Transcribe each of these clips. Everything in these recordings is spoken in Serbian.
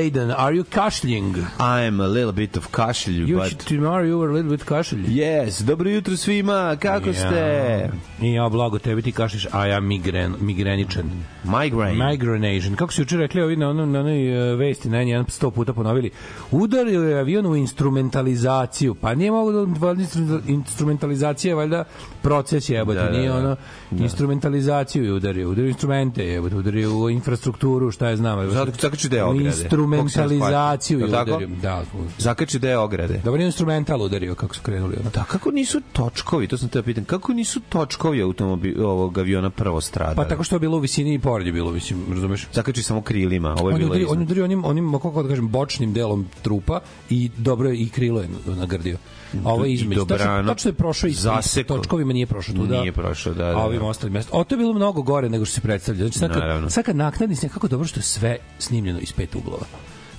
Mladen. Are you kašljing? I'm a little bit of kašelj, You, but... tomorrow you were a little bit kašlj. Yes, dobro jutro svima, kako ste? I ja, blago tebi, ti kašliš, a ja migren, migreničan. Migraine. Migranation. Kako su juče rekli ovi na onoj na onoj e, vesti, na jedan sto puta ponovili. Udario je avion u instrumentalizaciju. Pa nije mogu da instrumentalizacija je valjda proces jebote, Da, da, nije da. ono instrumentalizaciju je udario, udario instrumente, jebote, udario u infrastrukturu, šta je znam. Zato zakači deo ograde. Instrumentalizaciju je udario. Da, Zakači deo ograde. Dobar je instrumental udario kako su krenuli. Ono. Da, kako nisu točkovi, to sam te pitan, kako nisu točkovi automobil, ovog aviona prvo stradali? Pa tako što je bilo u visini i pored je bilo, mislim, razumeš? Zakači samo krilima, ovo je On je bilo udario, on je udario onim, onim, kako da kažem, bočnim delom trupa i dobro je i krilo je nagrdio. A ovo je između. Tačno, dobrano. tačno je prošao i Zaseko. točkovima nije prošao tu. Da. Nije prošao, da, da, A ovim da. ostalim mesta. O, to je bilo mnogo gore nego što se predstavlja. Znači, sad kad, sad kad naknadni kako dobro što je sve snimljeno iz pet uglova.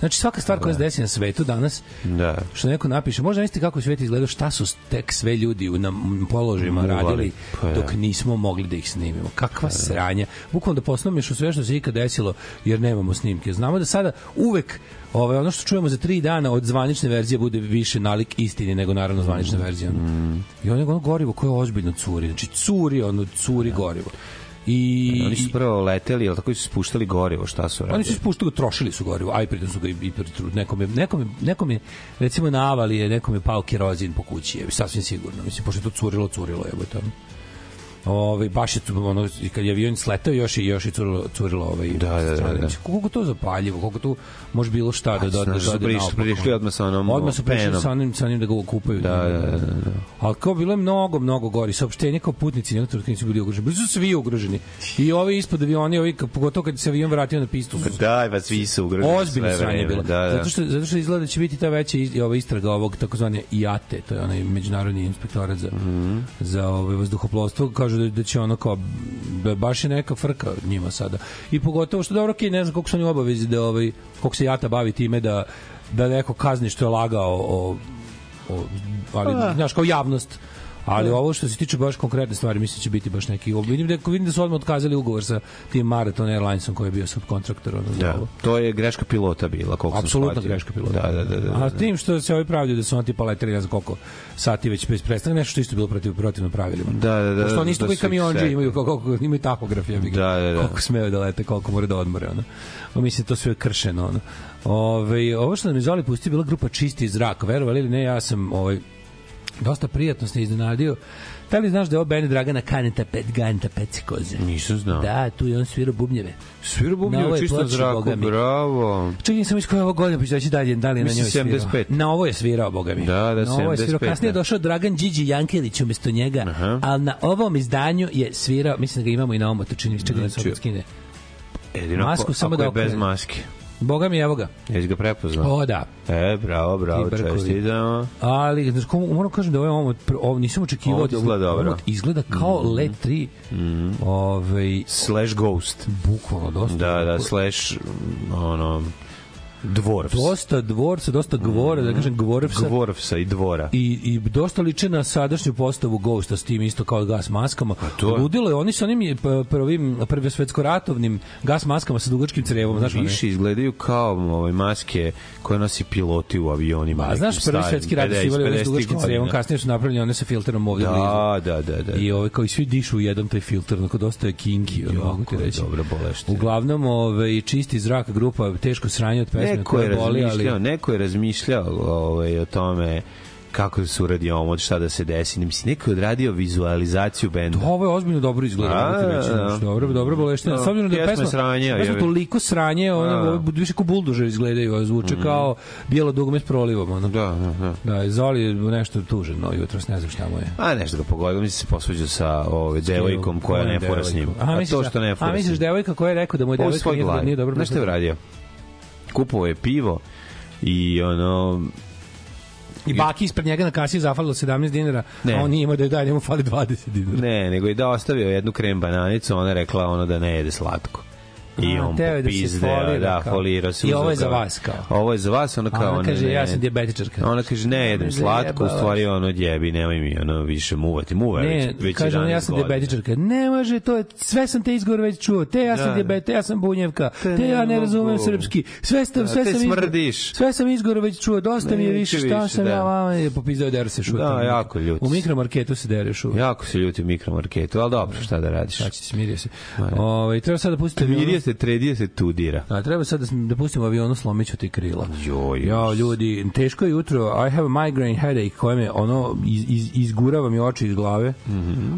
Znači svaka stvar koja se desi na svetu danas, Da. što neko napiše, možda mislite kako je svet izgledao, šta su tek sve ljudi u nam položajima radili Pa da. dok nismo mogli da ih snimimo. Kakva sranja. Bukvalno da posnamiš u sve što se ikad desilo jer nemamo snimke. Znamo da sada uvek Ovaj ono što čujemo za tri dana od zvanične verzije bude više nalik istini nego naravno zvanična verzija. Ono. I ono, ono gorivo koje ozbiljno curi. Znači curi, ono curi gorivo. I, Oni su prvo leteli, ali tako su spuštali gorivo, šta su radili? Oni su ispuštili, trošili su gorivo, aj pritom su ga i, i nekom je, nekom je, nekom je, recimo na avali je, nekom je pao kerozin po kući, je, sasvim sigurno. Mislim, pošto je to curilo, curilo, je, to. Ove, baš je tu, ono, i kad je avion sletao, još je, još je curilo, curilo ovaj, Da, da, da, da. Koliko to zapaljivo, koliko tu može bilo šta da da doda prišli- prišli odmah sa onom Odmah su prišli sa onim, sa onim da ga okupaju. Da, da, da, da. Ali kao bilo je mnogo, mnogo gori. Saopštenje kao putnici nekog trenutka nisu bili ugroženi. Bili su svi ugroženi. I ovi ispod avioni, ovi, pogotovo kad se avion vratio na pistu, su Daj, pa svi su ugroženi Ozbiljno sranje bilo. Da, da. Zato što zato što izgleda da će biti ta veća ova istraga ovog takozvane IATE, to je onaj međunarodni inspektorat za Mhm. za ovaj vazduhoplovstvo, kažu da, da će ono kao da baš je neka frka njima sada. I pogotovo što dobro, okej, ne znam koliko su oni obavezi da ovaj koliko se IATA bavi time da da neko kazni što je lagao o, o ali znaš kao javnost Ali ovo što se tiče baš konkretne stvari, mislim da će biti baš neki. Vidim da vidim da su odmah otkazali ugovor sa tim Marathon Airlinesom koji je bio subkontraktor ono Da, ovo. to je greška pilota bila, koliko shvatio. greška pilota. Da, da, da. da, A da. tim što se ovi pravdaju da su oni tipa leteli ne znam koliko sati već bez prestanka, nešto što isto bilo protiv protivno pravilima. Da, da, da, Pošto oni isto da koji sekli. imaju koliko, koliko imaju tahograf, ja bih. Da, da, da. Koliko smeju da lete, koliko moraju da odmore, ono. O, mislim to sve je kršeno, ono. Ove, ovo što nam je Zoli pustio bila grupa Čisti zrak, verovali ili ne, ja sam ovaj dosta prijatno se iznenadio. Da li znaš da je ovo band Dragana Kaneta Pet Ganta Pecikoze? Nisam znao. Da, tu je on svirao bubnjeve. Svira Na bubnjeva ovoj čisto zraku, bravo. Čekaj, sam iz koje ovo godine, pa ću reći dalje, da li je na njoj svirao. 75. Na ovo je svirao, boga mi. Da, da, na ovo je svirao. 75, Kasnije je da. došao Dragan Điđi Jankelić umesto njega, Aha. ali na ovom izdanju je svirao, mislim da ga imamo i na omotu, čini mi se, čekaj da se Znači, opet skine. Jedino Masku ako, samo ako da je bez maske. Boga mi, evo ga. Jesi ga prepoznao? O, da. E, bravo, bravo, čestitamo. Ali, znači, komu, moram kažem da ovaj omot, pr- ovo nisam očekivao. Ovo da izgleda dobro. izgleda kao mm. LED 3. Mm. Ovaj, Slash Ghost. bukvalno dosta. Da, da, slash, ono, Dwarfs. Dosta dvorca, dosta gvora, da kažem gvorevsa. Dwarfsa i dvora. i, i dosta liče na sadašnju postavu Ghosta s tim isto kao gas maskama. to je. Ludilo je, oni su onim prvim prvi svetsko ratovnim gas maskama sa dugačkim crevom, znaš? Više izgledaju kao ovaj, maske koje nosi piloti u avionima. A nekim znaš, prvi svetski rat su 50, imali one s 50 dugačkim crevom, kasnije su napravljeni one sa filterom ovde blizu. Da, da, da, da. I ovaj kao i svi dišu u jedan taj filter, onako dosta je kinky, ono, mogu ti reći. dobra boleština. Uglavnom, ovaj čisti zrak grupa, teško sranje od pesme Neko je boli, razmišljao, ali neko je razmišljao ovaj, o tome kako da se uradi omot, šta da se desi. Ne mislim, neko je odradio vizualizaciju benda. Ovo je ozbiljno dobro izgleda, A, reći. da. znači, Dobro, dobro boleština. Da, S obzirom da je pesma, je sranje, pesma toliko sranje, ono, Da. ovo više kao buldožer izgledaju, a zvuče kao bijelo dugme s prolivom. Ono. Da, da, da. Da, Zoli je nešto tužen, no, jutros ne znam šta mu je. A nešto ga pogodilo, mislim se posvađa sa ove, devojkom koja ne fura s njim. A misliš, to što ne fura A misliš devojka koja je rekao da mu je devojka nije, nije dobro šta je uradio? Kupovao je pivo i ono I baki ispred njega na kasi zafalilo 17 dinara, Ne. a on nije imao da je dalje, njemu fali 20 dinara. ne, nego je da ostavio jednu krem bananicu, ona je rekla ono da ne jede slatko. I A, on teo je da se folira, da, kao. folira se. I ovo je za vas, kao. Ovo je za vas, ona kao... ona kaže, ne, ja sam dijabetičarka. Ona kaže, ne jedem slatko, u stvari ono djebi, nemoj mi ono više muvati. Muva Ne, već, kaže ona, 11 ja sam dijabetičarka. Ne može, to je, sve sam te izgovor već čuo. Te ja sam Da, da. dijabet, te ja sam bunjevka, Te ja ne razumem srpski. Sve, sam, sve sam izgovor- smrdiš. Sve sam izgovor već čuo, dosta mi je više, šta sam da. ja vama je popizdao der se šuta. Da, jako ljut U mikromarketu se dere šuta. Jako se ljuti u mikromarketu, ali dobro, šta da radiš? Šta će, smirio se. Ovaj treba sad da pustite se, tredije se, tudira. A treba sad da, da pustimo avionu slomiću ti krila. Joj. Ja, ljudi, teško je jutro. I have a migraine headache koje me ono iz, iz, izgurava mi oči iz glave.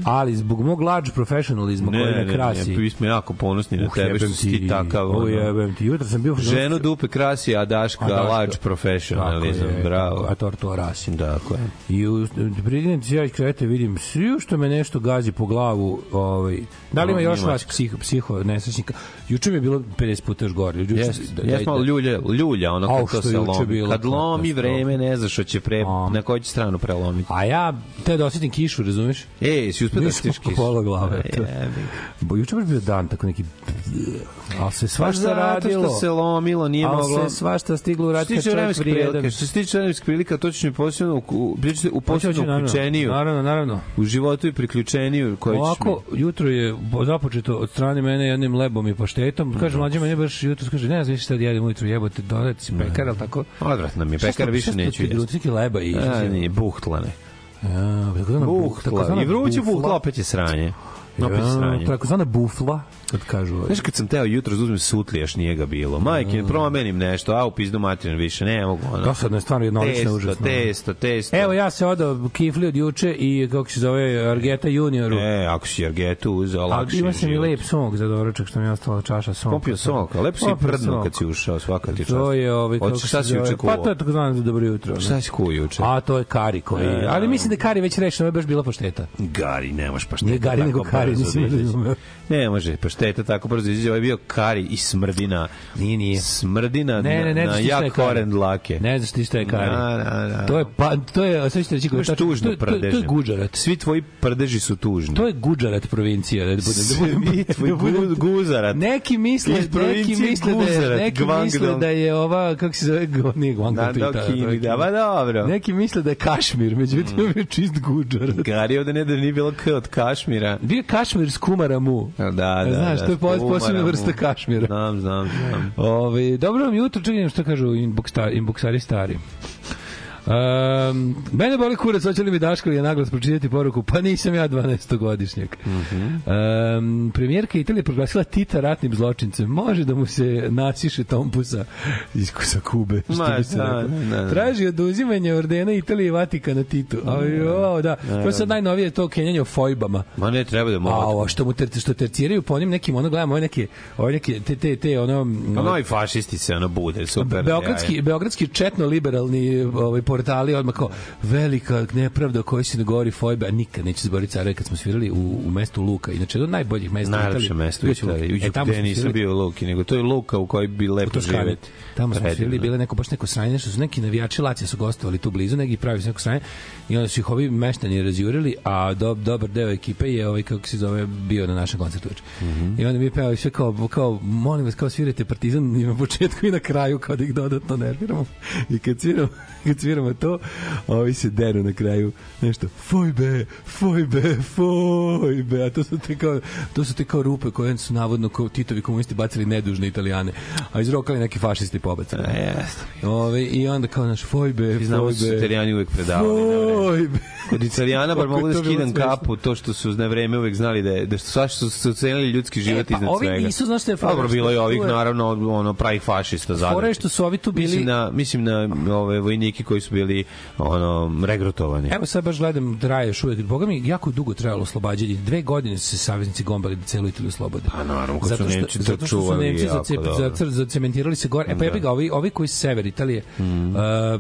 Ali zbog mog large professionalizma koji Ne, me ne, krasi. ne, mi smo jako ponosni na Uh, tebe što si ti takav. Ono. jebem ti. Jutro sam bio... Ženu dupe krasi, a Daška A Daška- large professionalism. Tako je, Bravo. A torto rasim. Tako je. I u pridinem se ja kreveta vidim svi što me nešto gazi po glavu, ovaj da li ima još vas psiho psiho nesrećnika. Juče mi je bilo 50 puta još gore. Juče Jes, da- jes malo ljulja, ljulja, ono što se je lomi. bilo Kad lomi vreme, ne znaš što će pre, A. na koju će stranu prelomiti. A ja te da osetim kišu, razumeš? Ej, si uspio da Nisam stiš kiš? pola glave. Jebi. Bo juče baš bio dan tako neki ali se Pa svašta zato radilo. što se lomilo, nije ali moglo... se svašta stiglo u kad tiče čovjek prilika, što se tiče vremenskih prilika, to ćeš mi posebno u- u, Hoće, hoće, posebno uključeniju, Naravno, naravno. u životu i priključeniju Ovako, jutro je započeto od strane mene jednim lebom i paštetom. Kaže, mlađe mene baš jutro, kaže, ne znam više šta da jedem ujutro, jebote, dodati si pekar, ali tako? Odvratno mi je, pekar više neću ti jesti. Druciki leba i... A, nije, buhtlane. Ja, Buhtla. I vruće buhtla, opet je sranje. Opet je sranje. takozvana bufla, kad kažu. ovaj. Znaš kad sam teo jutro da uzmem sutlijaš, nije ga bilo. Majke, promenim nešto, a u pizdu materinu više, ne mogu. Ono. Dosadno je stvarno jednolično testo, užasno. testo, testo. Evo ja se odao kifli od juče i kako se zove Argeta Junioru. E, ako si Argetu uzeo, lakše ima je sam i život. lep sok za doručak što mi je ostala čaša soka. Popio sok, a lepo si Popio prdno kad si ušao, svaka ti čast. To je ovaj kako se zove? juče Pa to je takozvano za dobro jutro. ne? Šta si kuo juče? A to je kari koji. E, Ali mislim da kari već rešeno, je baš bila pašteta. Gari, nemaš pašteta. Nije gari, tako nego kari, nisam da razumeo. Ne može, pašteta tako brzo izađe. Ovo je bio kari i smrdina. Nije, nije. Smrdina Ne, ne, ne, na, na jak kari. koren dlake. Ne znaš ti šta je kari. Da, da, da. To je pa to je sve ćete reći kako je tužno to, to, to je. Guđarat. Svi tvoji prdeži su tužni. To je Guđarat provincija, da budem da budem Svi tvoj da guzarat. Neki misle, neki misle da je, neki misle da je ova kako se zove, nije Guangdong, to Da, da, to da, ba dobro. Neki misle da je Kašmir, međutim mm. je čist Guđarat. Gari ovde ne da nije bilo K od Kašmira. Bio Kašmir s kumaramu. Da, da, Znaš, da, to je posebna vrsta kašmira. Znam, znam, znam. Ove, dobro vam jutro, čekaj što kažu inbox, inboxari stari. Um, mene boli kurac, hoće li mi Daško ili je naglas pročitati poruku? Pa nisam ja 12-godišnjak. Mm -hmm. um, premijerka Italije proglasila Tita ratnim zločincem. Može da mu se nasiše tompusa iz sa Kube. što Ma, bi se da, da, da. Traži oduzimanje ordena Italije i Vatikana Titu. A, jo, da. To je sad najnovije to kenjanje o fojbama. Ma ne treba da A mogu. ovo što mu ter, što terciraju po onim nekim ono gledamo ove neke ove neke te te te ono Pa novi fašisti se ono bude, super. Beogradski, beogradski četno liberalni ovaj portali odmah kao velika nepravda koja se ne govori fojbe, a nikad neće zaboraviti careve kad smo svirali u, u mestu Luka. Inače, jedno od najboljih mesta u Najlepše Italiji. mesto u Luka. Italiji. E, tamo gde nisam svirali- bio u Luki, nego to je Luka u kojoj bi lepo živeti. Tamo smo svirali, bile neko baš neko sranje, što su neki navijači Lacija su gostovali tu blizu, neki pravi su neko sranje i onda su ih ovi meštani razjurili, a do, dobar deo ekipe je ovaj kako se zove bio na našem koncertu juče. Mhm. I onda mi pevali sve kao kao molim vas kao svirate Partizan i na početku i na kraju kao da ih dodatno nerviramo. I kad sviramo kad sviramo to, ovi se deru na kraju nešto fojbe, fojbe, fojbe, a to su te kao, to su te kao rupe koje su navodno kao Titovi komunisti bacili nedužne italijane, a izrokali neki fašisti pobacili. E, jeste. Ove, I onda kao naš fojbe, Ti znamo da su fojbe, italijani uvek predavali. fojbe. Kod Italijana bar mogu da skidam kapu, to što su na vreme uvek znali da je, da su svaš su, su cenili ljudski život pa iznad ovi svega. nisu, znaš je Dobro, bilo je ovih, naravno, ono, pravih fašista je što su ovi tu bili... Mislim na, mislim na ove vojnike koji su bili ono, regrutovani. Evo sad baš gledam, traje uvek. Boga mi, jako dugo trajalo oslobađanje. Dve godine su se saveznici gombali da celu Italiju oslobode. Pa naravno, kad su zato što, Nemci to zato što su Nemci zacementirali se gore. E pa ja ga, ovi, ovi koji su sever Italije, mm. uh,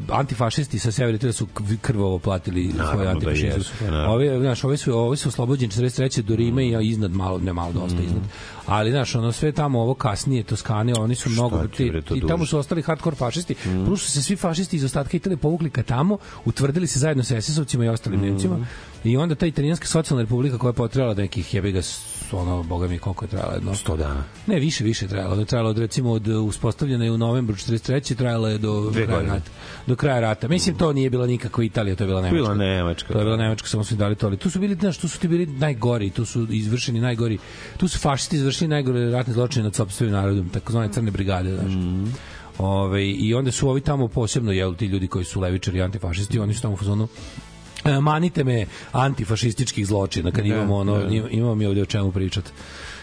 antifašisti sa sever Italije su krvavo platili svoje da antifašizam. pa naravno. ovi, znaš, ovi su, ovi su oslobođeni 43. do Rima i iznad malo, ne malo, dosta Mm. iznad. Ali, znaš, ono sve tamo, ovo kasnije, Toskane, oni su mnogo, ti, i tamo su ostali hardcore fašisti, plus su se svi fašisti iz ostatka Italije povukli ka tamo, utvrdili se zajedno sa SS-ovcima i ostalim Nemcima I onda ta italijanska socijalna republika koja je potrebala da nekih jebi ga s- ono, boga mi koliko je trajala jedno 100 dana. Ne, više, više je trajalo. Je trajalo od recimo od uh, uspostavljene u novembru 43. trajalo je do Dve kraja godine. rata. Do kraja rata. Mislim to nije bila nikakva Italija, to je bila Nemačka. Bila Nemačka. To je bila Nemačka, samo su im dali to, ali tu su bili, znaš, tu su ti bili najgori, tu su izvršeni najgori, tu su fašisti izvršili najgore ratne zločine nad sopstvenim narodom, takozvane crne brigade, znaš. Mm. Ove, I onda su ovi tamo posebno, jel, ti ljudi koji su levičari i antifašisti, oni su tamo u fazonu manite me antifašističkih zločina kad imamo ono im- imamo mi ovde o čemu pričati.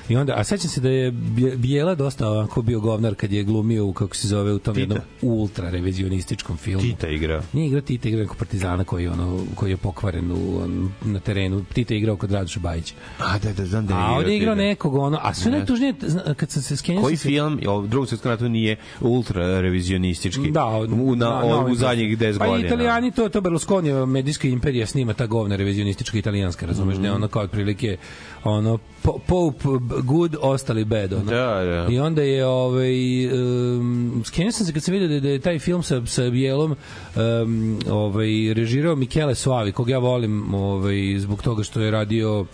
I onda, a sećam se da je Bijela dosta ovako bio govnar kad je glumio u, kako se zove, u tom Tita. jednom ultra revizionističkom filmu. Tita igra. Nije igrao Tita, igrao nekog partizana koji, je ono, koji je pokvaren u, on, na terenu. Tita je igrao kod Radoša Bajića. A, da, da, znam da je A ovde je igrao nekog, ono, a sve najtužnije, zna- kad sam se skenjao... Koji se- film, o drugom svetskom ratu nije ultra revizionistički? Da, u, na, na- o- na u zadnjih 10 pa godina. i italijani to to Berlusconi medijska imperija snima ta govna revizionistička italijanska razumeš Mhm. ne ono kao otprilike ono po- Pope good ostali bad ono. Da, da. I onda je ovaj um, skenio sam se kad sam vidio da, da je taj film sa sa bijelom um, ovaj režirao Michele Soavi kog ja volim ovaj zbog toga što je radio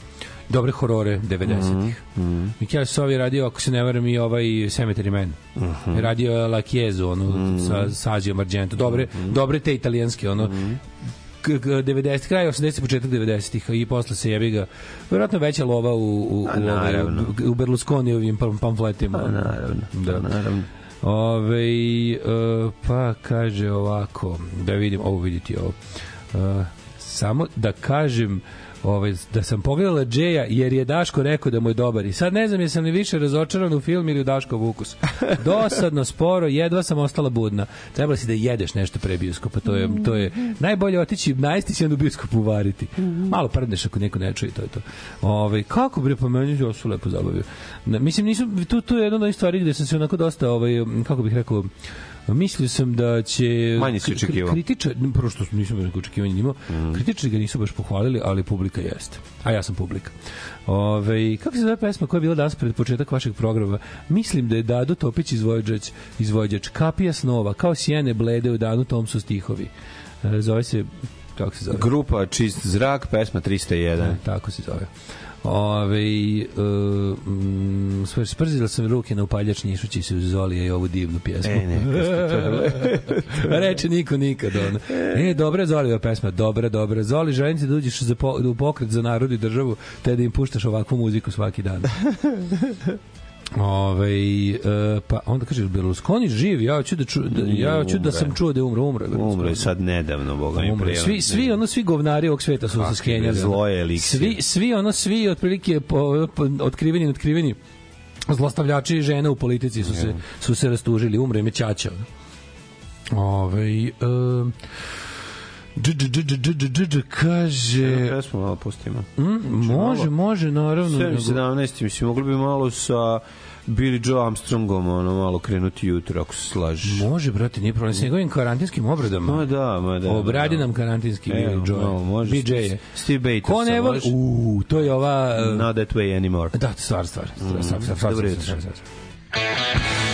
dobre horore 90-ih. Mm -hmm. Michele Soavi je radio, ako se ne varam, i ovaj Cemetery Man. Mm. -hmm. Radio La Chiesu, ono, sa, sa Azijom Argento. Dobre, Mhm. dobre te italijanske, ono, k- k- 90 kraj 80 početak 90-ih i posle se jebi ga verovatno veća lova u u A, naravno. u, u Berlusconiovim pam- pamfletima. Pa, naravno. Da. naravno. Ove, e, pa kaže ovako, da vidim, ovo vidite ovo. E, samo da kažem ovaj, da sam pogledala Džeja jer je Daško rekao da mu je dobar i sad ne znam jesam li više razočaran u film ili u Daškov ukus. Dosadno, sporo, jedva sam ostala budna. Trebalo si da jedeš nešto pre bioskopa, to je, to je najbolje otići, najesti se onda u bioskop. Malo prdneš ako neko ne čuje, to je to. Ove, kako bre, pa meni su lepo zabavio. Mislim, nisu, tu, tu je jedna od stvari gde sam se onako dosta, ovaj, kako bih rekao, Mislio sam da će Manje si očekivao. kritičar, prvo što nisam neko očekivanje imao, mm. kritičari ga nisu baš pohvalili, ali publika jeste. A ja sam publika. Ove, kako se zove pesma koja je bila danas pred početak vašeg programa? Mislim da je Dado Topić izvođač, izvođač Kapija snova, kao sjene blede u danu tom su stihovi. E, zove se, kako se zove? Grupa Čist zrak, pesma 301. E, tako se zove. Ove, uh, mm, sprzila sam ruke na upaljač nišući se uz Zolija i ovu divnu pjesmu. E, ste Reče niko nikad. Ono. E, dobra je Zolijeva pesma, dobra, dobra. Zoli, želim ti da uđeš za po, u pokret za narod i državu, te da im puštaš ovakvu muziku svaki dan. Ove, e, pa onda kaže Berlusconi živ, ja hoću da ču, da, ja hoću da sam čuo da je umro, umro je Berlusconi. Umro je sad nedavno, boga mi Umro. Svi svi ono svi govnari ovog sveta su se skenjali. ono. zlo je eliksir. Svi svi ono svi otprilike po, po, otkriveni otkriveni zlostavljači žena u politici su se su se rastužili, umre im je ćaća. Ovaj dž, dž, kaže Pesmu malo pustimo. mm, može može naravno 7.17, mislim, mogli bi malo sa Billy Joe Armstrongom ono malo krenuti jutro ako se slažeš. može brate nije problem s njegovim karantinskim obradama Ma da, ma da. obradi ma da. nam karantinski Evo, Billy Joe može. BJ je Steve Bates. ko ne voli u to je ova uh, Not that way anymore. Da, stvar, stvar. stvar, stvar, stvar, stvar, Dobro stvar, jutro. stvar, stvar.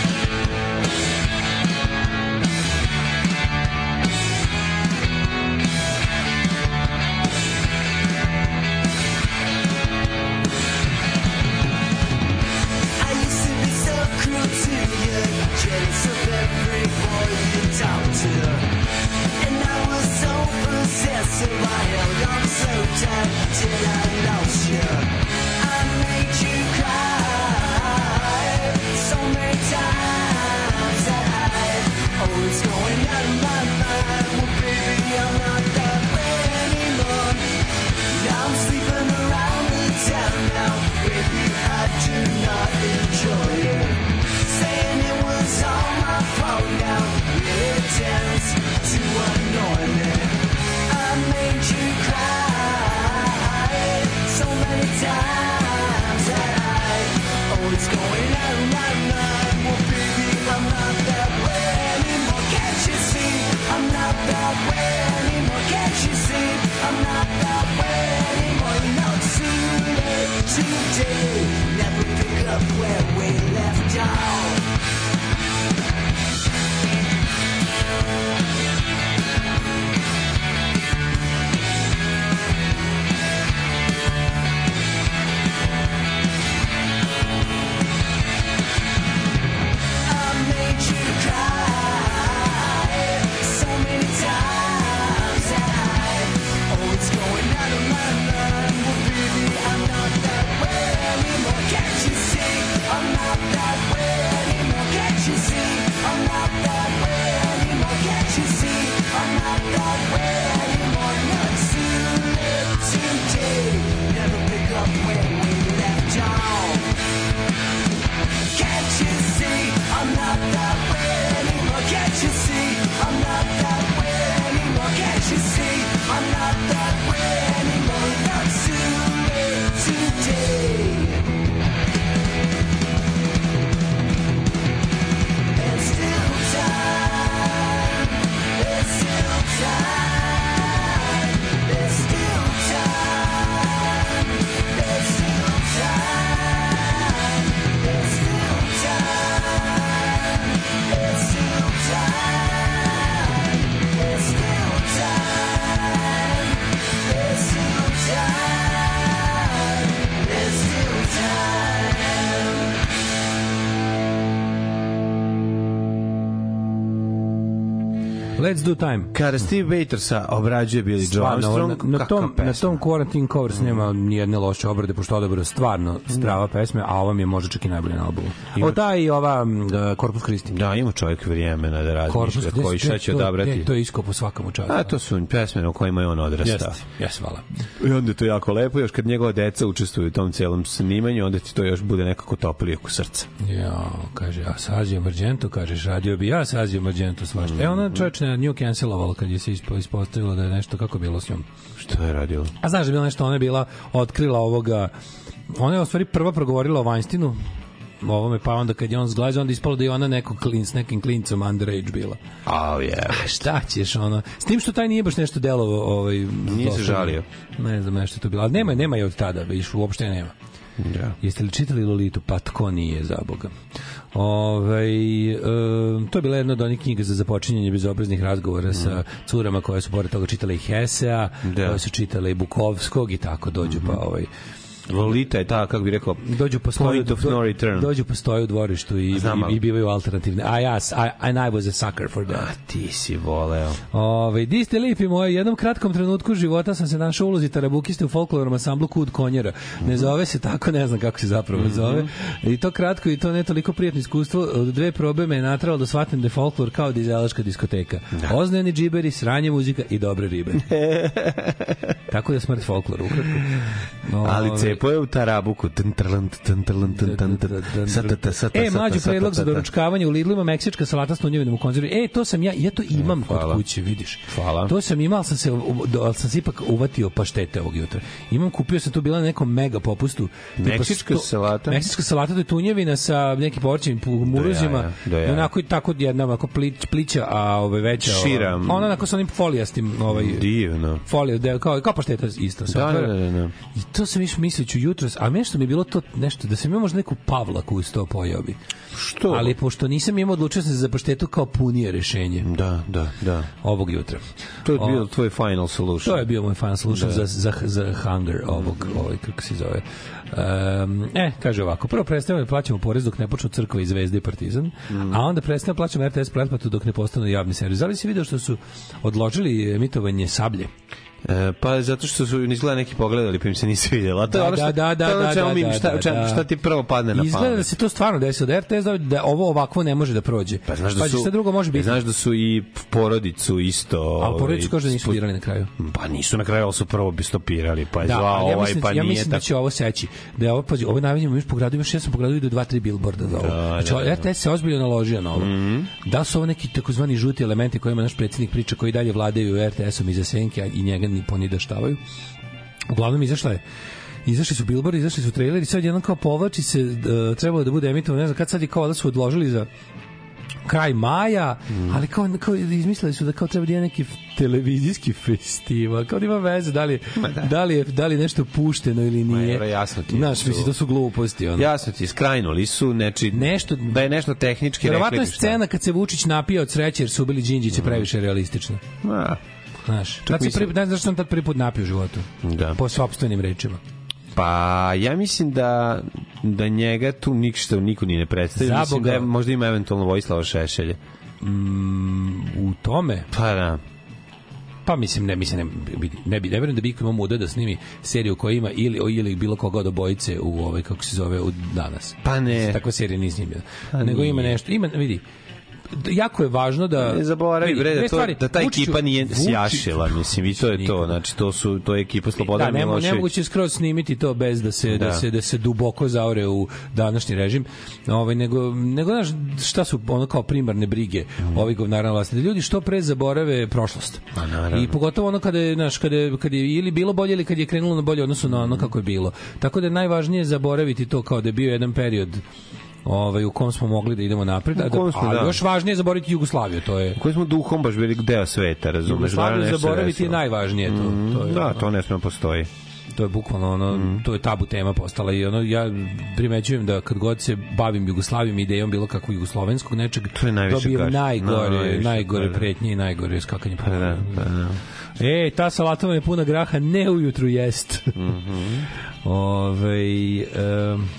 Let's do time. Kada Steve Batersa obrađuje Billy Joe Armstrong, na, na, tom, pesma. na tom Quarantine Covers nema ni jedne loše obrade, pošto odabra stvarno strava pesme, a ova mi je možda čak i najbolje na albumu. O ta i ova mm, uh, Corpus Christi. Da, ima čovjek vremena da razmišlja koji se- šta će to- odabrati. gde- To je isko po svakom času. A to su pesme u kojima je on odrastao. Jeste, jes, hvala. I onda je to jako lepo, još kad njegova deca učestvuju u tom celom snimanju, onda ti to još bude nekako toplije oko srca. Ja, kaže, ja sa Azijom Argento, kažeš, radio bi ja sa Azijom Argento svašta. E, ona čovječ na nju cancelovala kad je se ispo, ispostavilo da je nešto, kako bilo s njom. Što je radio? A znaš da je bilo nešto, ona je bila, otkrila ovoga, ona je u stvari prva progovorila o Weinsteinu, ovome, pa onda kad je on zglazio, onda ispalo da je ona neko klin, s nekim klincom underage bila. Oh, yeah. A šta ćeš, ono, s tim što taj nije baš nešto delovo, ovaj, Nije se žalio. Ne znam, nešto to bilo, ali nema, nema je od tada, viš, uopšte nema. Da. Jeste li čitali Lolitu? Pa tko nije, za Boga. Ove, e, to je bila jedna od onih knjiga za započinjanje bezobraznih razgovora sa curama koje su pored toga čitale i Hesea, Da. koje su čitale i Bukovskog i tako dođu pa ovaj Lolita je ta, kako bi rekao, dođu po stoju point of no return. dođu po stoju u dvorištu i, Znam, i, i bivaju alternativne a ja I, and I was a sucker for that A ti si voleo. Ove, di ste lipi moji, u jednom kratkom trenutku života sam se našao u ulozi tarabukiste u folklornom ansamblu Kud konjera. Ne zove se tako, ne znam kako se zapravo zove. I to kratko i to ne toliko prijatno iskustvo. Od dve probe me je natralo da shvatim da je folklor kao dizelaška diskoteka. Da. Oznojeni džiberi, sranje muzika i dobre ribe. tako da smrt folkloru, ukratko. Ali Cepo je u tarabuku. E, satata, predlog za doručkavanje u Lidlima meksička salata s tunjevinom u konzervi. E, to sam ja, ja to imam kod kuće, vidiš. Hvala. To sam imao, sam se ali sam se ipak uvatio paštete ovog jutra. Imam, kupio sam tu bila na nekom mega popustu. Meksička salata? Meksička salata to je tunjevina sa nekim povrćim muruzima. do jaja. Onako i tako jedna ovako plić, plića, a ove veća. Šira. Ona onako sa onim folijastim ovaj Divno. folija, da, kao, kao pašteta isto. Da, da, da, da. I to sam mislio ću jutros, a nešto mi je bilo to nešto, da sam imao možda neku pavlaku uz to pojao bi. Što? Ali pošto nisam imao, odlučio sam se za paštetu kao punije rešenje Da, da, da. ovog jutra. To je O, bio tvoj final solution. To je bio moj fan solution Da. za, za, za hunger ovog, ovaj, kako se zove. Um, e, kaže ovako, prvo predstavljamo da plaćamo porez dok ne počnu crkva i zvezde i partizan, Mm. a onda predstavljamo da plaćamo RTS pretplatu dok ne postanu javni servis. Da li si video što su odložili emitovanje sablje? E, pa zato što su izgleda neki pogledali pa im se nisi vidjela. To je Da, ono što, da, da, to ono da, čemu da, mi- da, šta, da, čemu- da. šta ti prvo padne na Izgleda pamet. da se to stvarno desilo, da RTS da, da ovo ovako ne može da prođe. Pa znaš da Pazi, su šta drugo može biti? Znaš da su i porodicu isto. Ali porodicu ovaj, kaže da nisu dirali na kraju. Pa nisu na kraju, ali su prvo bi stopirali, pa je Da, zvao ja ovaj, mislim, pa ja nije mislim da će ovo seći. Da je ovo, pazi, ovo najavljamo još po gradu, još ja sam po gradu vidio dva, tri billboarda za ovo. Da, znači, da, da. RTS se ozbiljno naložio na ovo. Da li su ovo neki takozvani žuti elementi kojima naš predsjednik priča koji dalje vladaju RTS-om iza senke a i njega ni ponidaštavaju? Uglavnom izašla je izašli su billboardi, izašli su traileri, sad jednom kao povlači se, uh, trebalo da bude emitovano, ne znam, kad sad je kao da su odložili za kraj maja, ali kao, kao izmislili su da kao treba da je neki televizijski festival, kao da ima veze da li, je, da li, je, da li je nešto pušteno ili nije. evo, jasno ti Znaš, su- misli, to su gluposti. Ono. Jasno ti, skrajnuli su, neči, Nešto- da je nešto tehnički Verovatno je rekli. bi šta. scena kad se Vučić napija od sreće jer su ubili Đinđića previše realistična. A, Znaš, tad se mislim- prvi, ne znaš što sam tad prvi put napio u životu. Da. Po sopstvenim rečima. Pa ja mislim da da njega tu ništa niko ni ne predstavlja. Mislim Boga. da je, možda ima eventualno Vojislava Šešelja. U tome, Pa da. Pa mislim ne mislim ne bi ne bi ne verujem da bi iko imao muda da snimi seriju koja ima ili ili bilo koga od obojice u ovaj kako se zove u danas. Pa ne. Takva serija nije snimljena. Pa Nego ima nešto, ima vidi jako je važno da Ne zaboravi bre da, to, stvari. da ta Vučiću- ekipa nije Vučić- sjašila, mislim i to je to, znači to su to je ekipa Slobodan da, ne, Milošević. nemoguće skroz snimiti to bez da se da. Da. se da se duboko zaore u današnji režim. Ovaj nego nego znaš šta su ono kao primarne brige mm. ovih govnara vlasti da ljudi što pre zaborave prošlost. Naravno. I pogotovo ono kada je znaš kada je, kada je ili bilo bolje ili kad je krenulo na bolje u odnosu na ono kako je bilo. Tako da je najvažnije zaboraviti to kao da je bio jedan period ovaj u kom smo mogli da idemo napred, a, U da, a da. još važnije je zaboraviti Jugoslaviju, to je koji smo duhom baš bili deo sveta, razumeš? Jugoslaviju nešto zaboraviti je najvažnije to, to je Da, ono. to ne sme postoji. to je bukvalno ono to je tabu tema postala i ono ja primećujem da kad god se bavim Jugoslavijom idejom bilo kakvog jugoslovenskog nečeg To je najviše dobijem kaže. najgore Najviše, najgore da, da. pretnje i najgore skakanje po Pa da, pa da. E, ta salata vam je puna graha, ne ujutru jest. Mhm. Ove, um,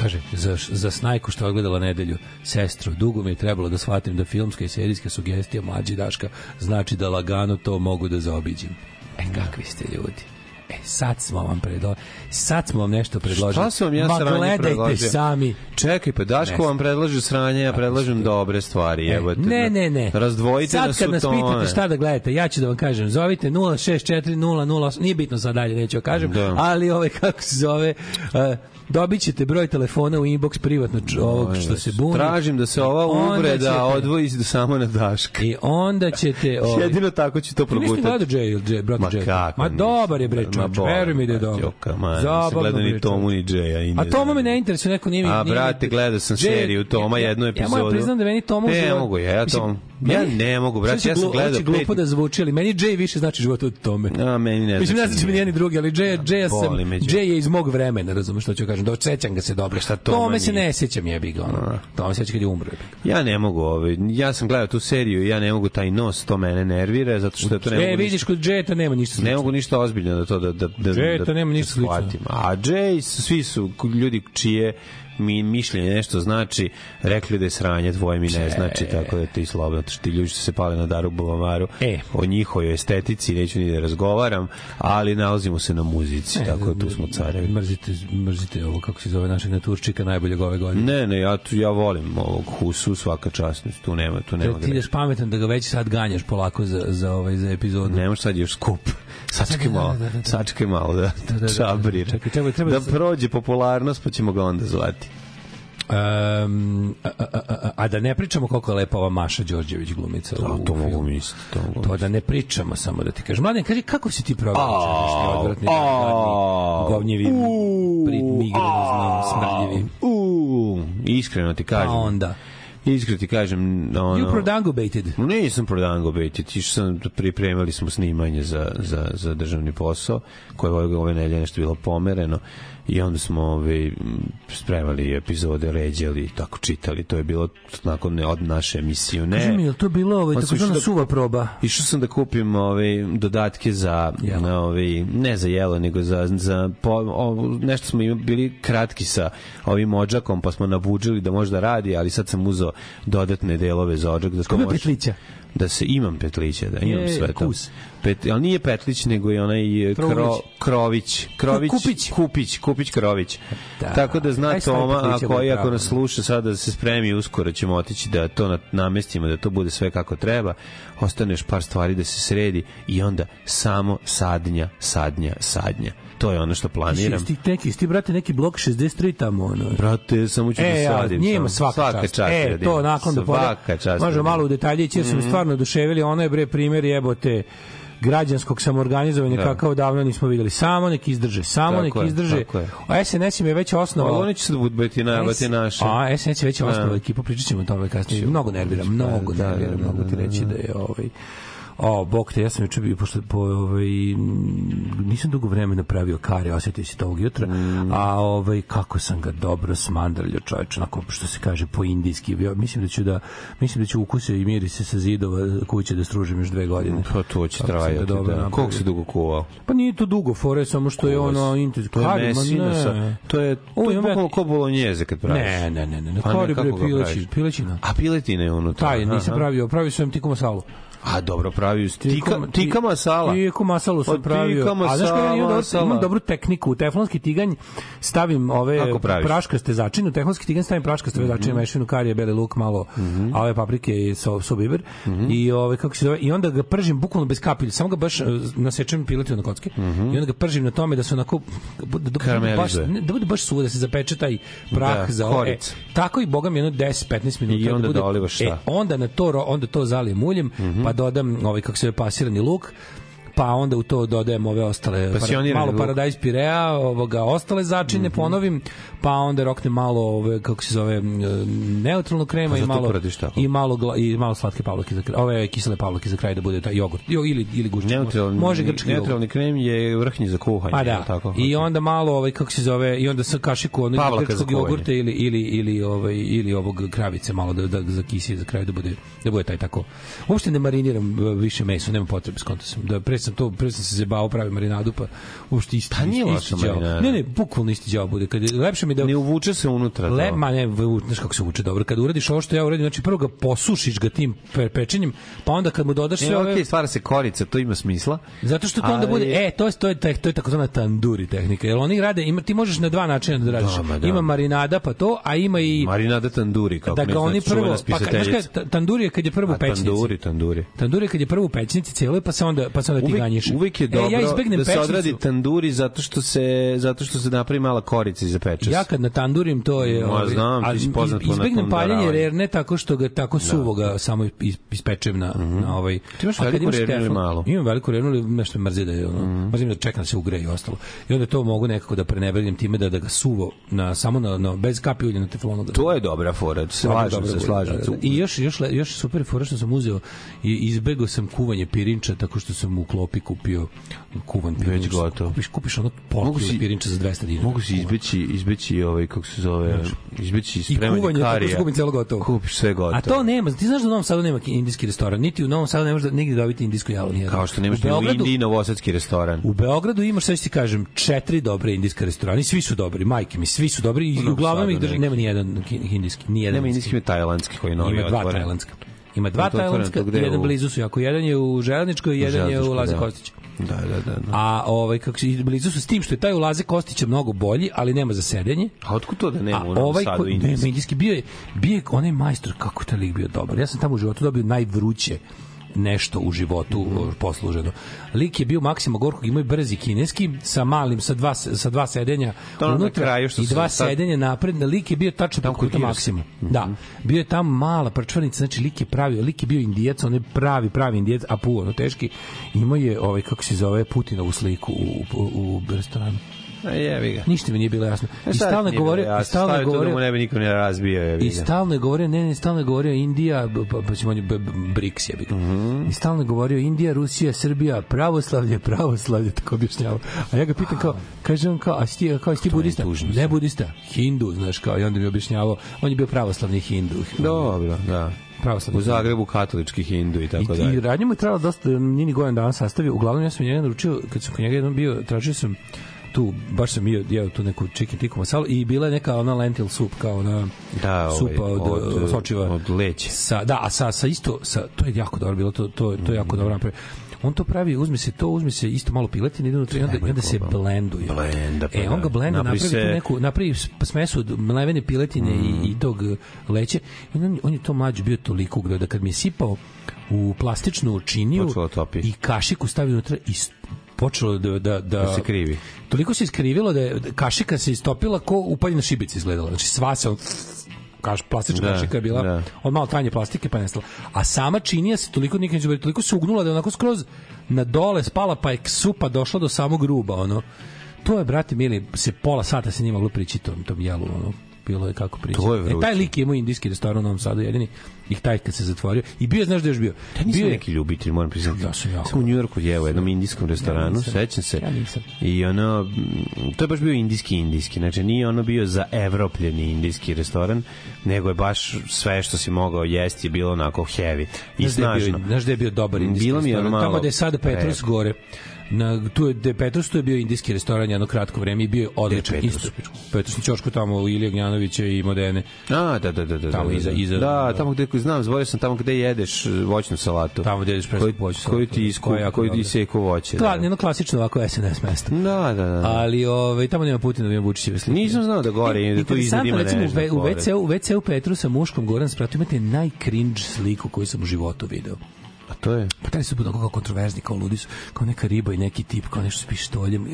Kaže, za, za snajku što je odgledala nedelju, sestro, dugo mi je trebalo da shvatim da filmska i serijska sugestija mlađi Daška znači da lagano to mogu da zaobiđem. E, kakvi ste ljudi. E, sad smo vam predložili. Sad smo vam nešto predložili. Šta sam vam ja Ma sranje predložio? sami. Čekaj, pa Daško Ne. vam predlaže sranje, ja predlažem dobre stvari. E, Evo, ne, ne, ne. Razdvojite sad nas kad nas pitate šta da gledate, ja ću da vam kažem. Zovite 0640008, nije bitno sad dalje, neću da kažem, Da. ali ovaj, kako se zove, uh, dobit ćete broj telefona u inbox privatno ovog što se buni. Tražim da se ova uvreda ćete- odvoji samo na Daška. I onda ćete... Ovaj, Jedino tako ću to progutati. gledao Jay, Jay, brata Ma Jay? kako Ma dobar je bre čovječ, veruj mi da je dobar. joka, man, Zabavno gledao ni Tomu ni Jaya A Toma me ne interesuje, neko nije mi... A, brate, gledao sam Jay- seriju Toma, ja- jednu Ja epizodu. moram priznam da meni Toma u Ne mogu, ja Mislim, Tom- ja ne mogu, brate, ja sam gledao hoće glupo pet- da zvuči, ali meni Jay više znači život od Tome. A, meni ne Mislim, ne znači znači mi ni- drugi, ali Jay, Jay, sam, Jay. Je iz mog vremena, razumeš što ću kažem, da sećam ga se dobro. Šta Toma Tome se ne sećam jebi ga, ono. Tome se seća kad je umro. Ja ne mogu, ovaj, ja sam gledao tu seriju i ja ne mogu taj nos, to mene nervira, zato što to ne E, mogu vidiš, ništa, kod Jay to nema ništa ne slično. mogu ništa ozbiljno da to da da da Jay da, to nema ništa slično. A Jay svi su ljudi čije mi mišljenje nešto znači, rekli da je sranje tvoje mi ne znači, tako da ti slobodno, što ti ljudi što se pale na Daru Buvamaru, E. o njihovoj estetici neću ni da razgovaram, ali nalazimo se na muzici, tako da tu smo carevi. Mrzite, mrzite ovo, kako se zove našeg naturčika najboljeg ove godine. Ne, ne, ja, tu, ja volim ovog Husu, svaka časnost, tu nema, tu nema Ti grehe. ideš pametan da ga već sad ganjaš polako za, za, ovaj, za epizodu. Ne može sad još skup. Sačekaj Da, da, malo, da, da, da. sačekaj malo da, da, da. da čabrira. Čekaj, treba- treba da da- prođe popularnost pa ćemo ga onda zvati. Um, a, a, a, a da ne pričamo koliko je lepa ova Maša Đorđević glumica A, u, to mogu misliti. To mogu To da ne pričamo samo da ti kažem. Mladen, kaži kako si ti proveo A, jučerašnji odvratni a, govnjevi, migrenozno, smrdljivi. U, iskreno ti A kažem. onda, Iskreno ti kažem, ono... you prodangobated. Nisam prodango beti, ti sam pripremali smo snimanje za, za, za državni posao, koje ove, ove nedelje nešto bilo pomereno i onda smo ove, m, spremali epizode, ređali, tako čitali, to je bilo nakon ne, od naše emisije. Ne, Kaži mi, je to bilo ovaj, Pa tako da- suva proba? Išao sam da kupim ove dodatke za Jelo. na ove ne za jelo nego za za po, o, nešto smo im bili kratki sa ovim odžakom pa smo nabuđili da možda radi ali sad sam uzeo dodatne delove za odžak da to može- petlića? Da se imam petlića da imam Je, sve to kus. Pet, ali nije petlić nego je onaj e, kro, krović krović Kupić. kupić kupić krović Da. tako da zna Aj, Toma ako i ako nas sluša sada da se spremi uskoro ćemo otići da to na- namestimo da to bude sve kako treba ostane još par stvari da se sredi i onda samo sadnja sadnja sadnja to je ono što planiram Ti, ti, neki, ti, brate, neki blok 63 tamo, ono. brate samo ću E, da sadim njima samo. svaka, čast. čast E, to nakon da svaka čast Može malo u detalje jer su me stvarno oduševili. Ono je bre primjer jebote građanskog samorganizovanja Da. kakav davno nismo videli. Samo nek izdrže, samo Tako nek je, izdrže. A SNS im je već osnovao. Ali oni će sad biti najavati naše. A SNS je već Da. osnovao ekipu, pričat ćemo o tome kasnije. Mnogo nervira, mnogo Da, da, nervira, da, mnogo ti da, reći da. da je ovaj O, bog te, ja sam juče bio, pošto po, ovaj, nisam dugo vremena pravio kare, osetio se to ovog jutra, Mm. a ovaj, kako sam ga dobro smandrljao čoveč, onako, što se kaže, po indijski. Ja, mislim da ću da, mislim da ću ukuse i mirise sa zidova kuće da stružim još dve godine. Pa to će trajati, da. Koliko si dugo kuvao? Pa nije to dugo, fore, samo što je ono intens. To je Kari, ne. sa... To je, to je bukvalno ko bolonjeze kad praviš. Ne, ne, ne, ne, ne, Pa kari bre pileći, pilećina. A piletina je unutra. Taj, nisam pravio, pravio sam tiku masalu. A dobro, pravio si. Tika, tika masala. Tiku masalu sam pravio. tika A znaš kako ja imam, dobro, masala. imam dobru tehniku. U teflonski tiganj stavim ove praškaste začine. U teflonski tiganj stavim praškaste mm Mhm. začine, mešavinu karije, beli luk, malo a ove paprike i so, so biber. Mhm. I ove, kako se zove, i onda ga pržim bukvalno bez kapilja. Samo ga baš e, nasečem piletinu na kocke. I onda ga pržim na tome da se onako da, da, bude baš, da bude baš suvo, da se zapeče taj prah Da, za ove. E, tako i boga mi jedno 10-15 minuta. I onda bude, dolivaš šta? E, onda na to onda to zalijem uljem, Mhm. pa dodam ovaj kako se pasirani luk, pa onda u to dodajem ove ostale para, malo paradajz pirea, ovoga ostale začine Mhm. ponovim, pa onda roknem malo ove kako se zove m, neutralnu krema Pa i malo i malo gla- i malo slatke pavlake za kraj, ove kisele pavlake za kraj da bude taj jogurt. Jo, ili ili guščić. Neutralni, Može grčki jogurt. neutralni krem je vrhnji za kuhanje. Pa da. Tako? I onda malo ovaj kako se zove i onda sa kašiku onog grčkog jogurta ili ili ili ovaj ili ovog kravice malo da da za kisi za kraj da bude da bude taj tako. Uopšte ne mariniram e, više meso, nema potrebe skonto sam. Da pre sam to, pre sam se zebao pravi marinadu, pa uopšte isti, Pa nije isti, đavo. Ne, ne, bukvalno isti đavo bude. Kad je, lepše mi da... Ne uvuče se unutra to. Le, ma ne, znaš kako se uče dobro. Kad uradiš ovo što ja uradim, znači prvo ga posušiš ga tim pe, pečenjem, pa onda kad mu dodaš sve Ne, ove... okej, stvara se korica, to ima smisla. Zato što to onda bude, e, to je to je to je, to je takozvana tanduri tehnika. Jer oni rade, ima ti možeš na dva načina da radiš. Da, ma da. Ima marinada pa to, a ima i Marinada tanduri, kako da ga oni znači prvo pa kad, tanduri je kad je prvo u pećnici. tanduri, tanduri. Tanduri je kad je prvo u pećnici cijelo, pa se onda pa se onda Uvek, ganjiš. uvek je dobro e, ja da se pećnicu. odradi tanduri zato što se zato što se napravi mala korica iza pečesa. Ja kad na tandurim to je Ma, ovaj, znam, ti ali si poznat po izbegnem paljenje rerne tako što ga tako suvo ga samo is- ispečem na na ovaj. Ti imaš veliku rernu ili? Mhm. Imam veliku rernu ali nešto me mrzi da je ono mrzim da čekam da se ugreje i ostalo. I onda to mogu nekako da prenebregnem time da da ga suvo na samo na, na bez kapi ulja na teflonu ga To je dobra fora, slažem se, slažem da, se. da, da. I još još još super fora što sam uzeo i izbegao sam kuvanje pirinča tako što sam u klopi kupio kuvan pirinč. gotovo. Kupiš kupiš ono si- pirinča za 200 dinara. Mogu se izbeći, izbeći ovaj, kako se zove, izbeći I spremanje kuvanje, tako karija. što kupim celo gotovo. Kupiš sve gotovo. A to nema, ti znaš da u Novom Sadu nema indijski restoran, niti u Novom Sadu ne možeš da nigde dobiti indijsku jalu nijedan. Kao što nemaš u Beogradu- Indiji novosadski restoran. U Beogradu imaš, ću ti kažem, četiri dobre indijska restorana i svi su dobri, majke mi, svi su dobri i uglavnom ih drži, nema ni jedan ki- indijski, ni jedan. Nema indijski, ima tajlandski koji je novi Ima dva tajlandska. Ima dva je jedan u- blizu su jako. Jedan je u Železničkoj jedan je u Laze da. Kostić. Da, da, da. da. A ovaj kako se blizu su s tim što je taj u Laze Kostića mnogo bolji, ali nema za sedenje. A otkud to da nema A u Novom ovaj Sadu indijski? nema indijski bio je bio je onaj majstor kako taj lik bio dobar. Ja sam tamo u životu dobio najvruće nešto u životu mm. posluženo. Lik je bio Maksima Gorkog, imao je brzi kineski sa malim sa dva sa dva sedenja To na unutra kraju što i dva sad- sedenja napred. Lik je bio tačno Tamo kod puta Kirsa. Maksima. Da. Bio je tamo mala prčvanica, znači lik je pravi, lik je bio indijac, on je pravi, pravi indijac, a pu, ono teški. Imao je ovaj kako se zove Putinovu sliku u, u, u restoranu. A jevi ga. Ništa mi nije bilo jasno. I stalno je govorio, i stalno je govorio, da mu ne bi niko ne razbio, I ga. stalno je govorio, ne, ne, stalno je govorio Indija, pa, pa ćemo je BRICS je mm Mhm. I stalno je govorio Indija, Rusija, Srbija, pravoslavlje, pravoslavlje, tako objašnjava. A ja ga pitam kao, kaže on kao, a si ti, kao, si ti budista? Ne budista, hindu, znaš, kao, i onda mi objašnjavao, on je bio pravoslavni hindu. Dobro, da. Pravoslavni U Zagrebu katolički hindu i tako I, dalje. I radnje mu je trebalo dosta, nije ni godin dana sastavio. Uglavnom, ja sam njega naručio, kad sam kod njega jednom bio, tražio sam tu, baš sam jeo, jeo tu neku chicken tikku masalu i bila je neka ona lentil soup, kao ona Da, ovaj, supa od, od, od, sočiva. od leće. Sa, da, a sa, sa isto, sa, to je jako dobro bilo, to, to, to je jako dobro napravio. On to pravi, uzme se to, uzme se isto malo piletine, ide unutra i onda, onda se blenduje. Blenda, pa e, on da. ga blenda, Napravi se- tu neku, napravi smesu od mlevene piletine i, i tog uh, leće. I on, on je to mlađe bio toliko ugreo da kad mi je sipao u plastičnu činiju da topi. i kašiku stavio unutra i počelo da, da, da, Da se krivi. Toliko se iskrivilo da je kašika se istopila ko upaljena šibica izgledala. Znači sva se on kaš, plastična Da, kašika je bila da. od malo tanje plastike pa nestala. A sama činija se toliko nikad govoriti, toliko se ugnula da je onako skroz na dole spala pa je supa došla do samog ruba, ono. To je, brate, mili, se pola sata se nije moglo prići tom, tom jelu, ono bilo je kako priča. To je e, vruće. taj lik je imao indijski restoran u Novom Sadu, jedini, i taj kad se zatvorio. I bio je, znaš da je još bio? Ja nisam bio je, neki ljubitelj, moram priznati. Ja sam jako. Sam u Njujorku jeo u jednom indijskom restoranu, nisam. sećam se. Ja nisam. I ono, to je baš bio indijski indijski, znači nije ono bio za evropljeni indijski restoran, nego je baš sve što si mogao jesti je bilo onako heavy i Znaš da je snažno. znaš da je bio dobar indijski Bilo mi je restoran? malo Tamo da je sada Petrus gore. Na, tu je, de Petrus tu je bio indijski restoran jedno kratko vreme i bio je odličan. Je Petrus? Isto, Petrus na Ćošku tamo u Ilija Gnjanovića i Modene. A, da, da, da, da. Tamo da, da, iza- da. iza- Da, tamo gde, znam, zvorio sam tamo gde jedeš voćnu salatu. Tamo gde jedeš presku Koji- voćnu Koji salatu, ti isku, koji ti seku voće. Da. jedno klasično ovako SNS mesto. Da, da, da. Ali ovaj tamo nema Putina, ima Vučićeve slike. Nisam znao da gore, da tu iznad ima recimo, nešto u, ve- u. WC-u, u Petrusa muškom Goran spratu imate najcringe sliku koju sam u životu video. To je? Pa taj su budu kao kontroverzni, kao ludi su, kao neka riba i neki tip, kao nešto s pištoljem.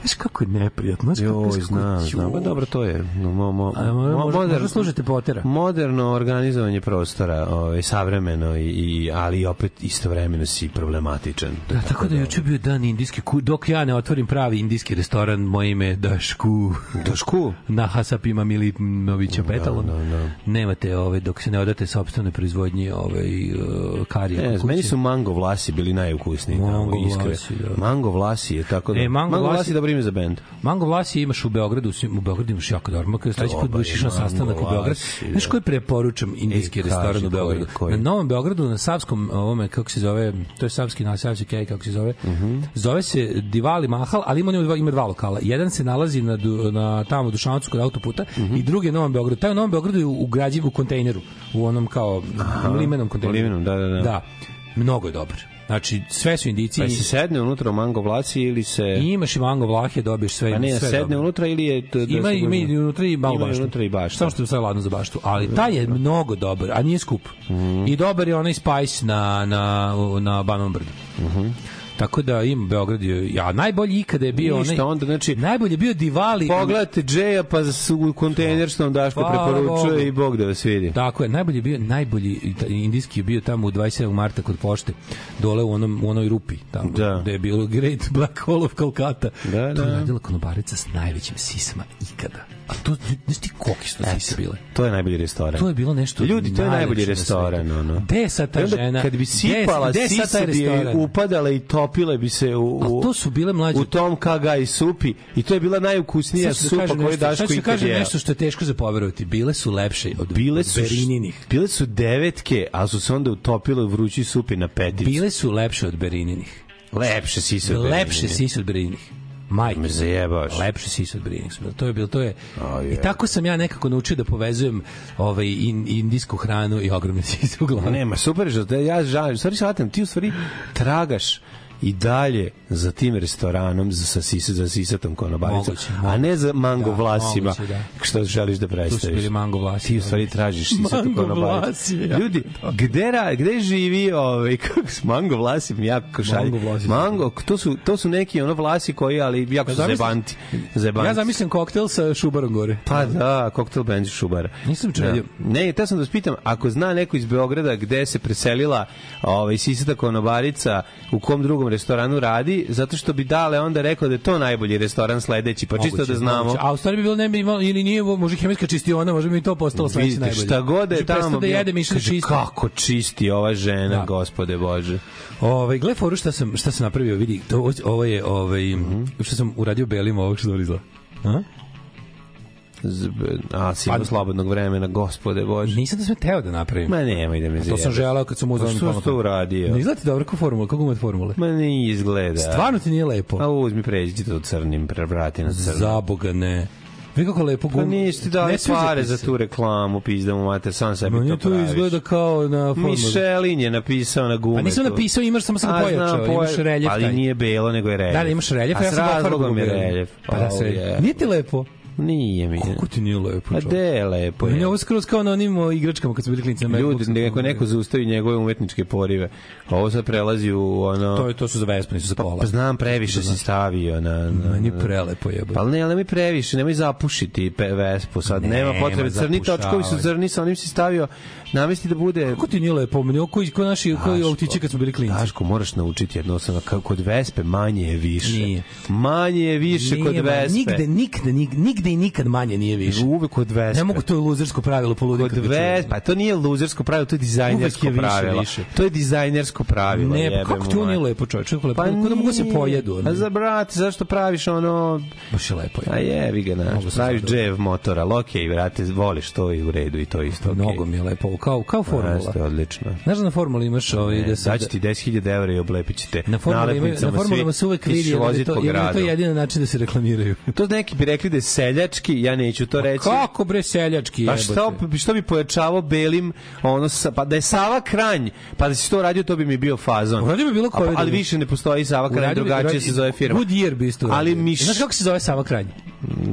Znaš kako je neprijatno, znaš kako Joj, kako- znam, znam. Pa dobro, to je. No, mo, mo, A, mo- mo- možda- možda slušate Potera. Moderno organizovanje prostora, ovaj, savremeno, i, i, ali opet istovremeno si problematičan. Da, tako da je juče bio dan indijski ku, dok ja ne otvorim pravi indijski restoran, moje ime je Dašku. Dašku? Na Hasapima Milimovića Petalom. da, da. Nemate ove, dok se ne odate sopstvene proizvodnje ovaj, uh, karija. Ne. Meni su mango vlasi bili najukusniji. Mango tamo, iskreno. vlasi, da. Mango vlasi je tako da. E, Mango mango vlasi- vlasi je dobro ime za bend. Mango Vlasi imaš u Beogradu, u Beogradu imaš jako dobro. Kada sledeći put budeš išao na sastanak u Beograd, znaš da. koji preporučam indijski E, restoran u Beogradu? koji? Na Novom Beogradu, na Savskom, ovome, kako se zove, to je Savski na Savski Kej, kako se zove, Mhm. zove se Divali Mahal, ali ima, dva, ima dva lokala. Jedan se nalazi na, na tamo u Dušanovacu kod autoputa Mhm. i drugi je u Novom Beogradu. Taj u Novom Beogradu je ugrađiv u kontejneru, u onom kao limenom kontejneru. limenom, da, da, da. Da, mnogo je dobar. Znači, sve su indici. Pa se sedne unutra u mango vlasi ili se... I imaš i mango vlahe, dobiješ sve. Pa ne, sve sedne dobro. unutra ili je... To, da Ima se- ima i unutra i malo baštu. unutra i baštu. Samo što je sve ladno za baštu, ali taj je mnogo dobar, a nije skup. Mhm. I dobar je onaj spice na na na Banovom brdu. Tako da im Beograd je ja najbolji ikada je bio Ništa, onaj onda, znači, najbolji je bio Divali Pogledajte Džeja pa su u kontejner što Daško Hvala preporučuje Bogu. i Bog da vas vidi. Tako je, najbolji je bio, najbolji indijski je bio tamo u 27. marta kod pošte, dole u, onom, u onoj rupi, tamo Da. gde je bilo Great Black Hole of Kolkata. Da, To je da. radila konobarica s najvećim sisama ikada. A to, znaš ti koliki su sise bile? To je najbolji restoran. To je bilo nešto Ljudi, to je najbolji na restoran, svetu. ono. Gde je sad ta onda žena? Kad bi je- sipala gde je sad sise taj bi upadale i topile bi se u, u, A to su bile mlađe. u tom kaga i supi i to je bila najukusnija Sad da supa koju nešto, sad Daško ću da kažem nešto što je teško za poverovati. Bile su lepše od, Bile su, Berininih. bile su devetke, a su se onda utopile u vrući supi na peticu. Bile su lepše od Berininih. lepše sise od Lepše Berlina. sise od Berininih. Majke. Me zajebavaš. Lepše sise od bile. To je bilo, to je. Je. I tako sam ja nekako naučio da povezujem ovaj in, indijsku hranu i ogromne sise u glavi. Nema, super je ja žalim. Stvari shvatam, ti u stvari tragaš i dalje za tim restoranom za sa sisa za sisatom konobaricom, Moguće, a ne za mango Da, vlasima moguće, da. što želiš da predstaviš. bili mango vlasi, Ti u stvari tražiš sisatu vlasi, ja. Ljudi, gde, ra, gde živi ovaj kako s mango vlasi jako šalje. Mango vlasi su Mango, to su to su neki ono vlasi koji ali jako su zamislim- zebanti. Zebanti. Ja zamislim koktel sa šubarom gore. Pa da, koktel band Šubara. Nisam čudio. Da. Ne, te sam da vas pitam, ako zna neko iz Beograda gde se preselila ovaj, Sisata Konobarica, u kom drugom restoranu radi, zato što bi dale onda rekao da je to najbolji restoran sledeći, pa čisto Moguće, da znamo. moguće. A u stvari bi bilo ne bi imalo ili nije može hemijska čistiona, može bi i to postalo sledeće Vidite, najbolje. šta god je prestao tamo da jede Kaže, čisto. Kako čisti ova žena, Da. gospode Bože. Ovaj gle foru šta sam šta sam napravio, vidi, to ovo je ovaj Mhm. što sam uradio belim ovog što dobro izgleda. A? A, si Pa- slobodnog vremena, gospode Bože. Nisam da sve teo da napravim. Ma nemoj da me to sam želeo kad sam uzeo. Pa onu što pametnu. si to uradio? Ne izgleda ti dobro kao formula, kako ima formule? Ma ne izgleda. Stvarno ti nije lepo. A uzmi pređi to crnim, prevrati na crno. Za boga ne. Vi kako lepo Pa gum. nisi ti dali pare za tu reklamu, pizda mu mater, sam sebi Meni to to praviš. izgleda kao na formuli. Mišelin je napisao na gumetu. Pa nisam napisao, imaš samo sam A, pojačao, poja- imaš reljef Ali taj. nije belo, nego je reljef. Da, da, imaš reljef, a ja s sam dao farbu razlogom je reljef. Pa da se, je. nije ti lepo? Nije mi. Kako ti nije lepo? Pa čoveče? de je lepo Meni je je. ovo skroz kao na onim igračkama kad su bili klinci na Ljudi, neko, neko zaustavi njegove umetničke porive. A Ovo sad prelazi u ono... To, je, to su za Vespa, nisu za kola. Pa znam, previše si stavio na... na Meni je na- prelepo jebote. Pa ne, ali nemoj previše, nemoj zapušiti Vespu sad. Nema Nema potrebe, crni točkovi su crni, sa onim si stavio, namesti da bude... Kako ti nije lepo? Koji ko naši koji autići kad smo bili klinci. Daško, moraš naučiti jedno sam kako kod Vespe manje je više. Nije. Manje je više kod Nije, ma, Vespe. Nigde, nigde, nigde, nigde i nikad manje nije više. Uvek kod Vespe. Ne mogu to je luzersko pravilo poludi Kod Vespe, pa to nije luzersko pravilo, to je dizajnersko je više, pravilo. više. To je dizajnersko pravilo. Ne, jebe pa kako to nije lepo, čoveče? Kako lepo? Pa Kako da mogu da se pojedu? A za brate, zašto praviš ono... Baš je lepo. A jevi ga, se praviš džev motora, ali okej, brate, voliš to i u redu i to isto. Mnogo mi je lepo, ovo, kao, kao formula. Jeste, odlično. Znaš da na formuli imaš ovaj, da se... Daći ti 10.000 evra i oblepit ćete Na formulama, ima, na formulama se uvek vidi, jer je to, jer je to jedini način da se reklamiraju. To neki bi rekli da je seljački, ja neću to reći. Kako bre seljački Pa jebote? što, bi- što bi pojačavao belim, ono, sa, pa da je Sava Kranj, pa da si to radio, to bi mi bio fazon. Uradio bi bilo A, koje pa- Ali da- više ne postoji Sava Kranj, drugačije se zove firma. Goodyear bi isto Ali miš... Znaš kako se zove Sava Kranj?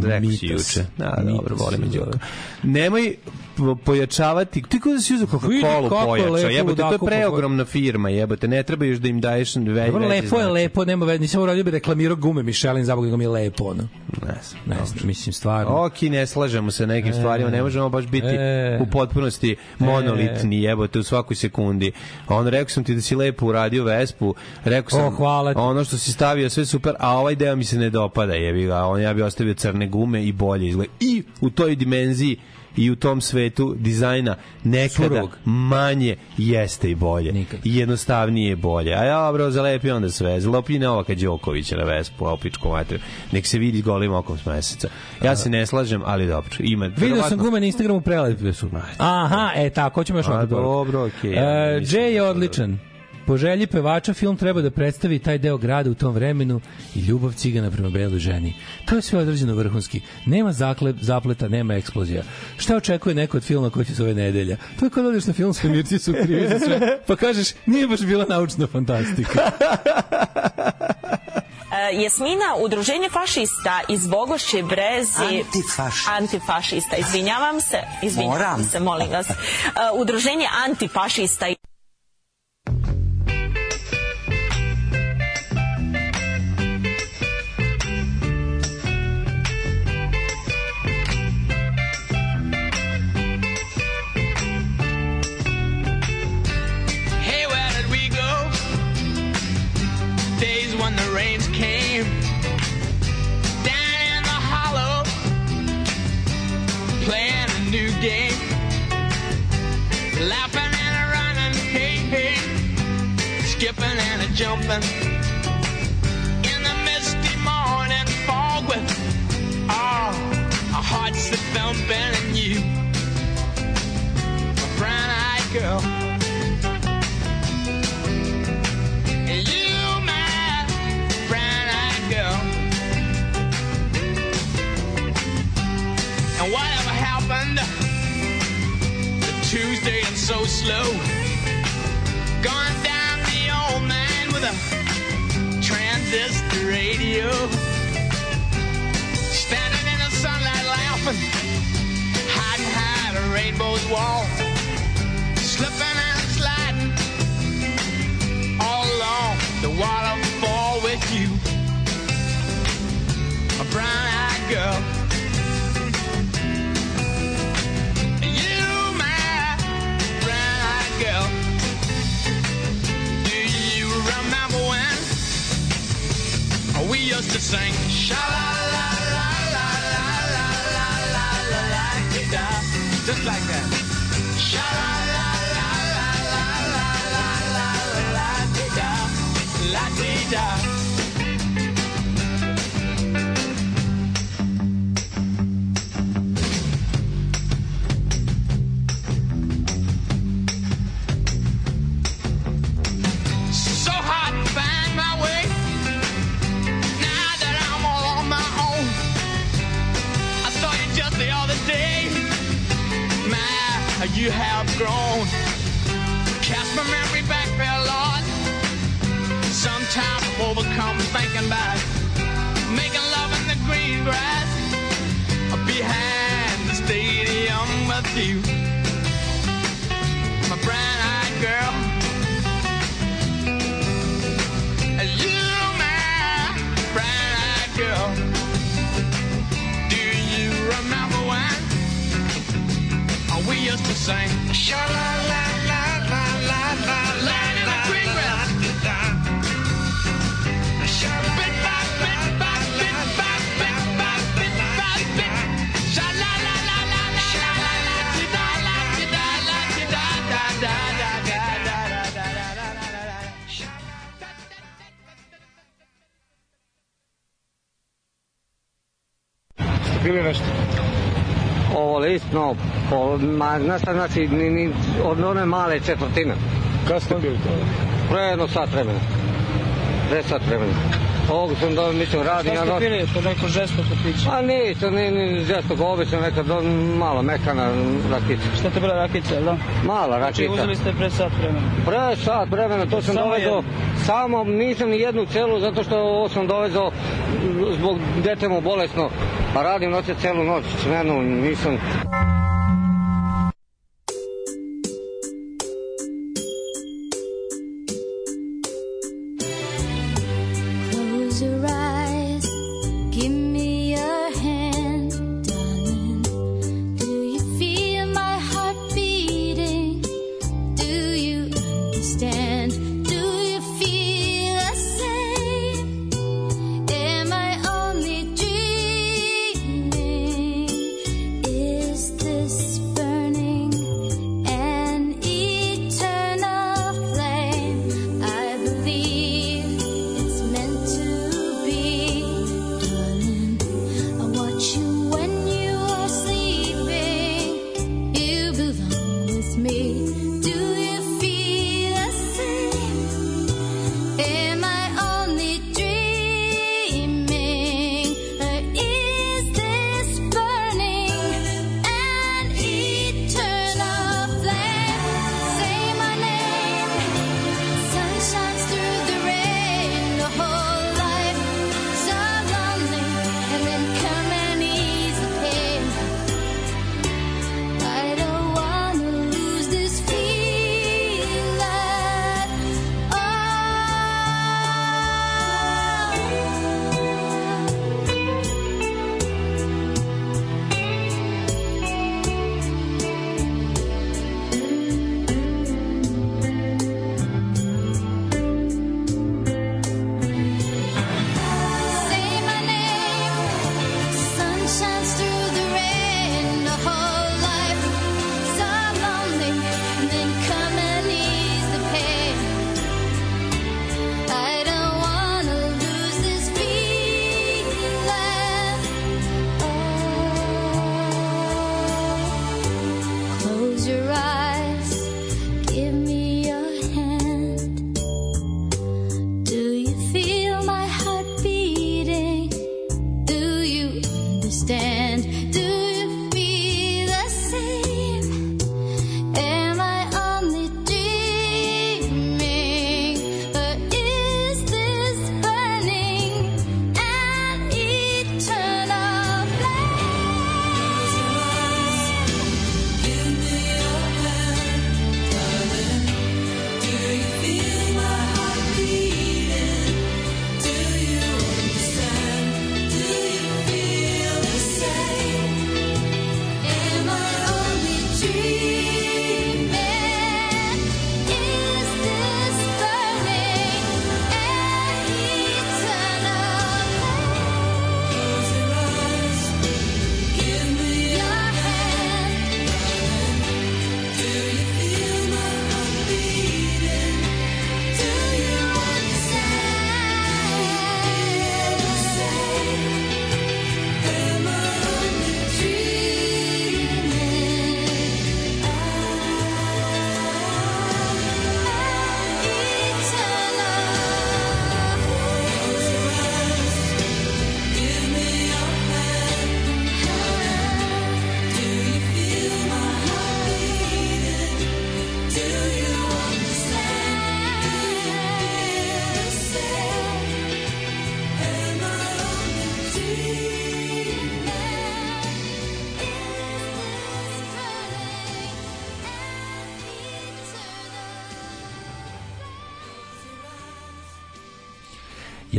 Rekao si juče. Da, Mitos dobro, volim i. Đoka. Nemoj po- pojačavati, ti ko da si uzeo Coca-Cola pojača, jebote, to je preogromna firma, jebote, ne treba još da im daješ ve, veći lepo je, značaj. lepo, nema veze. Nisam uradio bi reklamirao gume Michelin, za nego mi je lepo, ono. Ne znam. Ne znam, mislim, stvarno. Ok, ne slažemo se nekim stvarima, ne možemo baš biti E. u potpunosti monolitni, jebote, u svakoj sekundi. On rekao sam ti da si lepo uradio Vespu, rekao sam O, hvala ti. ono što si stavio sve super, a ovaj deo mi se ne dopada, jebi ga, on ja bi ostavio crne gume i bolje izgleda. I u toj dimenziji i u tom svetu dizajna nekada Surovog. manje jeste i bolje. Nikad. I jednostavnije je bolje. A ja, bro, zalepi onda sve. Zalepi Novaka Đokovića na Vespu, a opičku materiju. Nek se vidi golim okom s meseca. Ja se ne slažem, ali dobro. Ima, Video sam verovatno- gume na Instagramu prelepe su. Aha, e tako ćemo još poruku. dobro, okej, E, ja mislim Jay je da- odličan. Po želji pevača film treba da predstavi taj deo grada u tom vremenu i ljubav cigana prema beloj ženi. To je sve određeno vrhunski. Nema zaklep, zapleta, nema eksplozija. Šta očekuje neko od filma koji će se ove nedelja? To je kao da odeš na film svemirci su krivi za sve, pa kažeš nije baš bila naučna fantastika. E, Jasmina, udruženje fašista iz Bogošće Brezi... Antifašista. Antifašista, izvinjavam se. Izvinjavam Moram. se, molim vas. E, Udruženje antifašista jumping in the misty morning fog with ah, all our hearts that thumping and you, a brown-eyed girl. You, my brown-eyed girl. And whatever happened Tuesday and so slow? Gone down transistor radio. Standing in the sunlight laughing, hiding behind a rainbow's wall. Slipping and sliding all along the waterfall used to sing sha la la la la la la la la la la just like that. Sha la la la la la la la la la da la dee you have grown. Cast my memory back there, Lord. Sometimes I'm overcome thinking about making love in the green grass behind sing? Sha la la la la la la la la la la la la la la la di da la di da la di da da da da da da da da da da da da. Bili nešto? Ovo listno, po, ma, znaš šta znači, ni, ni, od one male četvrtine. Kada ste bili to? Pre jedno sat vremena. Pre sat vremena. Ovog sam da, mislim, radim. Šta ste ja pili? To neko žestoko piće. A ništa, ni, ni žestoko, obično neka do, malo mekana rakica. Šta te bila rakica, jel da? Mala Znači rakica. uzeli ste pre sat vremena. Pre sat vremena, to sam Samo dovezao, samo nisam ni jednu celu, zato što ovo sam dovezao zbog detemu bolesno, a radim noće celu noć, smenu, nisam...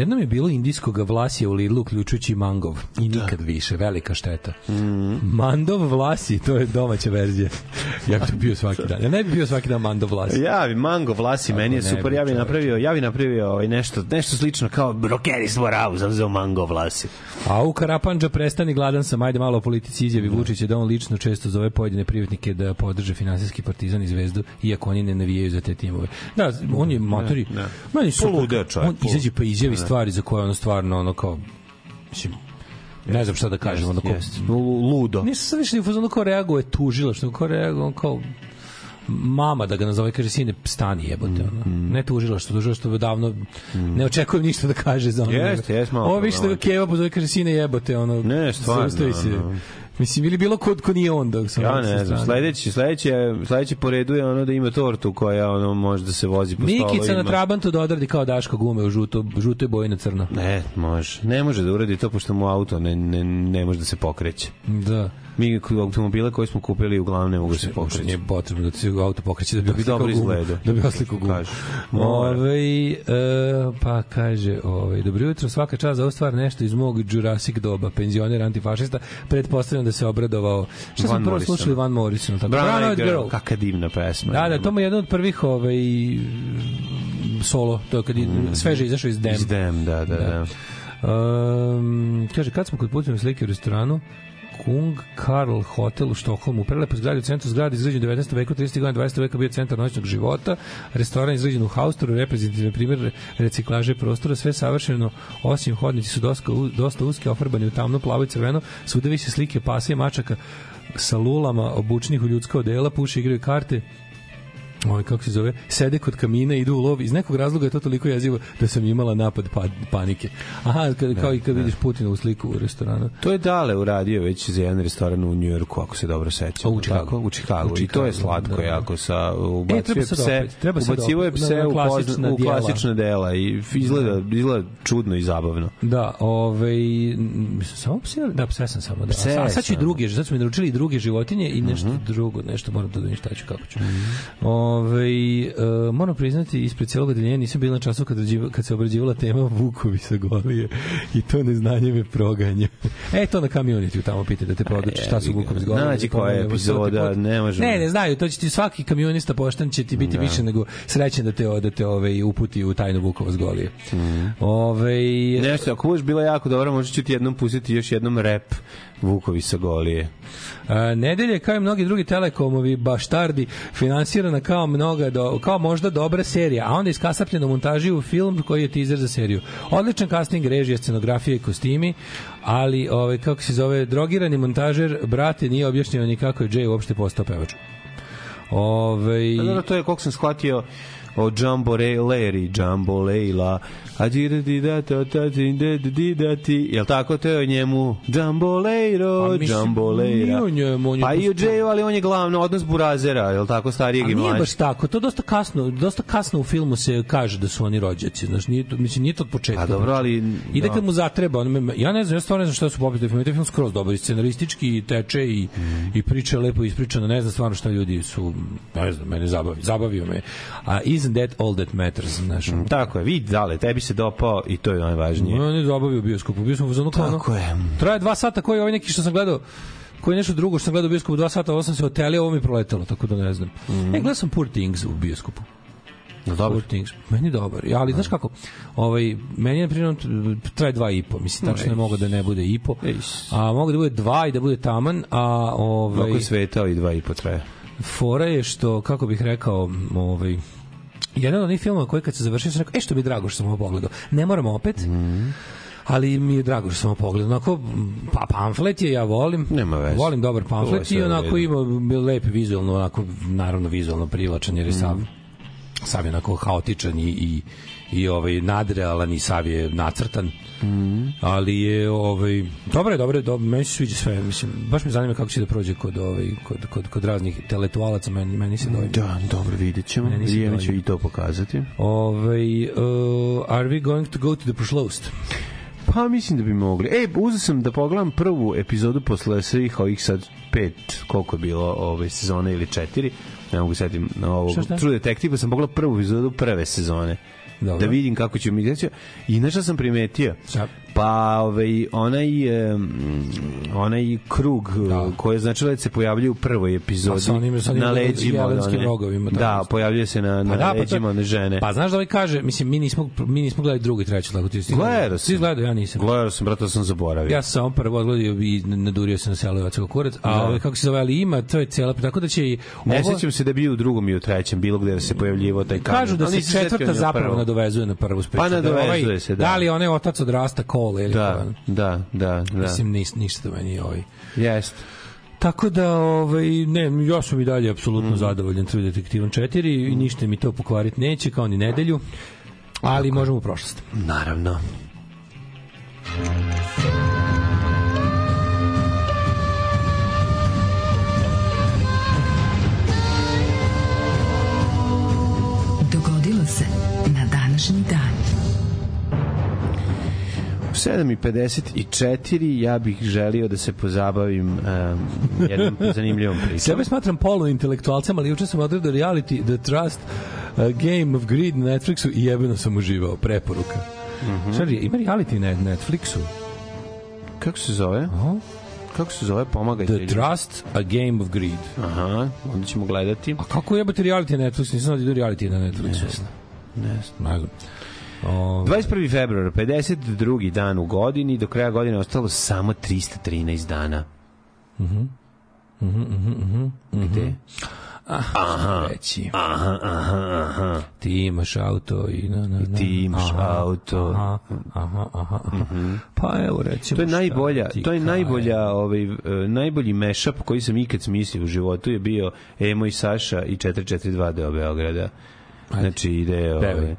Jednom je bilo indijskog vlasija u Lidlu, uključujući mangov. I nikad više, velika šteta. Mandov vlasi, to je domaća verzija. Ja bih bio svaki dan. Ja ne bih bio svaki dan mandov vlasi. Ja bi mango vlasi, meni je ne super. Ja bi čoveče. napravio, ja bi napravio ovaj nešto, nešto slično kao Rokeri Svorau, sam zao mango vlasi. A u Karapanđa prestani gladan sam, ajde malo o politici izjavi Vučića da on lično često zove pojedine privatnike da podrže finansijski partizan i zvezdu, iako oni ne navijaju za te timove. Da, on je matori. ne. Meni je super. Poludeo čovjek, On izađe pa izjavi stvari za koje ono stvarno ono kao mislim ne znam šta da kažem, ono kao Jeste. Lu- Ludo. Nisam sad više ni u fazonu kao reaguje tužila, što kao reaguje on kao mama da ga nazove kaže sine stani jebote ono. Mm, ne tužila što tužila što davno ne očekujem ništa da kaže za ono Jeste, jeste malo ovo više da ga. Keva pozove kaže sine jebote ono Ne, stvarno, zaustavi se ono. Mislim ili bilo kod ko nije on dok sam Ja ne znam, sledeći, sledeći, sledeći po redu je ono da ima tortu koja ono može da se vozi po stolovima. Mikica na trabantu da odradi kao Daško gume u žuto, žutoj boji na crno. Ne, može. Ne može da uradi to pošto mu auto ne, ne, ne može da se pokreće. Da. Mi automobile koje smo kupili uglavnom ne mogu da se pokreće. nije potrebno da se auto pokreće da bi, Da bi dobro izgledao. Da bi oslikao gumu. Ove, e, pa kaže, ovaj dobro jutro, svaka čast za ovu stvar nešto iz mog Jurassic doba, penzioner antifašista, pretpostavljam da se obradovao. Šta smo Van prvo Morrison. slušali Van Morrison? Tako, Brown Brown Eyed Girl. Girl. Kaka divna pesma. Da, da, to mu je jedan od prvih ovaj, solo, to je kad je sveže izašao iz Dem. Mm. Iz Dem, da, da, da. Um, kaže, kad smo kod putovne slike u restoranu, Kung Karl Hotel u Štokholmu, prelepo zgradi u centru zgrade izgrađen u 19. veku, 30. godina 20. veka bio centar noćnog života, restoran izgrađen u Haustoru, reprezentativni primjer reciklaže prostora, sve savršeno, osim hodnici su dosta, dosta uske, ofarbani u tamno, plavo i crveno, svuda više slike pasa i mačaka sa lulama obučnih u ljudska odela, puše igraju karte, ovaj kako se zove, sede kod kamina, idu u lov. Iz nekog razloga je to toliko jezivo da sam imala napad pa, panike. Aha, kad, kao i kad vidiš Putina u sliku u restoranu. To je Dale uradio već za jedan restoran u Njujorku, ako se dobro sećam. A, u. Tako? U Chicagu. U I to je Chicagu, slatko da, da. jako sa ubacio E, pse, opet, treba je pse u, klasična u klasična dela i izgleda, izgleda čudno i zabavno. Da, ovaj samo pse, da pse sam samo da. Pse a sad ću i druge, sad su mi naručili i druge životinje i nešto drugo, nešto moram da vidim šta ću kako ću. Ovaj e, moram priznati ispred celog odeljenja nisam bila na času kad kad se obrađivala tema Vukovi sa Golije i to neznanje me proganja. e to na community tamo pita da te poduči šta su Vukovi sa Golije. Nađi da koja je epizoda, put. ne možemo. Ne, ne znaju, to će ti svaki kamionista pošten će ti biti Da. više nego srećan da te da te ovaj uputi u tajnu Vukova s Golije. Ovaj Nešto, ako budeš bila jako dobra, možda ću ti jednom pustiti još jednom rep Vukovi sa Golije. A, nedelje kao i mnogi drugi telekomovi baštardi finansirana kao mnoga do, kao možda dobra serija, a onda iskasapljena montaži u film koji je teaser za seriju. Odličan casting, režija, scenografija i kostimi, ali ovaj kako se zove drogirani montažer brate nije objašnjeno ni kako je Jay uopšte postao pevač. Ovaj Pa dobro, to je, koliko sam shvatio, o Jumbo Ray, Larry, Jumbo Leila, a di da di da ta ta di da di da ti, jel tako, to je o njemu Pa mislim, Jumbo nije on je Pa i o ali on je glavno odnos Burazera, jel tako, starijeg A i nije mlađeg. baš tako, to dosta kasno, dosta kasno u filmu se kaže da su oni rođaci, znaš, nije to, mislim, nije to od početka. A dobro, ali... Ide da. kad mu zatreba, on me, ja ne znam, ja stvarno ne znam šta su popite film, taj film skroz dobar, i scenaristički i teče i, Mm. i priča je lepo ispričana, ne znam stvarno šta ljudi su, ne znam, mene zabavi, zabavio me. A isn't that all that matters, znaš? Mm. Tako je, vidi, dale, tebi se dopao i to je najvažnije. On je zabavio bioskopu, bio sam u zonu kao Tako je. traje dva sata, koji je ovaj neki što sam gledao, koji je nešto drugo što sam gledao u bioskopu dva sata, ovo sam se otelio, ovo mi je proletelo, tako da ne znam. Mhm. E, gledao sam Poor Things u bioskopu. Dobro? Poor Things. Meni je dobar. Ja, ali znaš kako, ovaj, meni je na primjer traje dva i po. Mislim, tačno ne mogu da ne bude i po. A mogu da bude dva i da bude taman, a ovaj, Mnogo svetao i dva i po traje. fora je što, kako bih rekao, ovaj, jedan od onih filmova koji kad se završio sam rekao, e što je drago što sam ovo pogledao. Ne moramo opet, Mhm. ali mi je drago što sam ovo pogledao. Onako, pa pamflet je, ja volim. Nema veze. Volim dobar pamflet i onako ima lep vizualno, onako, naravno vizualno privlačan jer je sav, Mhm. Sav je onako haotičan i, i, i ovaj nadrealan i sav je nacrtan. Mhm. Ali je ovaj dobro je, dobro je, dobro, meni se sviđa sve, mislim, baš me zanima kako će da prođe kod ovaj kod kod kod raznih teletualaca, meni meni se dođe. Da, dobro, vidjet ćemo. Meni se Vrijeme će i to pokazati. Ovaj uh, are we going to go to the Prošlost? Pa mislim da bi mogli. E, uzeo sam da pogledam prvu epizodu posle svih ovih sad pet, koliko je bilo ove sezone ili četiri, ne mogu setim na ovo. Šta, šta? True Detective, sam pogledao prvu epizodu prve sezone. Dobro. Da vidim kako će mi izaći. I nešto sam primetio. Šta? Pa ovaj, onaj, em, onaj krug da. koji je značilo da se pojavljuje u prvoj epizodi Pa sa onim- sa onim na leđima. one- rogovima, Da, pojavljuje se na, na Pa da, pa to- leđima one žene. Pa znaš da ovaj kaže, mislim, mi nismo, mi nismo gledali drugu i treću, tako ti si Gledao Ti gledao, ja nisam. Gledao sam, brate, sam zaboravio. Ja sam prvo odgledio i nadurio se na selo Jovacko kurac, a Da. ovaj, kako se zove, ali ima, to je cijela, tako da će i Ne ovo- sećam se da bio u drugom i u trećem, bilo gde da se pojavljivo taj kamen. Kažu da se četvrta zapravo nadovezuje na prvu spriču. Pa nadovezuje ovaj, se, da. Da li onaj otac odrasta Cole ili Da, kao- da, da, da. Mislim, nis, ništa meni ovaj. Jeste. Tako da, ovaj, ne, ja sam i dalje apsolutno Mhm. zadovoljan True Detektivom 4 i ništa mi to pokvariti neće, kao ni nedelju, ali možemo u prošlost. Naravno. Dogodilo 7.54 ja bih želio da se pozabavim um, jednom zanimljivom pričom. Sebe smatram polu intelektualcem, ali juče sam odgledao reality The Trust uh, Game of Greed na Netflixu i jebeno sam uživao. Preporuka. Mm. -hmm. ima reality na Netflixu? Kako se zove? Aha. Kako se zove? Pomagajte. The Trust, A Game of Greed. Aha, onda ćemo gledati. A kako jebate reality na Netflixu? Nisam znao da idu reality na Netflixu. Ne znam. Ne znam. Ne znam. O, 21. februar, 52. dan u godini, do kraja godine ostalo samo 313 dana. Mhm. Mhm, mhm, mhm. Gde? Aha, reći. Aha, aha, aha. Ti imaš auto i na, na, na. Ti imaš Aha, auto. Aha, aha, aha. aha. Pa evo recimo. To je najbolja, to je najbolja, ovaj e, najbolji mashup koji sam ikad smislio u životu je bio Emo i Saša i 442 deo Beograda. Znači ide ovaj.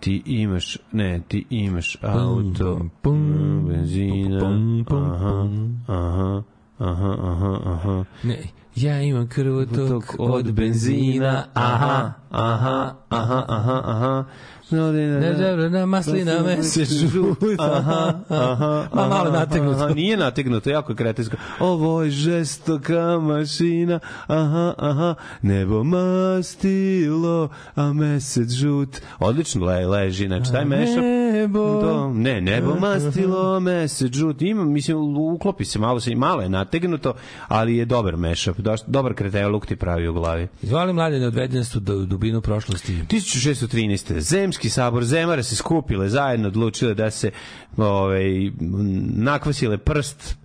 Ti imaš, ne, ti imaš auto, pum, benzina, pum, pum, aha, aha, aha, aha, aha. Ne, ja imam krvotok Tok od benzina, aha, aha, aha, aha, aha. No, ne, ne, Ne, ne. na maslina me se žuta. Aha, aha, Ma malo nategnuto. aha, Nije nategnuto, jako je kretensko. Ovo je žestoka mašina, aha, aha, nebo mastilo, a mesec žut. Odlično le, leži, znači taj mešap. Nebo. Do, ne, nebo mastilo, mesec žut. Ima, mislim, uklopi se, malo, se, malo je nategnuto, ali je dobar mešap. Dobar kreteluk ti pravi u glavi. Izvali mlade odvedenstvo do dubinu prošlosti. 1613. Zemski sabor Zemara se skupile zajedno odlučile da se ovaj nakvasile prst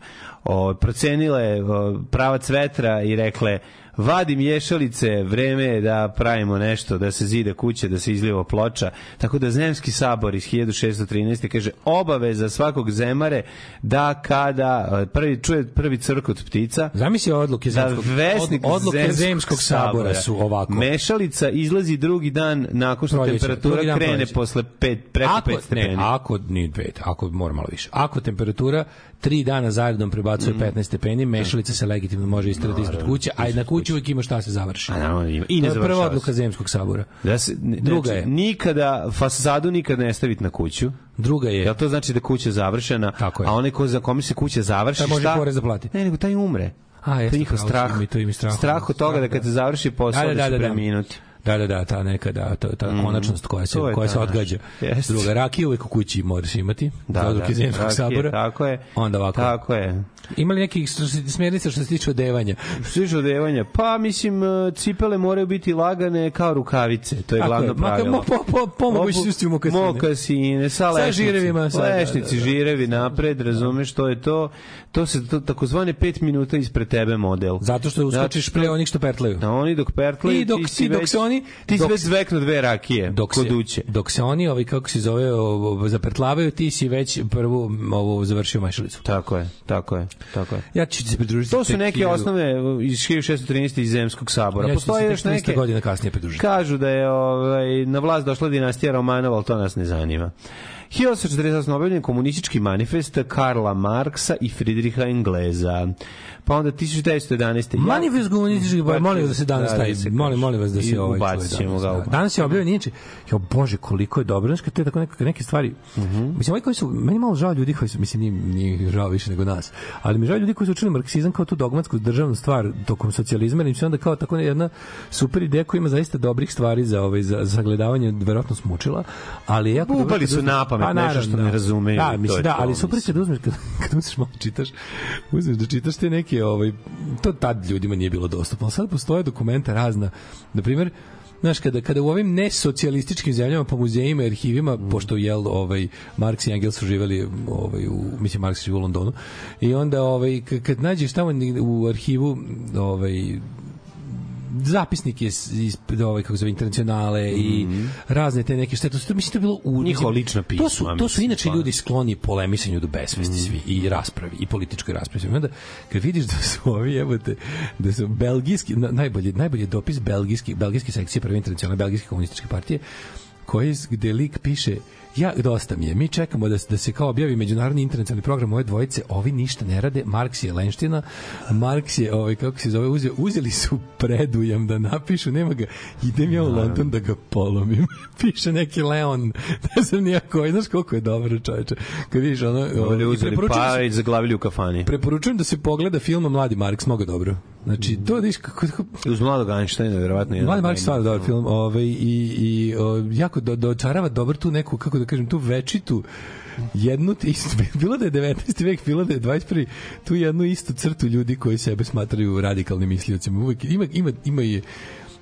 ovaj procenile o, pravac vetra i rekle vadim ješalice, vreme je da pravimo nešto, da se zide kuće, da se izliva ploča. Tako da Zemski sabor iz 1613. kaže obaveza svakog zemare da kada e, prvi čuje prvi crkot ptica, Zamisli odluke da zemskog, vesnik od, odluke Zemskog zemskog sabora su ovako. Mešalica izlazi drugi dan nakon što Proljeće, temperatura krene proljeća. posle pet, preko ako, 5 stepeni. Ne, ako ni pet, ako mora malo više. Ako temperatura tri dana zaredom prebacuje Mm. 15 stepeni, mešalica se legitimno može istrati ispred kuće, a na kući uvijek ima šta se završi. A naravno ima. I ne to je prva odluka se. zemskog sabora. Da se, ne, Druga znači, je. Nikada, fasadu nikad ne staviti na kuću. Druga je, Jel to znači da kuća je završena, Tako je. a onaj ko za kome se kuća završi, Taj može šta? porez da plati. Ne, nego taj umre. A, to jeste, je njihov pravo si, strah. ima i to ima i strah. Strah od toga da kad se završi posao da, Da, da, da, da. preminuti. Da, da, da, ta neka, da, ta, ta konačnost koja se, Mm. Koja ta se odgađa. Jeste. Druga, rakija uvijek u kući moraš imati, Da, da, zemskog rakije, sabora. Tako je. Onda ovako. Tako je. Ima li nekih što se- smjernica što se tiče odevanja? Odevanja. Pa, mislim, e, cipele moraju biti lagane kao rukavice. To je Tako glavno je. Pravilo. mo- po- po- po mogućnosti mokasine. Mokasine, sa Sa lešnici. žirevima, sa- Lešnici, da, da, da. žirevi napred, razumeš, to je to. To se to, takozvane 5 minuta ispred tebe model. Zato što uskočiš pre onih što pertlaju. A oni dok pertlaju, I dok ti si dok već, se oni- ti si već zveknu dve rakije dok kod uće. dok se oni, ovaj, kako se zove, ovo, zapertlavaju, ti si već prvu ovo, završio mašalicu. Tako je, tako je, tako je. Ja ću se pridružiti. To su neke osnove iz 1613. iz Zemskog sabora. Ja Postoje se još tek 300 neke... godina kasnije pridružiti. Kažu da je ovaj, na vlast došla dinastija Romanova, ali to nas ne zanima. 1848. objavljen komunistički manifest Karla Marksa i Friedricha Engleza. Pa onda 1911. Manifest komunistički, pa molim vas da se danas Da, taj, da se molim, molim vas da se ovaj ubacit ćemo ga da. Danas je objavljen inače. Jo bože, koliko je dobro. Kad te tako neke, neke stvari. Mislim, ovi koji su, meni malo žao ljudi koji su, mislim, nije, nije žao više nego nas, ali mi žao ljudi koji su učili marksizam kao tu dogmatsku državnu stvar tokom socijalizma, jer im se onda kao tako jedna super ideja koja ima zaista dobrih stvari za ovaj za, za sagledavanje verovatno smučila, ali jako dobro Ubali kad su uzmeš- napamet Pa, nešto što ne da. razumeju, Da, mislim da, ali super mislim. kad uzmeš kad, kad uzmeš malo čitaš, uzmeš da čitaš te neke ovaj to tad ljudima nije bilo dostupno. Sad postoje dokumenta razna. Na primjer, Znaš, kada, kada u ovim nesocijalističkim zemljama po muzejima i arhivima, Mm. pošto jel, ovaj, Marks i Engels su živeli ovaj, u, mislim, Marks živi u Londonu, i onda ovaj, kad nađeš tamo u arhivu ovaj, zapisnik je iz, iz ovaj kako zove internacionale i razne te neke štete. To mislim to je bilo u. Njihova mislim, lična to su to su inače ljudi skloni polemisanju do besvesti svi i raspravi i političkoj raspravi. I onda kad vidiš da su ovi jebote da su belgijski na- najbolji najbolji dopis belgijski belgijske sekcije prve internacionalne belgijske komunističke partije koji gde lik piše ja dosta mi je. Mi čekamo da da se kao objavi međunarodni internacionalni program ove dvojice. Ovi ništa ne rade. Marks je lenština. Marks je ovaj kako se zove uzeo, uzeli su predujam da napišu, nema ga. Idem ja u London da ga polomim. Piše neki Leon. Ne znam ni ja koji, znaš koliko je dobro, čoveče. Kad vidiš ono, Ovdje ovaj, uzeli pare i zaglavili u kafani. Preporučujem da se pogleda film Mladi Marks, mnogo dobro. Znači, to vidiš kako, kako Uz mladog Einsteina, verovatno. Mladi od Marks stvarno dobar film, ovaj i i o, jako do, dočarava dobro tu neku kako da kažem tu večitu jednu istu, bilo da je 19. vek, bilo da je 21. tu jednu istu crtu ljudi koji sebe smatraju radikalnim misliocima. Uvijek ima ima ima i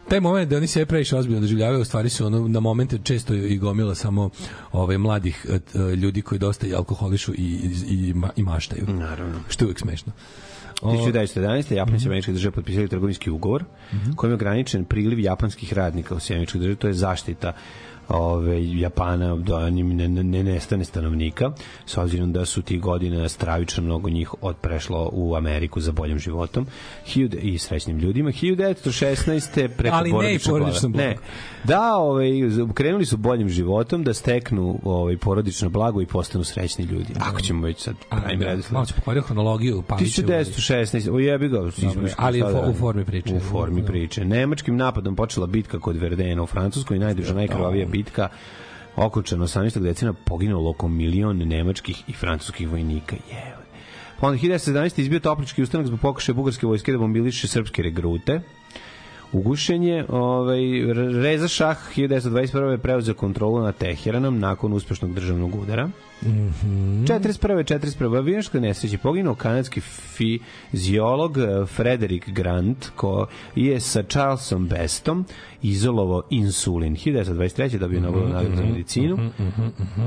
taj moment da oni se previše ozbiljno doživljavaju, u stvari su ono na momente često i gomila samo ovaj mladih eh, ljudi koji dosta i alkoholišu i i, i, i maštaju. Naravno. Što je uvijek smešno. O, 1911. Japanci i američke države potpisali trgovinski ugovor kojim je ograničen priliv japanskih radnika u sjemičkoj državi, to je zaštita ove Japana da njim ne, ne, ne nestane stanovnika s obzirom da su ti godina stravično mnogo njih odprešlo u Ameriku za boljim životom Hiljade- i srećnim ljudima 1916. preko Ali ne i porodičnom blaga. ne, da ovaj, krenuli su boljim životom da steknu ovaj, porodično blago i postanu srećni ljudi ako ćemo već sad pravim da, redosled. malo se pokvario hronologiju Pavićevu. 1916. O jebi ga. Ali šta u da formi priče. U formi Da. priče. Nemačkim napadom počela bitka kod Verdena u Francuskoj, najduža, najkrvavija bitka okončana 18. decena poginulo oko milion nemačkih i francuskih vojnika. Jevo. Pa onda 1917. izbio toplički ustanak zbog pokušaja bugarske vojske da bombiliše srpske regrute. Ugušen je, ovaj, Reza Šah 1921. je preuzeo kontrolu nad Teheranom nakon uspešnog državnog udara. Mhm. 41. 41. avijanskoj nesreći poginuo kanadski fiziolog eh, Frederick Grant ko je sa Charlesom Bestom izolovao insulin. 1923. dobio Mhm, Nobelovu nagradu za medicinu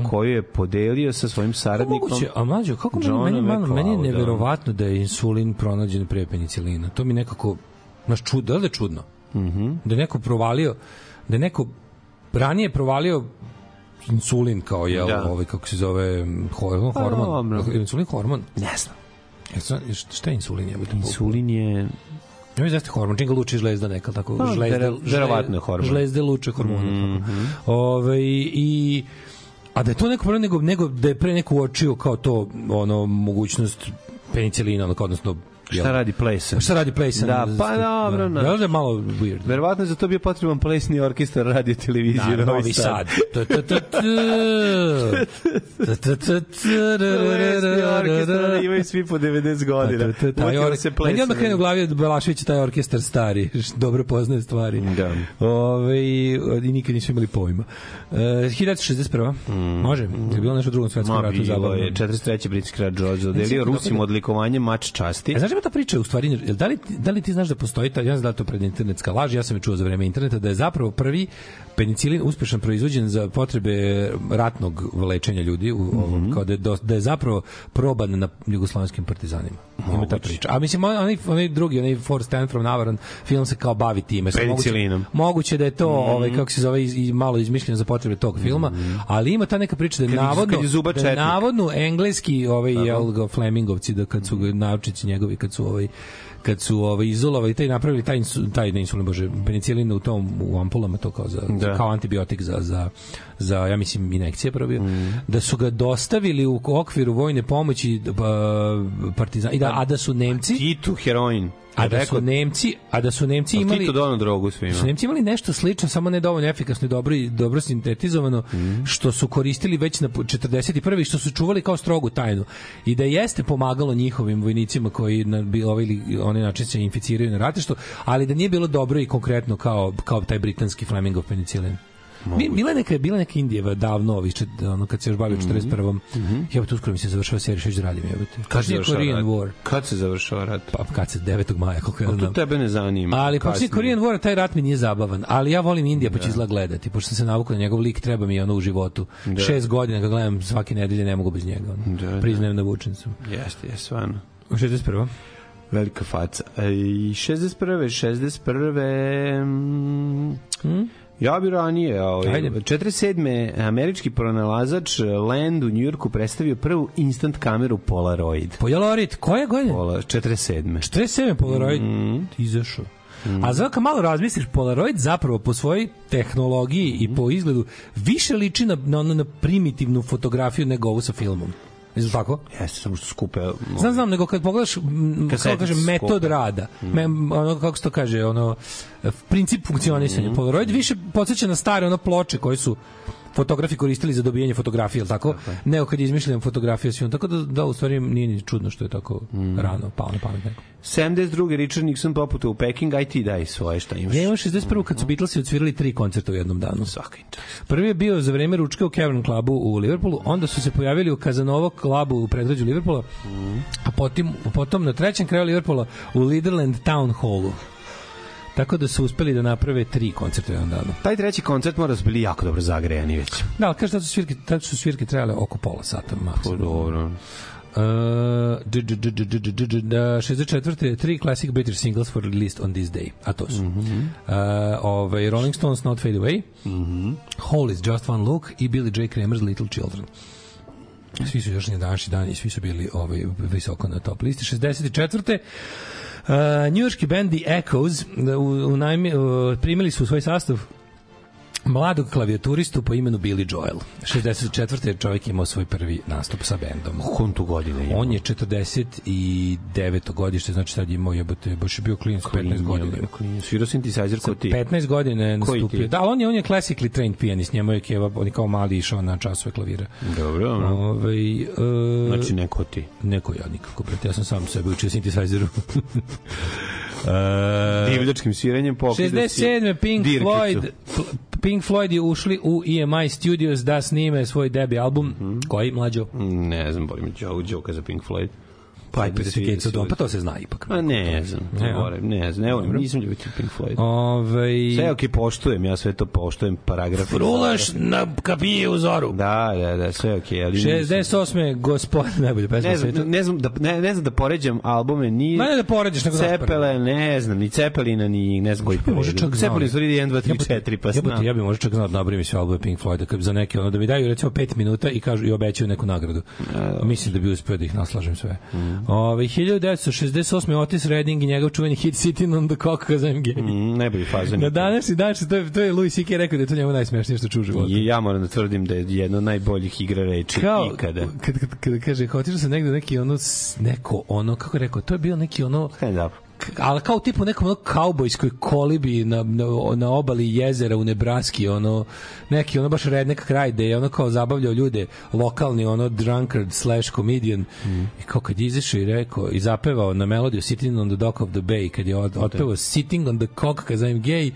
koju je podelio sa svojim saradnikom Moguće, a mlađo, kako meni, meni, meni, meni je neverovatno da je insulin pronađen pre penicilina. To mi nekako, naš čud, da li je čudno? Mhm. Da je neko provalio, da je neko ranije provalio insulin kao je Da. ovaj kako se zove hormon Pa, hormon insulin hormon Ne znam. Ja znam, šta je insulin je Insulin je Ja mi zaste hormon, čim ga luči žlezda neka, tako, Pa, žlezde, vero- verovatno je hormon. Žlezde luče hormone. Mm Ove, i, a da je to neko pre nego, nego da je pre neko uočio kao to, ono, mogućnost penicilina, odnosno, šta radi Plesan? Šta radi Plesan? Da, pa dobro, Da, na. da je malo weird. Verovatno za to bio potreban plesni orkestar radio televizije Da, Novi Sad. Orkestar imaju svi po 90 godina. Taj Uvatilo or... se Meni odmah krene u glavi da Belašević taj orkestar stari, dobro poznaje stvari. Da. Ove, I nikad nisu imali pojma. E, 1961. Može? Je bilo nešto drugom svetskom ratu zabavno? je. 43. britski grad George dodelio da Rusima opet- odlikovanje mač časti. E, znaš ima ta priča u stvari, da li, da li ti znaš da postoji ta, ja znam da to pred internetska laž, ja sam je čuo za vreme interneta, da je zapravo prvi penicilin uspešan proizvođen za potrebe ratnog lečenja ljudi, u, ovom, kao da je, da je zapravo proban na jugoslovenskim partizanima. Ima ta priča. A mislim, on- onaj, onaj drugi, onaj For Stand From Navaran film se kao bavi time. Penicilinom. Moguće, moguće da je to, ovaj, kako se zove, iz, i malo izmišljeno za potrebe tog filma, ali ima ta neka priča da je Kad navodno, kad je da je navodno engleski ovaj, jel, Flemingovci, da kad su ga naučici njegovi, kad kad su ovaj kad su ovaj izolovali taj napravili taj taj ne insulin bože penicilin u tom u ampulama to kao za, za Da. kao antibiotik za za za ja mislim injekcije prvo bio, da su ga dostavili u okviru vojne pomoći pa, partizan i da a da su Nemci Titu heroin. a da su Nemci a da su Nemci imali Tito donao drogu svima. su Nemci imali nešto slično, samo ne dovoljno efikasno i dobro, i dobro sintetizovano, što su koristili već na 41. i što su čuvali kao strogu tajnu. I da jeste pomagalo njihovim vojnicima koji na bi ovaj ili onaj način se inficiraju na ratištu, ali da nije bilo dobro i konkretno kao, kao taj britanski Flemingov penicilin. Mi, bila je neka bila neka Indijeva davno, ovi, čet- ono kad se još bavio 41. Jebote, uskoro mi se završava serija ću da radim, jebote. Kad se završava Korean rat? War. Kad se završava rat? Pa kad se 9. maja, koliko ja A to znam. tebe ne zanima. Ali Kasnije. Korean War, taj rat mi nije zabavan, ali ja volim Indija pa ću izgleda gledati, pošto sam se navukao na njegov lik, treba mi ono u životu. Da. Šest godina ga gledam svake nedelje, ne mogu bez njega. Ono. Da, da. Priznajem da vučen sam. Jeste, je stvarno. U 61. Velika faca. E, I 61. 61. Mm, Ja bi ranije, ovaj, Ajde. 47. američki pronalazač Land u Njujorku predstavio prvu instant kameru Polaroid. Polaroid, koje godine? Pola, 47. 47. Polaroid Mhm. izašao. A zato kad malo razmisliš, Polaroid zapravo po svojoj tehnologiji i po izgledu više liči na, na, na primitivnu fotografiju nego ovu sa filmom. Isto tako? Jeste, samo što skupe. Znam, znam, nego kad pogledaš, kako kaže, metod skupe. rada, me, ono, kako se to kaže, ono, princip funkcionisanja. Polaroid više podsjeća na stare ono ploče koje su fotografi koristili za dobijanje fotografije, jel tako? Nego kad je izmišljena fotografija s tako da, da u stvari nije ni čudno što je tako rano pao na pamet neko. 72. Richard Nixon poputa u Peking, aj ti daj svoje šta imaš. Ja imam 61. kad su Beatlesi odsvirali tri koncerta u jednom danu. Svaka. Prvi je bio za vreme ručka u Cavern Clubu u Liverpoolu, onda su se pojavili u Kazanovo klubu u predgrađu Liverpoola, a potom, potom na trećem kraju Liverpoola u Liderland Town Hallu. Tako da su uspeli da naprave tri koncerta jedan jednom danu. Taj treći koncert mora da su bili jako dobro zagrejani već. Da, ali kaže da su svirke, da su svirke trajale oko pola sata maksimum. Pa dobro. E, uh, 64. Tri classic British singles for released on this day. A to su. Mm -hmm. uh, ovaj, Rolling Stones Not Fade Away, mm -hmm. Hole is Just One Look i Billy J. Kramer's Little Children. Svi su još današnji dan i svi su bili ovaj, visoko na top listi. 64. Uh, njujorski band The Echoes u, u najmi, uh, primili su u svoj sastav mladog klavijaturistu po imenu Billy Joel. 64. je čovjek imao svoj prvi nastup sa bendom. Kon tu godine ima? On je 49. godište, znači sad je imao jebote, baš je bio klinac 15 godina. Klin, svirao synthesizer ko ti. 15 godina je nastupio. Da, on je on je classically trained pianist, njemu je Keva, on je kao mali išao na časove klavira. Dobro, dobro. Ovaj e, Znači neko ti. neko ja nikako, brate, ja sam sam sebe učio synthesizeru. e, Divljačkim sviranjem pokida si 67. Pink dirkicu. Floyd Pink Floyd je ušli u EMI Studios da snime svoj debi album koji mlađo Ne znam, boli mi Joe, Joe za Pink Floyd. Pa, at the Gates of Dawn, pa to se zna ipak. Pa ne znam, Ne, volim, ne znam, ne volim, nisam ljubitelj Pink Floyd. Ove, Sve ok, poštujem, ja sve to poštujem, paragraf. Frulaš na kapije u zoru. Da, da, da, sve ok, ali nisam. 68. gospod, najbolje pesma Ne na znam, ne znam da ne, ne znam da poređam albume ni Ma ne da poređaš, nego znaš Cepele, ne znam, ni Cepelina ni ne znam koji Ja može čak znao. Cepelin su ide 1 2 3 4 pa znam. ja bi možda čak znao da nabrim sve albume Pink Floyda kad za neke ono da mi daju recimo 5 minuta i kažu i obećaju neku nagradu. Mislim da bi uspeo da ih naslažem sve. Ove 1968. Otis Redding i njegov čuveni hit Sitting on the Cock cause I'm gay. Mm, najbolji fazon. Na današnji dan to je to je Louis C.K. rekao da je to njemu najsmešnije što čuo u životu. I ja moram da tvrdim da je jedna od najboljih igra reči kao ikada. kad, kad, kad kaže otišao sam negde neki ono neko ono kako je rekao to je bio neki ono Stand up. Ali kao tipu nekom ono kaubojskoj kolibi na, na, na obali jezera u Nebraski ono neki ono baš redneck kraj gde je ono kao zabavljao ljude lokalni ono drunkard slash comedian. I kao kad je izašao i rekao i zapevao na melodiju Sitting on the Dock of the Bay kad je od, otpevao Sitting on the Cock cause I'm gay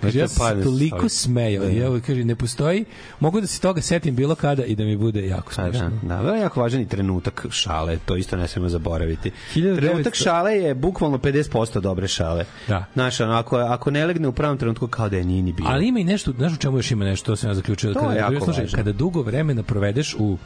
kaže ja sam toliko smejao. Da, i da. kaže ne postoji. Mogu da se toga setim bilo kada i da mi bude jako Pa smešno. da, da, da, jako važan i trenutak šale, to isto ne smemo zaboraviti. 1900 Trenutak šale je bukvalno 50% dobre šale. Da. Znaš, ono, ako, ako ne legne u pravom trenutku, kao da je nije ni bilo. Ali ima i nešto, znaš u čemu još ima nešto, to sam ja zaključio. To kada, je jako slušaj, važno. kada dugo vremena provedeš u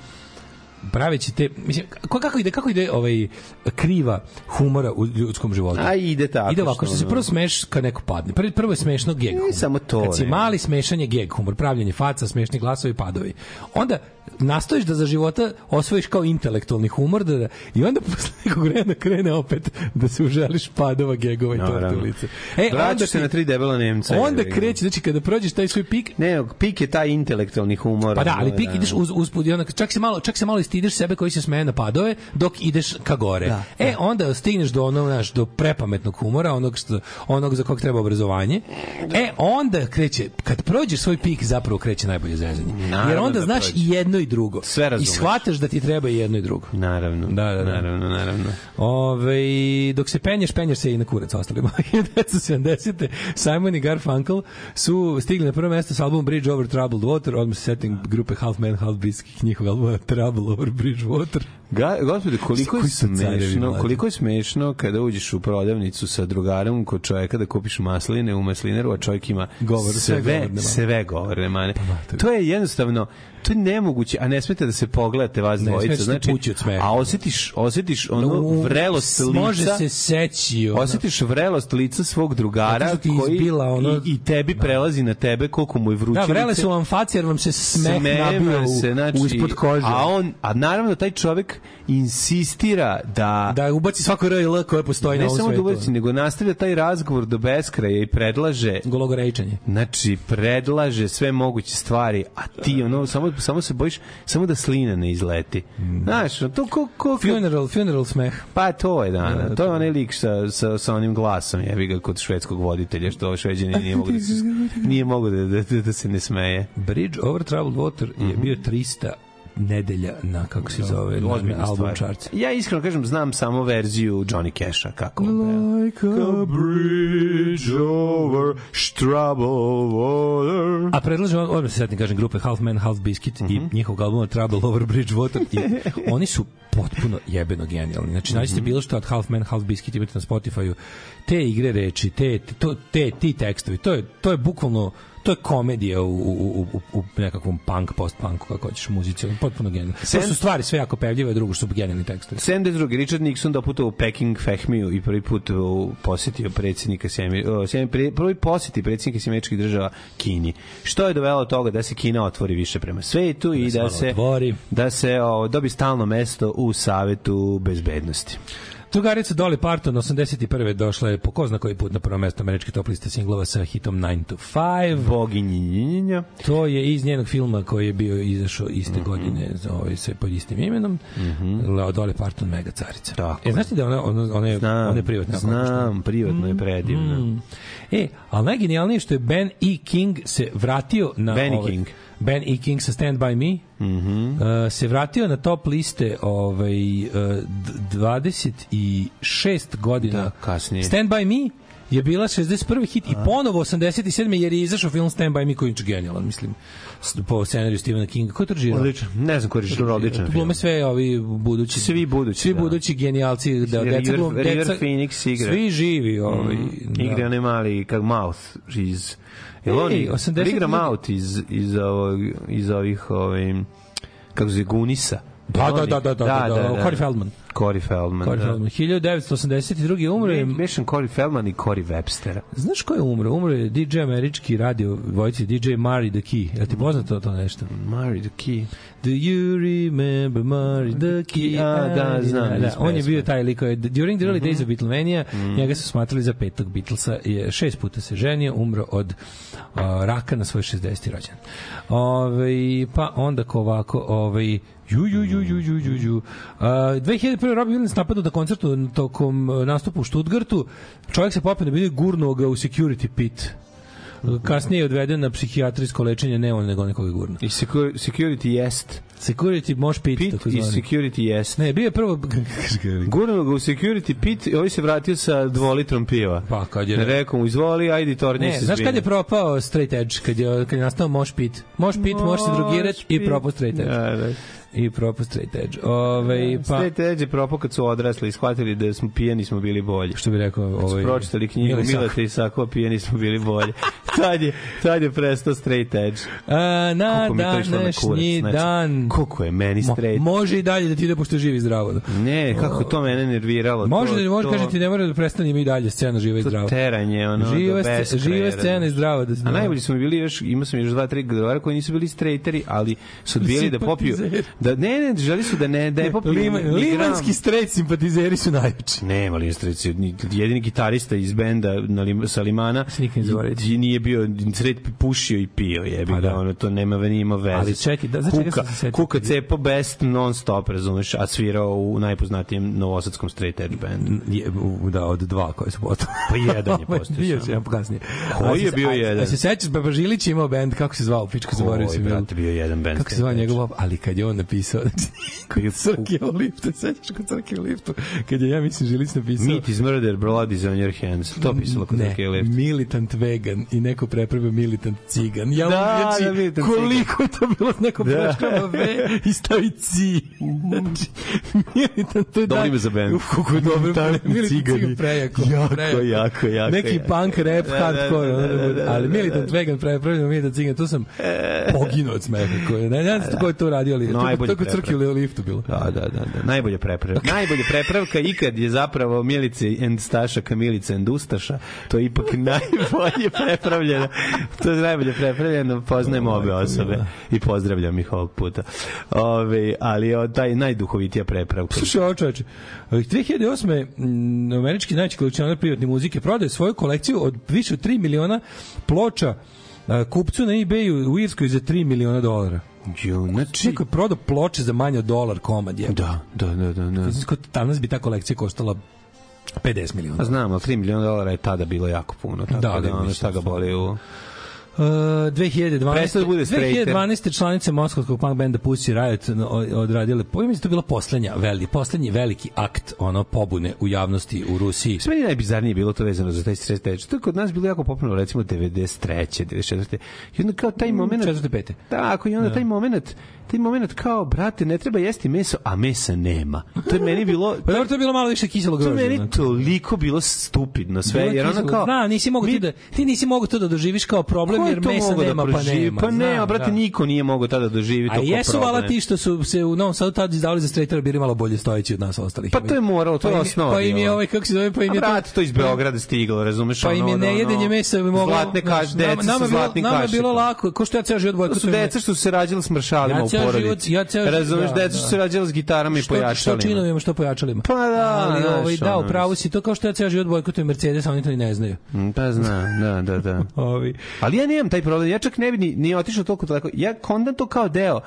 praveći te mislim kako, ide kako ide ovaj kriva humora u ljudskom životu. A ide tako. Ide ovako što se prvo smeš kad neko padne. Prvo prvo je smešno geg. humor. samo to, Kad si mali smešanje geg humor, pravljenje faca, smešni glasovi, padovi. Onda nastojiš da za života osvojiš kao intelektualni humor da, da, i onda posle nekog vremena krene opet da se uželiš padova, gegova i Naravno. torte u lice. E, onda Vraćaš se ti- na tri debela Nemca. Onda kreće, znači kada prođeš taj svoj pik, Ne, pik je taj intelektualni humor. Pa da, ali pik ideš uz usput i onda čak se malo čak se malo istidiš sebe koji se smeje na padove dok ideš ka gore. Da, e onda stigneš do onog znaš do prepametnog humora, onog što onog za kog treba obrazovanje. E onda kreće kad prođeš svoj pik zapravo kreće najbolje zezanje. Naravno Jer onda da znaš i jedno i drugo. Sve I razumeš. shvataš da ti treba i jedno i drugo. Naravno. Da, da, da. Naravno, naravno. Ove, dok se penješ, penješ se i na kurac ostalima. 1970. Simon i Garfunkel su stigli na prvo mesto s albumom Bridge Over Troubled Water, odmah se setim grupe Half Man, Half Beast, njihov album Trouble Over Bridge Water. Ga, gospode, koliko je smešno, koliko je smešno kada uđeš u prodavnicu sa drugarom kod čovjeka da kupiš masline u maslinaru, a čovjek ima Govor, sve sve, govorne mane. sve govorne mane. To je jednostavno, to je nemoguće, a ne smete da se pogledate vas Ne dvojica, smete znači, a osjetiš, osjetiš ono U- vrelost lica, Može se seći. ono. osjetiš vrelost lica svog drugara koji izbila ono- i, i tebi prelazi na tebe koliko mu je Da, vrućilice. vrele su vam face jer vam se smeh nabio u, se, znači, uspod kože. A on, a naravno taj čovjek insistira da da ubaci svako R i L koje postoji na ne ovom samo da svetu. ubaci, nego nastavlja taj razgovor do beskraja i predlaže Gologorečanje. Znači, predlaže sve moguće stvari, a ti ono, samo, samo se bojiš, samo da slina ne izleti. Znaš, to ko, ko, Funeral, funeral smeh. Pa to je, da, da, to je onaj lik sa, sa, sa onim glasom, jebi ga kod švedskog voditelja, što šveđani nije mogu da se, nije mogu da, da, da, da se ne smeje. Bridge Over Troubled Water je bio 300 nedelja na kako se zove na, Ozbiljna na album stvar. charts. Ja iskreno kažem, znam samo verziju Johnny Cash-a, kako on. Like a bridge over troubled water. A predlažem, odmah se setim, kažem, grupe Half Man, Half Biscuit i njihovog albuma Trouble Over Bridge Water. I oni su potpuno jebeno genijalni. Znači, nađite bilo što od Half Man, Half Biscuit imate na Spotify-u. Te igre reči, te, te, to, te, ti tekstovi, to je, to je bukvalno to je komedija u, u, u, u nekakvom punk, post-punku, kako hoćeš, muzici, potpuno genijalno. To Sen- su stvari sve jako pevljive, drugo što su genijalni tekstovi. 72. Richard Nixon doputovao u Peking Fehmiju i prvi put u, posjetio predsjednika Sjemi, o, Sjemi, pre- prvi posjeti predsjednika Sjemečkih država Kini. Što je dovelo do toga da se Kina otvori više prema svetu i se da se otvori. da se o, dobi stalno mesto u Savetu bezbednosti. Drugarica Dolly Parton 81. došla je po ko zna koji put na prvo mesto američke top liste singlova sa hitom 9 to 5. Boginjinjinja. To je iz njenog filma koji je bio izašao iste Mhm. godine za ovaj sve pod istim imenom. Mm -hmm. Dolly Parton mega carica. Tako E, znaš ti da ona, ona, ona je, Znam, ona je privatna? znam, privatno je predivno. Mm. E, ali najgenijalnije što je Ben E. King se vratio na... Benny ovaj, King. Ben E. King sa Stand By Me Mhm. uh, se vratio na top liste ovaj, uh, d- 26 godina Da, kasnije. Stand By Me je bila 61. hit i ponovo 87. jer je izašao film Stand By Me koji je genijalan, mislim, po scenariju Stephena Kinga. Ko je to režirao? Odličan. Ne znam ko je režirao odličan film. glume sve ovi budući Svi budući, svi da. budući genijalci da River- deca glum, River deca, Phoenix igra. svi živi ovaj da. Igra onaj mali, kak Mouth iz... Jel Ej, on igra- 82. igra Mouth iz, iz, ovog, iz ovih, ovim, kako se zove, Gunisa. Da, da, da, da, da, da, da, Corey Feldman. Corey Feldman, Corey da. Feldman. 1982. umro je Mešan Corey Feldman i Corey Webstera. Znaš ko je umro? Umro je DJ američki radio vojci, DJ Mari the Key. Jel ti poznato to nešto? Mari the Key. Do you remember Mari the Key? A, da, znam, Da, on je bio taj lik. koji je- During the early Mhm. days of Beatlemania, njega su smatrali za petog Beatlesa. Je, šest puta se ženio, umro od uh, raka na svoj 60. rođen. Ove, pa onda ko ovako, ovaj, Ju, ju, ju, ju, ju, ju, ju. Uh, 2001. Robbie Williams napadao na koncertu tokom nastupa u Stuttgartu. Čovjek se popio na bilo i gurnuo ga u security pit. Kasnije je odveden na psihijatrijsko lečenje, ne on, nego nekog gurno. I security, jest. Security može pit, Pit tako i zvani. security jest. Ne, bio je prvo... Gurnuo ga u security pit i ovaj se vratio sa dvolitrom piva. Pa, kad je... Rekao mu, izvoli, ajde, torni Ne, se znaš kad je propao straight edge, kad je, kad je nastao moš pit? Moš pit, može se drogirati i propao straight edge. Da, da. I propao straight edge. Ove, pa, Straight edge je propao kad su odrasli i shvatili da smo pijeni smo bili bolji. što bi rekao... Ovaj, Pročitali knjigu. Mileta Isakova, pijeni smo bili bolji. tad, je, tad je prestao straight edge. A, na to na današnji kurac, znači. dan Koliko je meni Mo, straight. može i dalje da ti ide pošto je živ i zdravo. Da. Ne, kako to mene nerviralo. Može to, da može to, kaže ti ne mora da prestane ima i dalje scena živa i to zdrava. teranje, ono, Živa, do živa scena i zdrava da A najbolji su mi bili još, imao sam još dva, tri gledovara koji nisu bili straighteri, ali su odbijali da popiju. Da, ne, ne, želi su da ne, da. Lima, ni gram. limanski straight simpatizeri su najjači. Nema Lindstrici, ni- jedini gitarista iz benda na lim, sa Limana i nije bio sred pušio i pio, jebi Pa ga, da. ono to nema ve ima veze. Ali čekaj, da, znaš čega Kuka, se? Kuka cepo best non stop, razumeš, a svirao u najpoznatijem novosadskom straight edge bandu. Je, u- da, od dva koje su postali. Pa jedan je postao Bio se jedan kasnije. Koji je se- bio jedan? A se sećaš, Baba Žilić je imao bend, kako se zvao, pička zaboravio Koji, sam. jel? brate, bio jedan band Kako se zvao straight njegov, ali kad je on napisao, kod crke u liftu, sećaš kod crke u liftu, kad je, ja mislim, Žilić napisao, Meat is murder, blood is on your hands. To pisalo kod ne, neke lift. militant vegan i neko prepravio militant cigan. Ja, Da, znači, da, militant koliko je to bilo neko Da. preškava ve i stavi ci. Znači, militant, to je Dobro dan- ime za band. Kako je dobro. Militant cigani. cigan prejako. Jako, prejako. jako, jako, Neki jako. punk rap, Da, da, hardcore, da, da, da da, ali da, militant da. vegan prepravio militant cigan, to sam poginuo od smeha. Ne, ne znam ko je to radio, ali Kod crke prepravak. u liftu bilo. Da, da, da, da. Najbolje prepravka. Najbolje prepravka ikad je zapravo Milice and Staša Milica and Ustaša. To je ipak najbolje prepravljeno. To je najbolje prepravljeno. Poznajem obe osobe i pozdravljam ih ovog puta. Ove, ali je taj najduhovitija prepravka. Slušaj, ovo čoveče, 2008. mm, američki najveći kolekcionar privatne muzike prodaje svoju kolekciju od više od 3 miliona ploča kupcu na eBayu u Irskoj za 3 miliona dolara. Jo, znači... Neko je prodao ploče za manje od dolar komad. Je. Da, da, da, da. da. Danas bi ta kolekcija koštala 50 miliona. Znam, ali 3 miliona dolara je tada bilo jako puno. Tako Da, da, da, da ono mislim, šta ga boli u... Uh, 2012. Prestao da bude straighter. 2012. članice moskovskog punk benda Pussy Riot odradile, po mislim da to bila poslednja, veli, poslednji veliki akt ono pobune u javnosti u Rusiji. Sve meni najbizarnije bilo to vezano za taj stres teč. To je kod nas bilo jako popularno, recimo 93. 94. I onda kao taj moment... Četvrte, pete. Tako, i onda taj moment, taj moment kao, brate, ne treba jesti meso, a mesa nema. To je meni bilo... Pa dobro, to je bilo malo više kiselo To je grožđe. meni toliko bilo stupidno sve, Bilo jer kiselo. kao... Zna, nisi mogu mi- ti da ti nisi mogu to da doživiš kao problem jer to mesa da nema pa proživi? nema. Pa ne, a brate, da. niko nije mogao tada da doživi to A kao jesu problem. vala ti što su se u Novom Sadu tad izdavali za straightera bili malo bolje stojeći od nas ostalih. Pa to je moralo, to je Pa osnova Pa im je ovaj, kako se zove, pa im A je to... brate, to iz Beograda stiglo, razumeš? Pa im je nejedenje mesa bi moglo... Zlatne kaš, znaš, deca sa nama, je bilo, zlatnim nama je bilo lako, ko što ja ceo život To bojkotujem... su deca što su se rađali s maršalima Ja u ceo porodici. život- ja ceo Razumeš, da, deca da. su se rađali s gitarama i pojačalima. Što činovima, što pojačalima. Pa da, Ali, znaš, ovaj, da, upravo si, to kao što ja ceo život bojkotujem Mercedes, oni to ni ne znaju. Mm, Pa zna, da, da, da. Ovi. Ali ja nemam taj problem, ja čak ne bi ni, ni otišao toliko daleko. Ja kondam to kao deo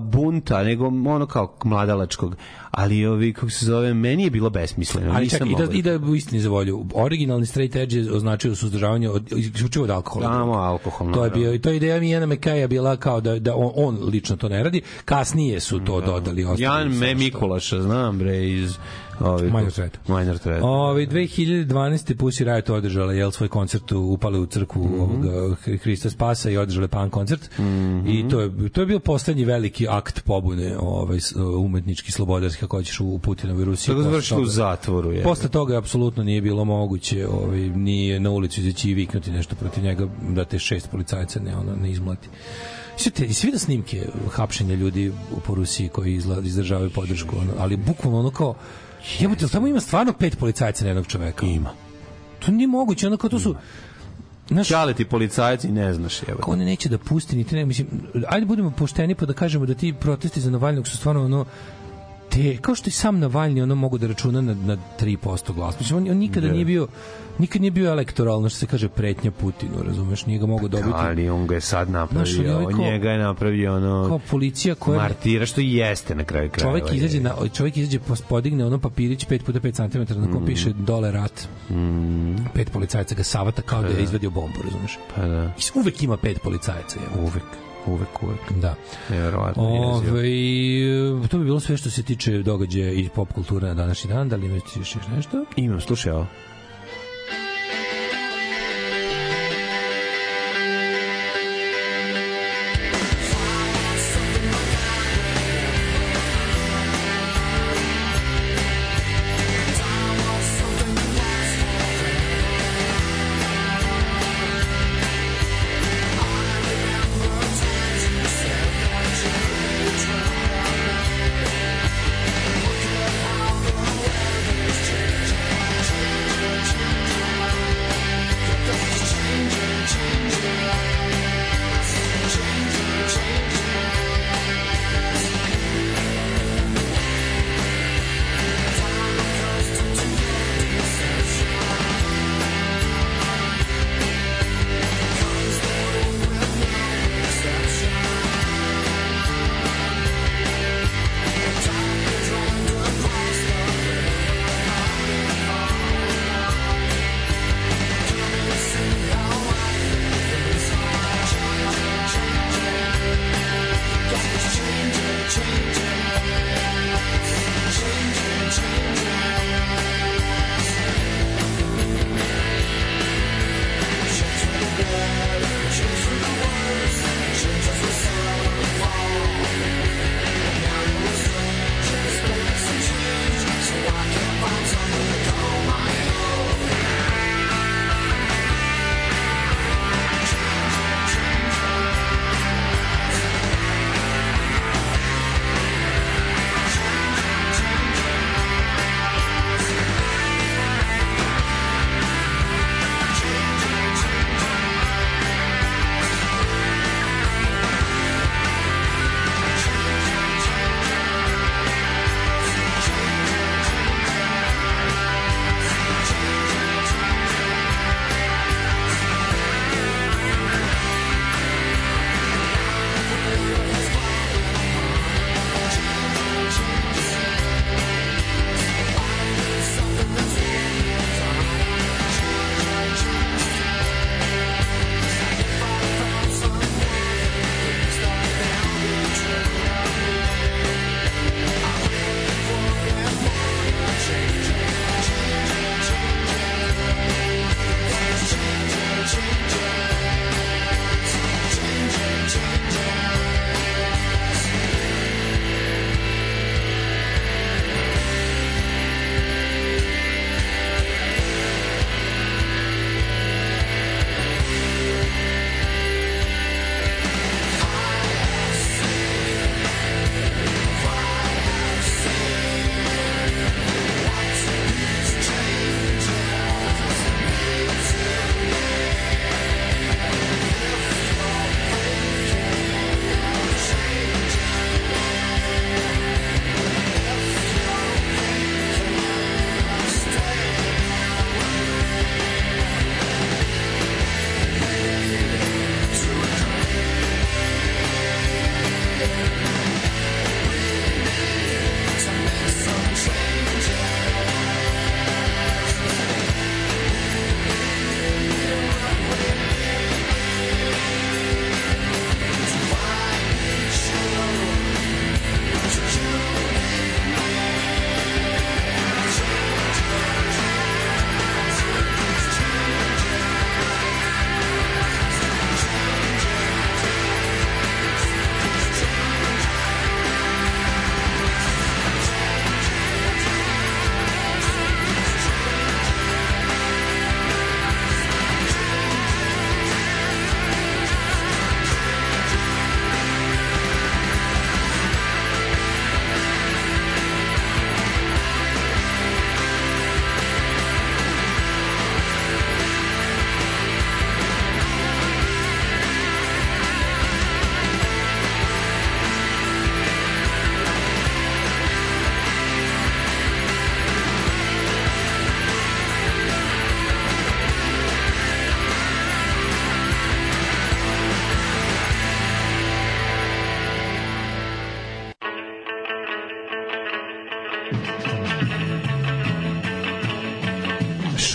bunta, nego ono kao mladalačkog. Ali ovi, kako se zove, meni je bilo besmisleno. Ali čak i da, i da u istini za volju. Originalni straight edge je označio suzdržavanje od, isključivo od alkohola. Samo alkohol, To je naravno. bio, to je ideja Mijana Mekaja bila kao da, da on, on lično to ne radi. Kasnije su to dodali. ostali Jan Me Mikulaša, znam bre, iz... Ovi, Minor Threat. Minor Threat. Ove, 2012. Pussy Riot održala jel, svoj koncert, u- upale u crkvu Mhm. ovoga Hrista Spasa i održale punk koncert. I to je, to je bio poslednji veliki akt pobune ovaj, umetnički slobodarski, kako hoćeš, u Putinovoj Rusiji. Tako Posle završilo u zatvoru. Je. Posle toga apsolutno nije bilo moguće ovaj, ni na ulicu izaći i viknuti nešto protiv njega da te šest policajaca ne, ono, ne izmlati. Sve svi da snimke hapšenja ljudi u po Rusiji koji izla, izdržavaju podršku, ono, ali bukvalno ono kao jebote, tamo ima stvarno pet policajaca na jednog čoveka? Ima. To nije moguće, ono kao to su Znaš, Čale ti policajac i ne znaš. Evo. kako one neće da pusti ni te ne, mislim, ajde budemo pošteni pa da kažemo da ti protesti za Navalnog su stvarno ono te, kao što i sam Navalni ono mogu da računa na, na 3% glas. Mislim, on, on nikada Da. nije bio nikad nije bio elektoralno, što se kaže, pretnja Putinu, razumeš, nije ga mogao dobiti. Ali on ga je sad napravio, Znaš, ali ovaj on kao- njega je napravio ono... Kao policija koja... Martira, što jeste na kraju krajeva. Čovjek izađe na čovjek izađe pos- podigne ono papirić 5 puta 5 cm na kom piše dole rat. Mm, Pet policajaca ga savata kao da je izvadio bombu, razumeš? pa da, I uvek ima pet policajaca, je. uvek, uvek, uvek. Da. Nevjerovatno. jezivo. Ove, to bi bilo sve što se tiče događaja i pop kulture na današnji dan. Da li imate još nešto? Imam, slušaj ovo.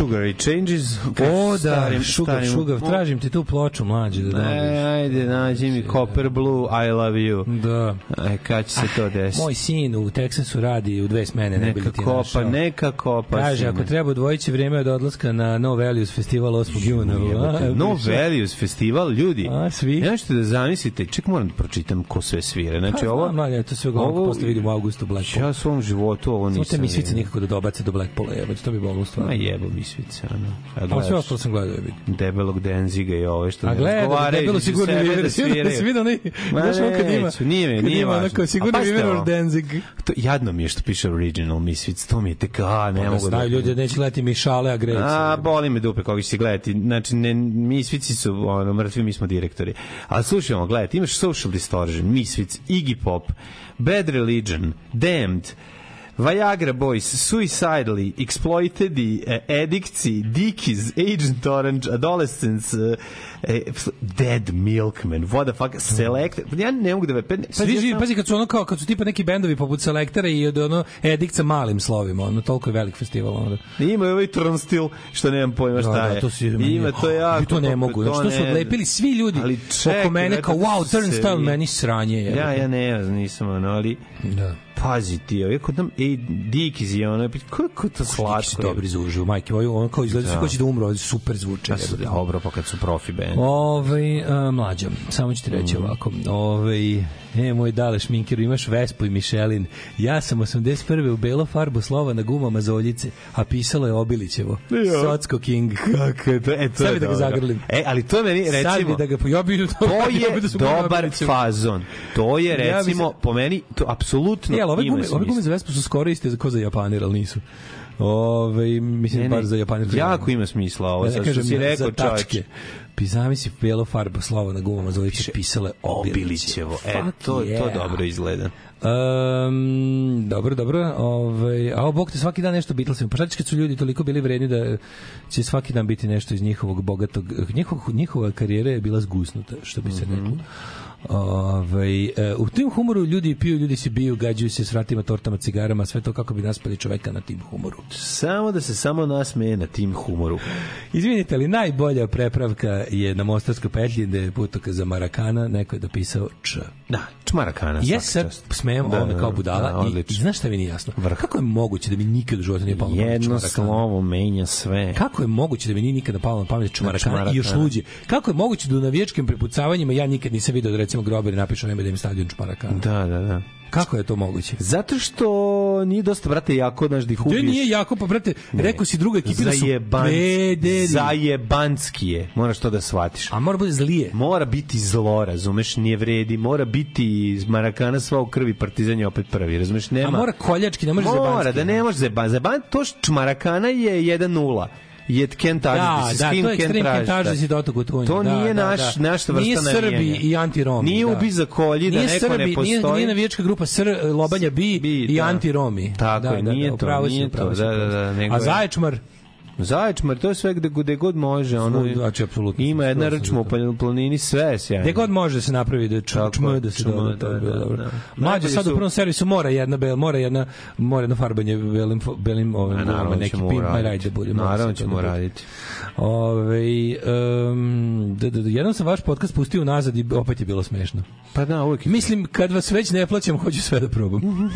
Sugary Changes. O da, Starim- Sugar, starim- Sugar, tražim ti tu ploču mlađe da dobiš. Ajde, nađi mi Copper Blue, I love you. Da. E, kad će se to desiti? Moj sin u Teksasu radi u dve smene, ne Neka ti kopa, našao. neka kopa. Kaže, ako treba odvojići vreme od odlaska na No Values festival 8. juna. A, No. Values festival, ljudi. A, svi? Ne možete da zamislite, ček moram da pročitam ko sve svire. Znači, Pa, ovo... znam, mlađe, to sve ovo posle vidimo u augustu Blackpool. Ja u svom životu ovo Samo nisam... te misvice vidio. nikako da dobace do Blackpoola, jebote, to bi Ma stvarno. jebo misvice, ono. A A sve ostalo sam gledao, vidi. debelog Denziga i ove što A ne gleda, razgovaraju debelo sigurno Viver, da da sviraju. se vidi onaj, Ma znaš ono kad ima, neću, nije mi, kad nije ima važno. onako, A sigurno pazite Viver ovo. or Denzig. To, jadno mi je što piše original Misfits, to mi je tek, a, ne Da mogu da... znaju ljudi da neće gledati Mišale, a Grejca. A, boli me dupe koga će se gledati. Znači, ne, Misfici su ono, mrtvi, mi smo direktori. Ali slušajmo, gledajte, imaš Social Distortion, Misfits, Iggy Pop, Bad Religion, Damned, Viagra Boys, Suicidally, Exploited, uh, Addictsi, Dickies, Agent Orange, Adolescence, uh, uh, Dead Milkman, what the fuck, Select, ja ne mogu da ve... Pa, Pazi, pazi, pazi kad su ono kao kad su tipa neki bendovi poput Selektera i od ono Edict sa malim slovima, ono toliko je velik festival onda. Ima i ovaj Turnstil, što nemam pojma šta Da, da, je. to su Ima to jako. to ne mogu. Znači to su odlepili svi ljudi Ali čekaj, oko mene kao wow, turnstile vi- meni sranje je. Ja, ja ne nisam ono, ali Da. Pazi ti, ovaj kod nam, ej, Dickies je ono, kako to Slatko za uživo, majke, ovo on kao izgleda Da. da. ko će da umre, ali super zvuče. Pa su jebote. dobro, pa kad su profi band. Ovaj a, mlađo, samo ću ti reći Mhm. ovako. Ovaj E, moj dale šminkeru, imaš Vespu i Mišelin. Ja sam 81. u belo farbu slova na gumama za oljice, a pisalo je Obilićevo. Jo. Socko King. Kako je to? E, to Sad je bi da ga dobro. zagrlim. E, ali to je meni, Sad recimo, bi da ga pojobio. to je dobar fazon. To je, Ja bi recimo, po meni, to apsolutno E, ali ove gume, ove gume za Vespu su skoro iste ko za Japanir, ali nisu. Ove, mislim, Ne, ne, bar za Japanir. Jako ima smisla ovo, Ja sad ne što si rekao, za čoveče. tačke. Pi zamisli belo farba slova na gumama za oljice pisale Obilićevo. E, to, to yeah. dobro izgleda. Um, dobro, dobro. Ovaj, a o, bog te svaki dan nešto Beatlesima. Pa šta kad su ljudi toliko bili vredni da će svaki dan biti nešto iz njihovog bogatog... Njihov, njihova karijera je bila zgusnuta, što bi se Mhm. reklo. Ovaj, e, u tim humoru ljudi piju, ljudi se biju, gađaju se s vratima, tortama, cigarama, sve to kako bi naspali čoveka na tim humoru. Samo da se samo nasmeje na tim humoru. Izvinite, ali najbolja prepravka je na Mostarskoj petlji da je putoka za Marakana, neko je dopisao Č. Da, čmarakana. Ja se čast. smejem Da, ovome da, kao da, budala i, i odlično. znaš šta mi nije jasno? Vrh. Kako je moguće da mi nikad u životu nije palo na pamet Jedno slovo menja sve. Kako je moguće da mi nije nikada palo na pamet Čmarakana Čmarakana. i još luđe? Kako je moguće da u navijačkim prepucavanjima ja nikad nisam video da recimo grobari napišu nema da im stadion Čmarakana? Da, da, da. Kako je to moguće? Zato što nije dosta, brate, jako, znaš, da ih To ubiješ. nije jako, pa brate, rekao si druga ekipi da su pederi. Zajebanski je, moraš to da shvatiš. A mora bude zlije. Mora biti zlo, razumeš, nije vredi, mora biti iz Marakana sva u krvi, Partizan je opet prvi, razumeš, nema. A mora koljački, ne može Mora, zebanski. da ne može zeban. Zeban, to što Marakana je 1-0. Je Ken Da, traži, da, to je ekstrem kentaž si dotok u tunju. To da, nije da, naš, da. naša vrsta Nije Srbi navijanja. i anti-Romi. Nije da. ubi za kolji, da neko Srbi, ne postoji. Nije, nije navijačka grupa Sr, Lobanja Bi, Bi, i da. anti-Romi. Tako da, je, da, nije da, to, nije to, da, da, da, A je- Zaječmar, Zaječmar, to je sve gde, gde god može. Ono, Svuda, znači, apsolutno. Ima jedna rčma u planini, sve je sjajno. Gde god može da se napravi da je, da se to da, je bilo da, dobro. da. Mlađe Najbolji sad u prvom servisu mora jedna bel, mora jedna mora jedno farbanje belim belim ovim A, naravno neki pin ride da bude. Naravno ćemo da uraditi. Ove, um, da, da, da, jednom sam vaš podcast pustio nazad i opet je bilo smešno. Pa da, uvijek je Mislim, kad vas već ne plaćam, hoću sve da probam.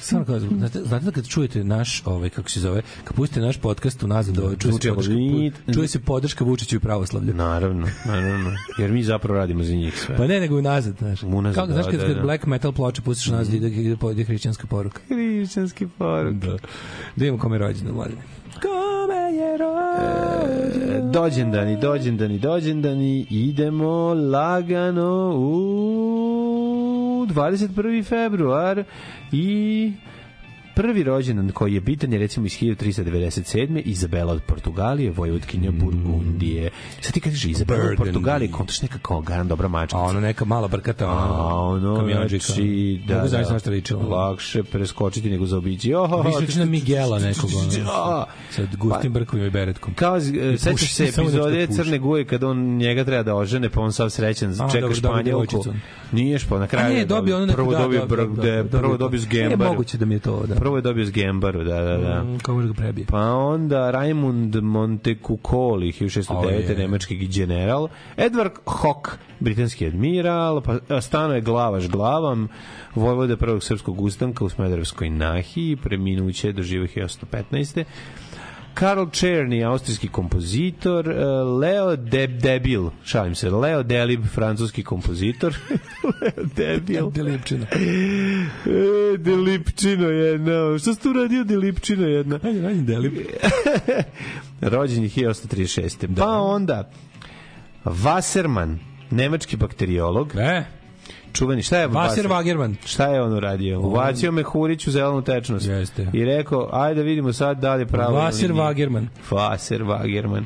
Samo kao, znate, znate da kad čujete naš, ovaj, kako se zove, kad pustite naš podcast u nazad, ovaj, čuje, se podrška, čuje se podrška Vučiću i pravoslavlju. Naravno, naravno. Jer mi zapravo radimo za njih sve. Pa ne, nego unazad, znaš. Unazad, Kako, znaš, da, kad, da, da. black metal ploče pustiš unazad, ide, ide, ide hrišćanska poruka. Hrišćanski poruk. Da. Da imamo kome je rođendan, mladine. Kome je rođendan? E, Dođendani, dođendani, dođendani, idemo lagano u 21. februar i prvi rođendan koji je bitan je recimo iz 1397. Izabela od Portugalije, Vojvodkinja Burgundije. Sad ti kažeš Izabela od. Portugalije, kontaš neka kao garan dobra mačka. A ono neka mala brkata, A ono, kamionđika. znači, da, Mogu zaista da, ličilo. lakše preskočiti nego zaobići. Oh, Više liči na Miguela nekog, ono, sa gustim brkovima i beretkom. Kao, e, sećaš se nešto epizode. Crne guje kad on njega treba da ožene, pa on sav srećan, čeka Španjolku. Nije špa, na A kraju ne, dobio ono prvo da, dobio da, da, da, prvo dobio- s E, gembaru. moguće da mi je to, da. Prvo je dobio s Gembaru, da, da, da. Mm, Kao ga prebije. Pa onda Raimund Montecuccoli, 1609. Oh, nemački general, Edward Hock, britanski admiral, pa stano je glavaš glavam, vojvoda prvog srpskog ustanka u Smederevskoj nahiji, preminuće do živoh 1815. Karl Czerny, austrijski kompozitor, eh, Leo De Debil, šalim se, Leo Delib, francuski kompozitor, Leo Debil. Delipčina. E, Delipčino jedna. Šta si tu radio Delipčino jedna? Ajde, ajde, Delip. Rođen je 1836. Pa onda Wasserman, nemački bakteriolog. E, Čuveni, šta je Wasser- Wagerman. Šta je on uradio? Uvacio mehurić u zelenu tečnost. Jeste. I rekao, ajde vidimo sad da li je pravo. nije. Wagerman. Vaser Wagerman.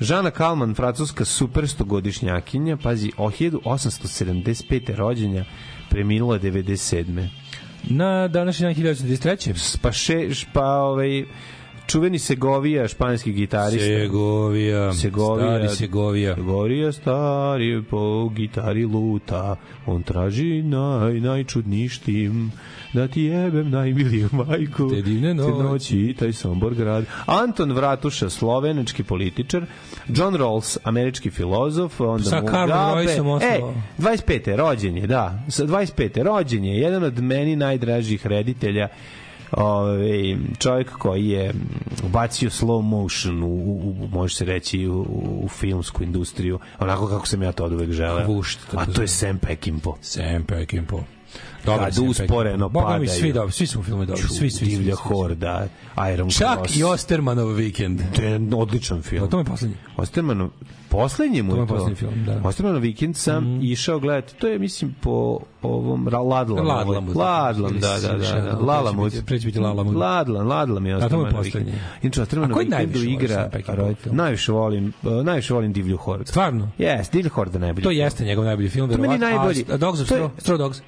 Žana Kalman, francuska super stogodišnjakinja, pazi, o 1875. rođenja, preminula 97. Na današnji dan 1923. Pa, še, pa ovaj, čuveni Segovija, španski gitarista. Segovija. Segovija. Stari Segovija. Segovija stari po gitari luta, on traži naj, najčudništim, da ti jebem najmiliju majku. Te divne Te noći. noći i taj Sombor grad. Anton Vratuša, slovenački političar. John Rawls, američki filozof. Onda Sa Mugabe. E, osnovao. 25. rođen je, da. Sa 25. rođen je. Jedan od meni najdražih reditelja Ove, čovjek koji je ubacio slow motion u, u, u može se reći u, u filmsku industriju onako kako sam ja to od uvek želeo. Vušt, a to je Sam Peckinpah. Sam Peckinpah. Dobar Kad Sam usporeno Peckinpah. Boga mi, padaju. svi dobri, svi su u filmu dobri, svi, svi, svi. divlja svi, svi. horda Iron Čak Cross i Ostermanov vikend. to je odličan film O, to je poslednji. Ostermanov poslednji mu To je je to. poslednji film, da. Ostermanov vikend sam išao gledati. To je mislim po ovom Ra- Ladlam. Ladlamut. Ladlam, da, da, da. da. Lalamut. Preći biti Lalamut. Ladlam, Ladlam je A to mu je Ostermanov poslednji. vikend. Inače, A Ostermanov vikendu igra... Najviše volim, uh, najviše volim Divlju hordu. Stvarno? Jes, Divlja horda najbolji. To jeste njegov najbolji film. To meni verovatno. najbolji. Dogs of To je- Straw, Dogs.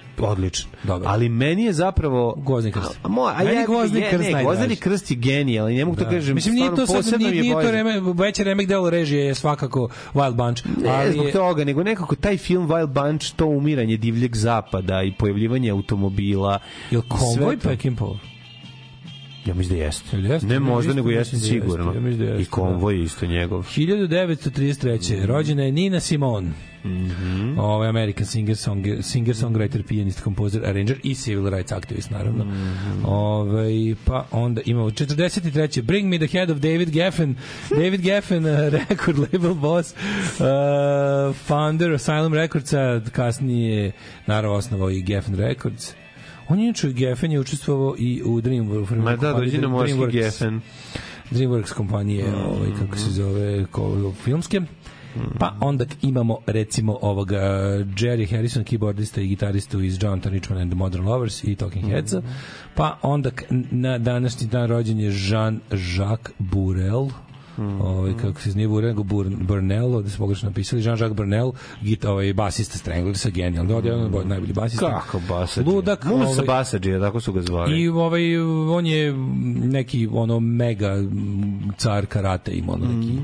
Odličan. Dobar. Ali meni je zapravo... Gvozdeni krst. A, mo, a Meni ja, Gvozdeni krst najdraži. Gvozdeni krst je genijalan ne mogu to kažem. Mislim, nije to sad, nije, nije to reme, veći remek delo režije je svakako Wild Bunch. Ne ali zbog je- toga, nego nekako taj film Wild Bunch, to umiranje divljeg zapada i pojavljivanje automobila. Jel konvoj. Peckinpah? Ja mislim da jeste. Jeste? Ne možda, nego jeste da jeste. sigurno. Ja da jeste, I konvoj je isto njegov. 1933. Rođena je Nina Simone. Mhm. Ovaj American singer, song, singer, songwriter, pianist, composer, arranger i civil rights activist, naravno. Mhm. Ovaj, pa onda imamo 43. Bring me the head of David Geffen. David Geffen, uh, record label boss, uh, founder Asylum Recordsa, kasnije, naravno, osnovao i Geffen Records. On je inače Geffen je učestvovao i u Dreamworks. Ma da, dođi na morski gefen. DreamWorks kompanije, Mm. ovaj, kako se zove, ko, filmske. Pa onda imamo recimo ovoga Jerry Harrison, keyboardista i gitaristu iz Jonathan Richman and the Modern Lovers i Talking Mm. Headsa. Pa onda na današnji dan rođen je Jean-Jacques Burel, Mm. ovaj kako se nije Burel, nego Bur, Burnell, ovde su pogrešno napisali, Jean-Jacques Burnell, git, ovaj, basista Stranglersa, genijalno, je jedan od najbolji basista. Kako basadžija? Ludak, Musa ovaj- basadžija, tako su ga zvali. I ovaj on je neki ono mega m, car karate ima ono neki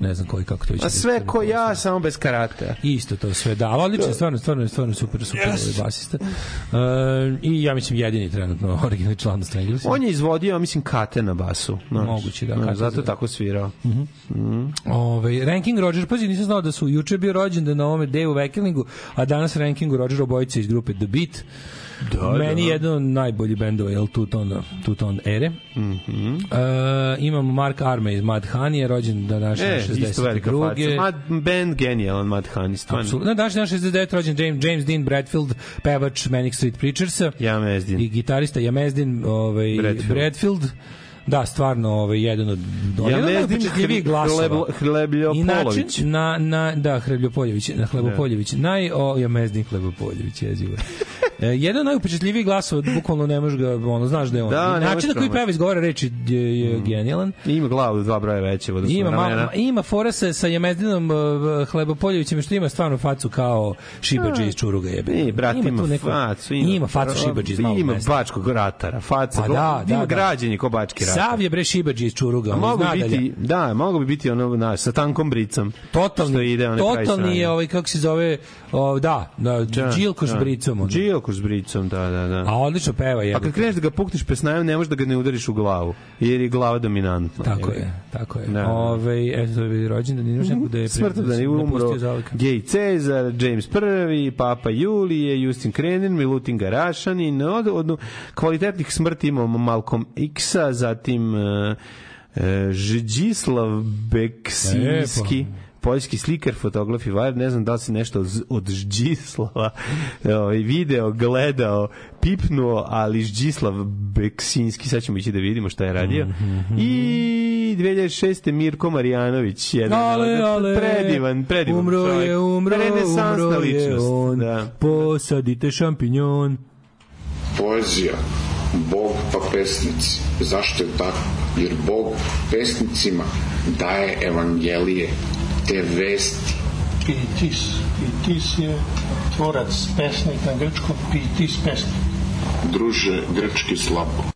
ne znam koji kako to. Mm. A sve ko ja, samo bez karate. Isto to sve da, ali odlično, stvarno, stvarno, stvarno super, super Yes. ovaj basista. E, I ja mislim jedini trenutno originalni član Stranglers. On je izvodio, ja mislim, kate na basu. znaš. Moguće, da, kate Zato za- tako svirao. Ovaj ranking Roger, pazi, nisam znao da su juče bio rođendan na ovome Dave Wecklingu, a danas rankingu Roger obojice iz grupe The Beat. Da, Meni da. jedan od najboljih bendova, jel, Tuton, Tuton ere. Mhm. E, imamo Mark Arme iz Mad Honey, rođen da naš E, isto velika faca. 62. Mad, band genijalan, Mad Honey, stvarno. Apsolutno. Na današnji dan 69. rođen James, James Dean Bradfield, pevač Manic Street Preachersa Ja mezdin. i gitarista Jamezdin ovaj, Bradfield. Bradfield. Da, stvarno ovaj, jedan od Ja jedan od mezdin najupečatljivijih glasova. Način na, na, da, Hrebljopoljević, na Hlebopoljević. Naj, o, ja mezdin Hrebopoljević, jezivo. E, jedan od najupečatljivih glasova, bukvalno ne možeš ga, ono, znaš da je on. Da, I način na koji peva izgovara reči je, je genijalan. I Ima glavu dva broja veće Ima, ma, ima fora sa, sa Jemezdinom uh, Hlebopoljevićem što ima stvarno facu kao Šibađe iz Čuruga jebe. Ne, brat, ima, tu neku- facu. Ima, facu Šibađe iz malog Ima mesta. bačkog ratara, faca. Pa da, da, ima da. građenje ko bački ratar. Sav je bre Šibađe iz Čuruga. A mogu biti, da, mogu bi biti ono, na, sa tankom bricom. Totalni, ide, totalni je ovaj kako se zove, o, da, da, Da, da. bricom. ono. Ovako s bricom, da, da, da. A odlično peva je. A kad kreneš da ga pukneš pesnajem, ne možeš da ga ne udariš u glavu, jer je glava dominantna. Tako je, tako je. Da, da. Ove, eto, je rođendan, imaš neku da je Smrtodan je umro napustio zauvek. Gej Cezar, James I, Papa Julije, Justin Krenin, Milutin Garašanin, od, od kvalitetnih smrti imamo Malcolm X-a, zatim uh, uh, Žiđislav Beksinski, poljski slikar, fotograf i vajar, ne znam da li si nešto od, Žđislava ovaj, video, gledao, pipnuo, ali Žđislav Beksinski, sad ćemo ići da vidimo šta je radio. I 2006. Mirko Marjanović, jedan Ale, ale, predivan, predivan umro čovjek. je, umro, Renesansna umro je ličnost. on. Da. Posadite šampinjon. Poezija, Bog pa pesnici. Zašto je tako? Jer Bog pesnicima daje evangelije, te vesti. Pitis. Pitis je tvorac, pesnik na grčkom, pitis pesnik. Druže, grčki slabo.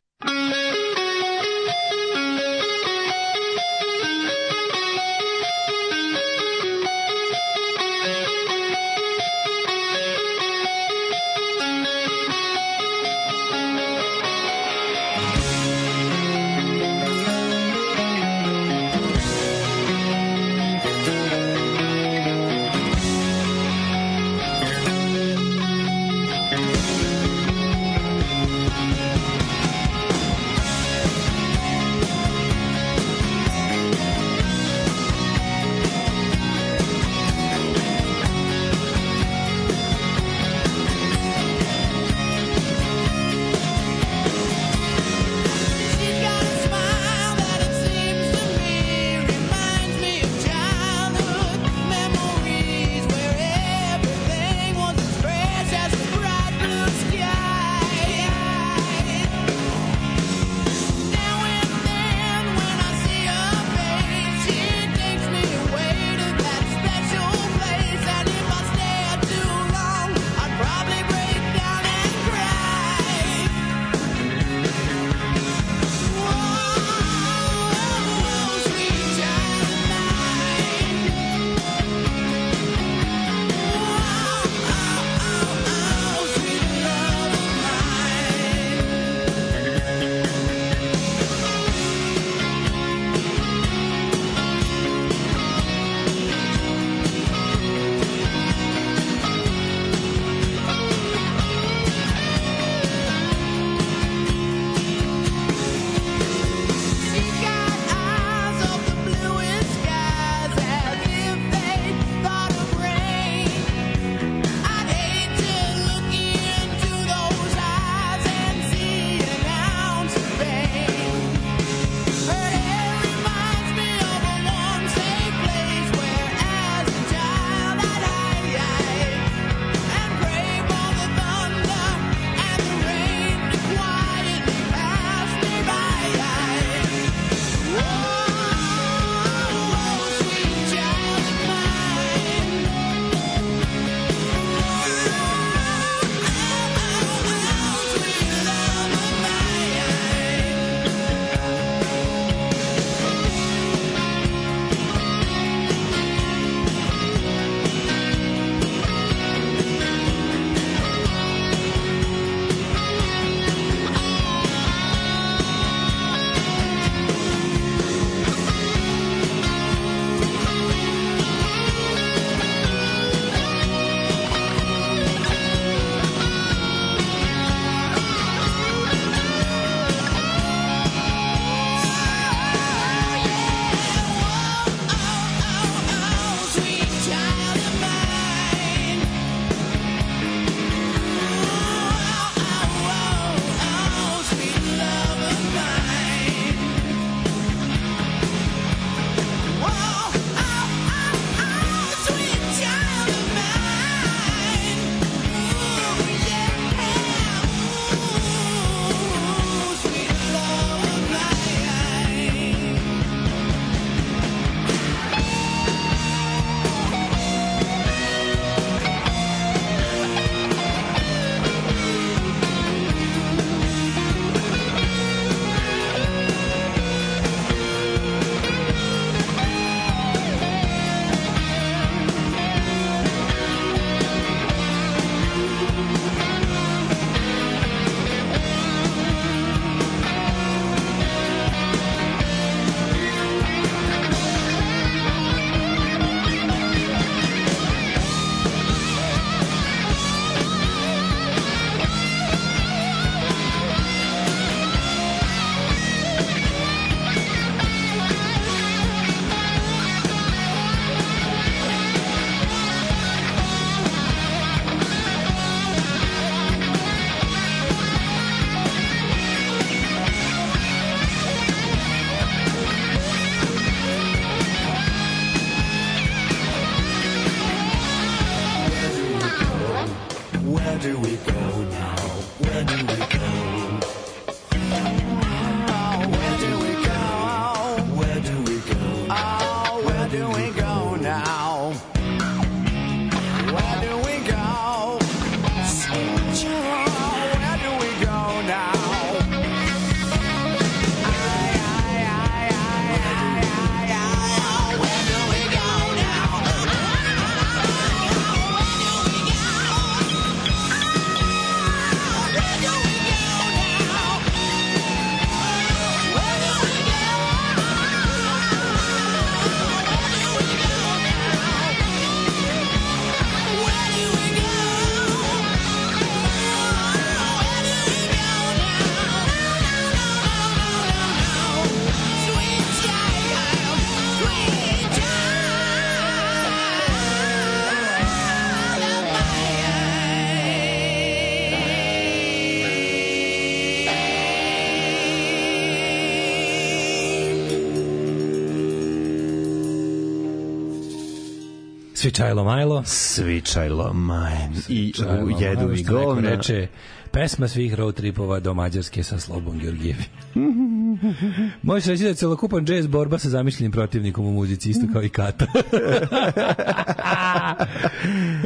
Svičajlo Majlo. Svičajlo Mine. I u jedu Majlo, neko govna. Reče, pesma svih road tripova do Mađarske sa Slobom Georgijevi. Možeš reći da je celokupan džez borba sa zamišljenim protivnikom u muzici, isto kao i Kata.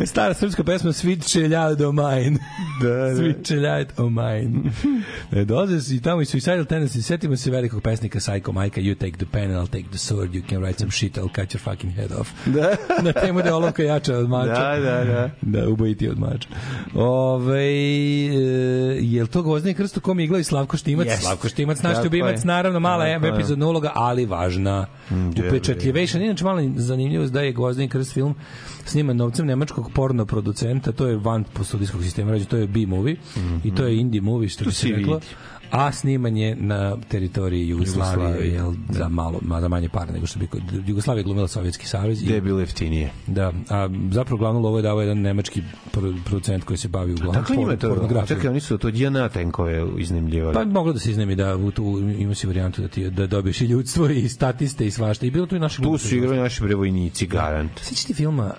Stara srpska pesma Sweet Čeljad o mine. Da, da. Sweet Čeljad o mine. E, Dolaze si tamo i Suicidal Tendency, setimo se velikog pesnika Psycho Majka, you take the pen and I'll take the sword, you can write some shit, I'll cut your fucking head off. Da. Na temu da je olovka jača od mača. Da, da, da. Da, ubojiti od mača. Ove, e, je li to Gvozdeni krst u kom je igrao i Slavko Štimac? Jest. Slavko Štimac, naš Tako ljubimac, je. naravno, mala Tako je. epizodna uloga, ali važna. Mm, Upečatljivation. Inače, malo zanimljivost da je Gvozdeni krst film sniman novcem nemačkog porno producenta, to je van studijskog sistema, rađe, to je B-movie i to je indie movie, što To bi se se reklo. vidi. A sniman je na teritoriji Jugoslavije, Jugoslavije, jel, za malo, ma, za manje para nego što bi kod Jugoslavije glumila Sovjetski savez. i- Gde je bilo jeftinije? Da, a zapravo glavnu lovu je dao jedan nemački pro- producent koji se bavi uglavnom Dakle, je to, čekaj, oni su to DNA tenkove iznajmljivali. Pa moglo da se iznemi da u tu ima si varijantu da ti da dobiješ i ljudstvo i statiste i svašta. I bilo tu i naše tu su igrali naši brevojnici, garant. Sećaš ti filma,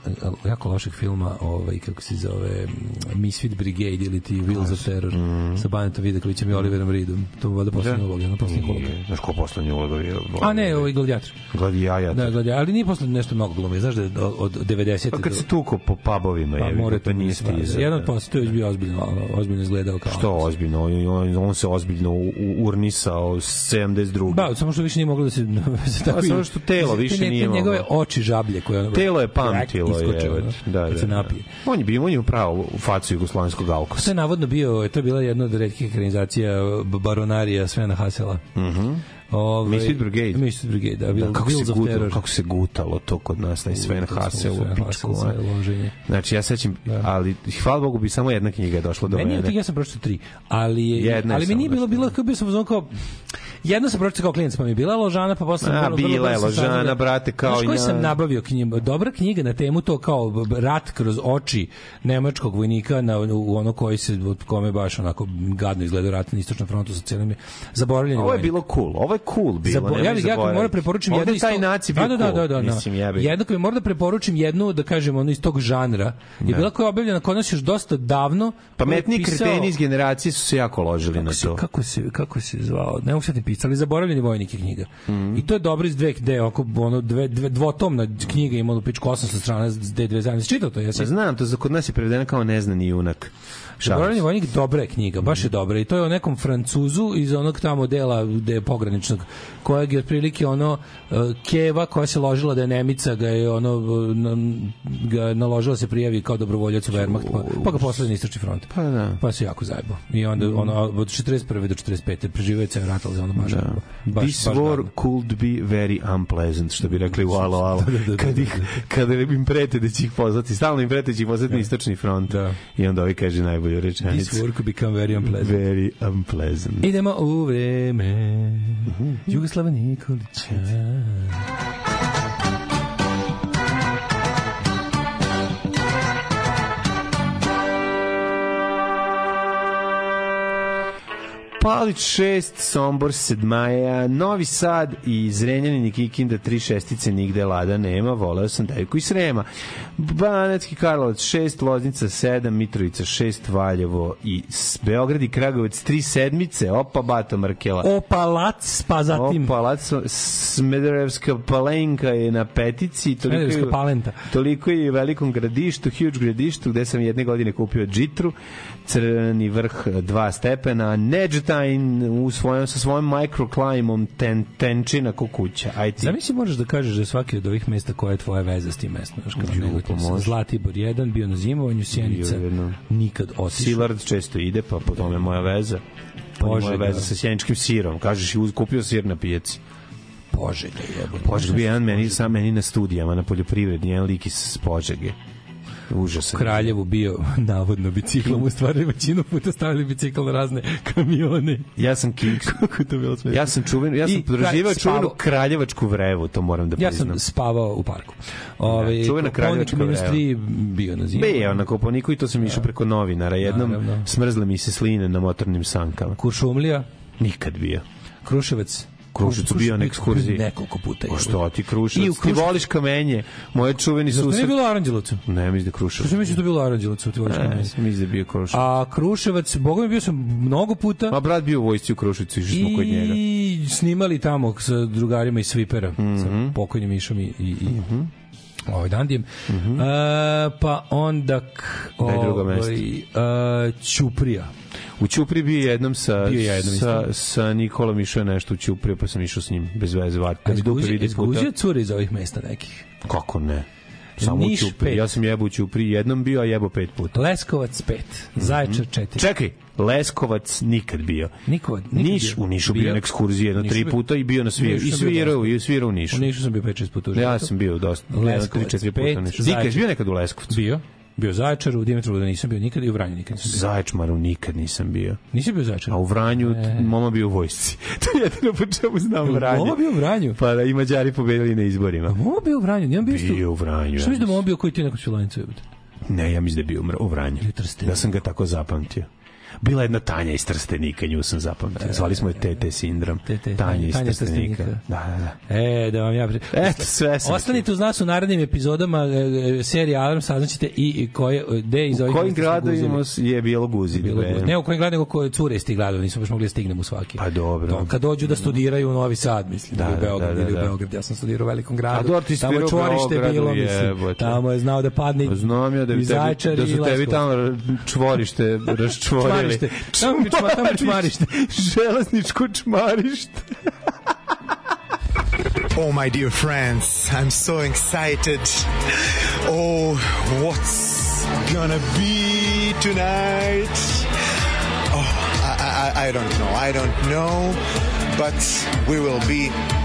jako lošeg filma, ovaj, kako se zove, mm, Misfit Brigade ili ti Wheels of Terror, sa Banetom Vidakovićem i Oliverom Reedom. To je valjda poslednja Da. uloga, jedna poslednja uloga. Znaš ko poslednji uloga je? A ne, ovaj gladijator. Gladijaja. Da, gladijator, ali nije posle nešto mnogo glumio, znaš da je od, od 90. Pa kad do- se tuko po pubovima, Pa je, mora to nije stizao. Jedan od posle, to je već bio ozbiljno, ozbiljno izgledao kao. Što ozbiljno? On, on, se ozbiljno urnisao 72. Da, samo što više nije moglo da se, se tako Pa, samo što telo više nije njegove moglo. oči žablje koje ono Telo je pamtilo, je. Da, da, se da. napije. On je bio, on je upravo u facu jugoslovenskog alkosa. To je navodno bio, to je bila jedna od retkih ekranizacija baronarija Svena Hasela. Mhm. Ove, Misfit Brigade. Misfit Brigade, da, Da, Will, kako, se gutalo, kako se gutalo to kod nas, taj Sven Gutalo se Hassel u Sven pičku. Znači, ja sećam, ali hvala Bogu bi samo jedna knjiga je došla do Meni je mene. tih, ja sam pročitao tri, ali, je, Jedna je ali mi nije bilo, bilo, kao bio sam uzmano kao, jedna sam pročitao kao klinac, pa mi je bila ložana, pa posle... A, bila je ložana, da- brate, kao Znaš i na- sam nabavio knjigu? Dobra knjiga na temu to kao rat kroz oči nemačkog vojnika na, u ono koji se, od kome baš onako gadno izgleda rat na istočnom frontu sa cijelim zaboravljenim Ovo je bilo cool, ovo je cool bilo. Zabo, ja bih ja moram preporučim Ovde jednu taj naci bio da, da, da, da, da. Mislim, jebi. Jedno koji moram da preporučim jednu da kažem ono iz tog žanra. Je bila koja je objavljena kod nas još dosta davno. Pametni pisao- kreteni iz generacije su se jako ložili na to. kako se kako se zvao ne mogu se pisali zaboravljeni vojnik knjiga Mhm. i to je dobro iz dve gde oko ono dve, dve dvotomna knjiga ima u pičku 800 strana d dve zajedno čitao to jesi Ja znam, to za kod nas je prevedeno kao neznani junak. Se. vojnik dobra je knjiga, baš je dobra i to je o nekom Francuzu iz onog tamo dela gde je pograničnog kojeg je otprilike ono uh, Keva koja se ložila da je Nemica ga je ono ga naložila da se prijavi kao dobrovoljac u Wehrmacht pa, pa ga poslali na istočni front. Pa da. Pa se jako zajebao. I onda ono od 41. do 45. preživio je ceo rat, ali ono baš, Da. baš, This baš war could be very unpleasant, što bi rekli u Alo Alo. Da, da, da, Kad, da, ih, da. kada im prete da će ih poslati, stalno im prete da će ih poslati na istočni front. Da. I onda ovi kaže najbolju This rečenicu. war could become very unpleasant. Very unpleasant. Idemo u vreme Jugoslava Nikolića. Palić 6, Sombor 7 maja, Novi Sad i Zrenjanin i Kikinda 3 šestice nigde lada nema, voleo sam Devku i Srema. Banacki Karlovac 6, Loznica 7, Mitrovica 6, Valjevo i Beograd i Kragovac 3 sedmice, opa Bato Markela. Opalac, pa zatim Opa, Laco, Smederevska palenka je na petici. Smederevska palenta. toliko je u velikom gradištu, huge gradištu, gde sam jedne godine kupio džitru, crni vrh dva stepena, Neđetajn u svojom, sa svojom microclimom ten, tenčina ko kuća. Aj ti. Zamisli možeš da kažeš da svaki od ovih mesta koja je tvoja veza s tim mestom. Znaš, kao Ju, nego može. Zlatibor 1, bio na zimovanju, Sjenica, nikad otišao. Silard često ide, pa po tome je moja veza. Pa Požega. moja veza sa sjeničkim sirom. Kažeš, kupio sir na pijaci. Požega jebote. Požeg bio jedan meni, sam meni na studijama, na poljoprivredi, jedan lik iz Požege. Užasan. U Kraljevu bio navodno biciklom, u stvari većinu puta stavili bicikl na razne kamione. Ja sam kiks. Kako to bilo smešno. Ja sam čuven, ja sam podrživao čuvenu kraljevačku vrevu, to moram da Ja priznam. sam spavao u parku. Ove, Da, čuvena kraljevačka minus vreva. 3 bio na zimu. Bio na Koponiku i to sam išao preko novinara. Jednom Naravno. smrzle mi se sline na motornim sankama. Kuršumlija, Nikad bio. Kruševac, Kruševcu bio na ekskurziji. Nekoliko puta. Pa što ti I u? Ti voliš kamenje. Moje čuveni Zašto susret. nije bilo Aranđelovcu? Ne, mislim da Kruševac. Što sam mislio da bilo Aranđelovcu, ti voliš Ne, kamenje? mislim da je bio Kruševac. A Kruševac, boga mi bio sam mnogo puta. A brat bio u vojsci u Kruševcu, išli smo kod njega. Mhm. I snimali tamo sa drugarima iz Svipera, sa pokojnim Mišom i, i, i ovaj Dandijem. E, pa onda Mhm. drugo mesto. ovaj, e, Ćuprija. U Ćupri bio jednom sa, Bio jednom sa, sa Nikolom išao nešto u Ćupri, pa sam išao s njim bez veze dupe Izguzio-. Izguzio cure iz ovih mesta nekih. Kako ne? Samo Niš u Ćupri. pet. Ja sam jebo u Ćupri jednom bio, a jebo pet puta. Leskovac 5, Zaječar 4. Čekaj, Leskovac nikad bio. Niko, nikad Niš, bio. u Nišu bio, Bio. na ekskurziji jedno tri puta i bio na. Nišu I svirao, i svirao u Nišu. U Nišu sam bio 5-6 puta. u Ja sam bio dosta. Leskovac četiri puta u 5, Nišu. Dika, jesi bio nekad u Leskovcu? Bio. Bio u Zaječaru, u Dimitrovgradu nisam bio nikad i u Vranju nikad nisam bio. Zaječmaru nikad nisam bio. Nisi bio Zaječaru? A u Vranju, E. mama bio u vojsci. to je jedino po čemu znam Vranje. Mama bio u Vranju? Pa da i Mađari pobedili na izborima. Mama bio u Vranju, nijem bio. Bio u Vranju. Što ja misliš da mama bio koji ti neko jebote? Ne, ja mislim da je bio u Vranju. Ja sam ga tako zapamtio. Bila je jedna Tanja iz Trstenika, nju sam zapamtio. Zvali smo je TT sindrom. TT, Tanja iz Tanja iz Trstenika. Da, da, da. E, da vam ja... pri- Eto, sve sam Ostanite uz nas u narednim epizodama e, e, serije Alarm, saznaćete i koje, gde iz U ovih kojim mesta smo gradovima je bilo guzi? Bilo dve? guzi. Ne u kojim gradovima, koje cure iz tih gradova, nismo baš mogli da stignemo u svaki. Pa dobro. To, kad dođu da studiraju u Novi Sad, mislim, Da, ili u da, Beograd, da, da, ili u da. Beograd. Ja sam studirao u velikom gradu. A dobro, ti tamo u čvorište Beogradu, bilo, mislim. Tamo je znao da padne Pa Znam ja da, tebi, da su tebi tamo čvorište raščvorili. Čmarište. Tamo mi čma- tamo je čmarište. Železničko čmarište. Oh, my dear friends, I'm so excited. Oh, what's gonna be tonight? Oh, I, I, I don't know. I don't know, but we will be the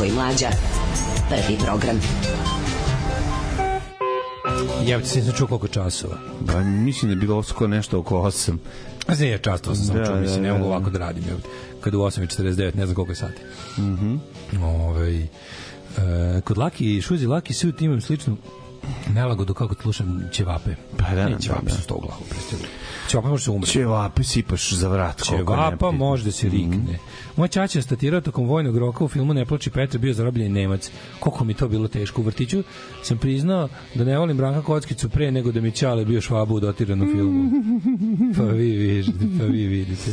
Daško i Mlađa. Prvi program. Jebate se, nisam čuo koliko časova. Ba, mislim da je bilo skoro nešto oko 8. A ne, často sam Da, čuo, da, mislim, ne da, mogu da. ovako da radim. Kad u 8.49, ne znam koliko je sati. Mhm. Ovaj, e, kod Laki i Šuzi Laki Suit imam sličnu nelagodu kako slušam ćevape. Pa da, ne, da, ćevape da. su sto u glavu. prestani. Ćevape može se umreti. Ćevape sipaš za vrat. Ćevapa može da se rikne. Moj čača je statirao tokom vojnog roka u filmu Ne plači Petra bio zarobljeni Nemac. Koliko mi to bilo teško. U vrtiću sam priznao da ne volim Branka Kockicu pre nego da mi Ćale bio švabu u dotiranom filmu. Pa vi vidite, pa vi vidite.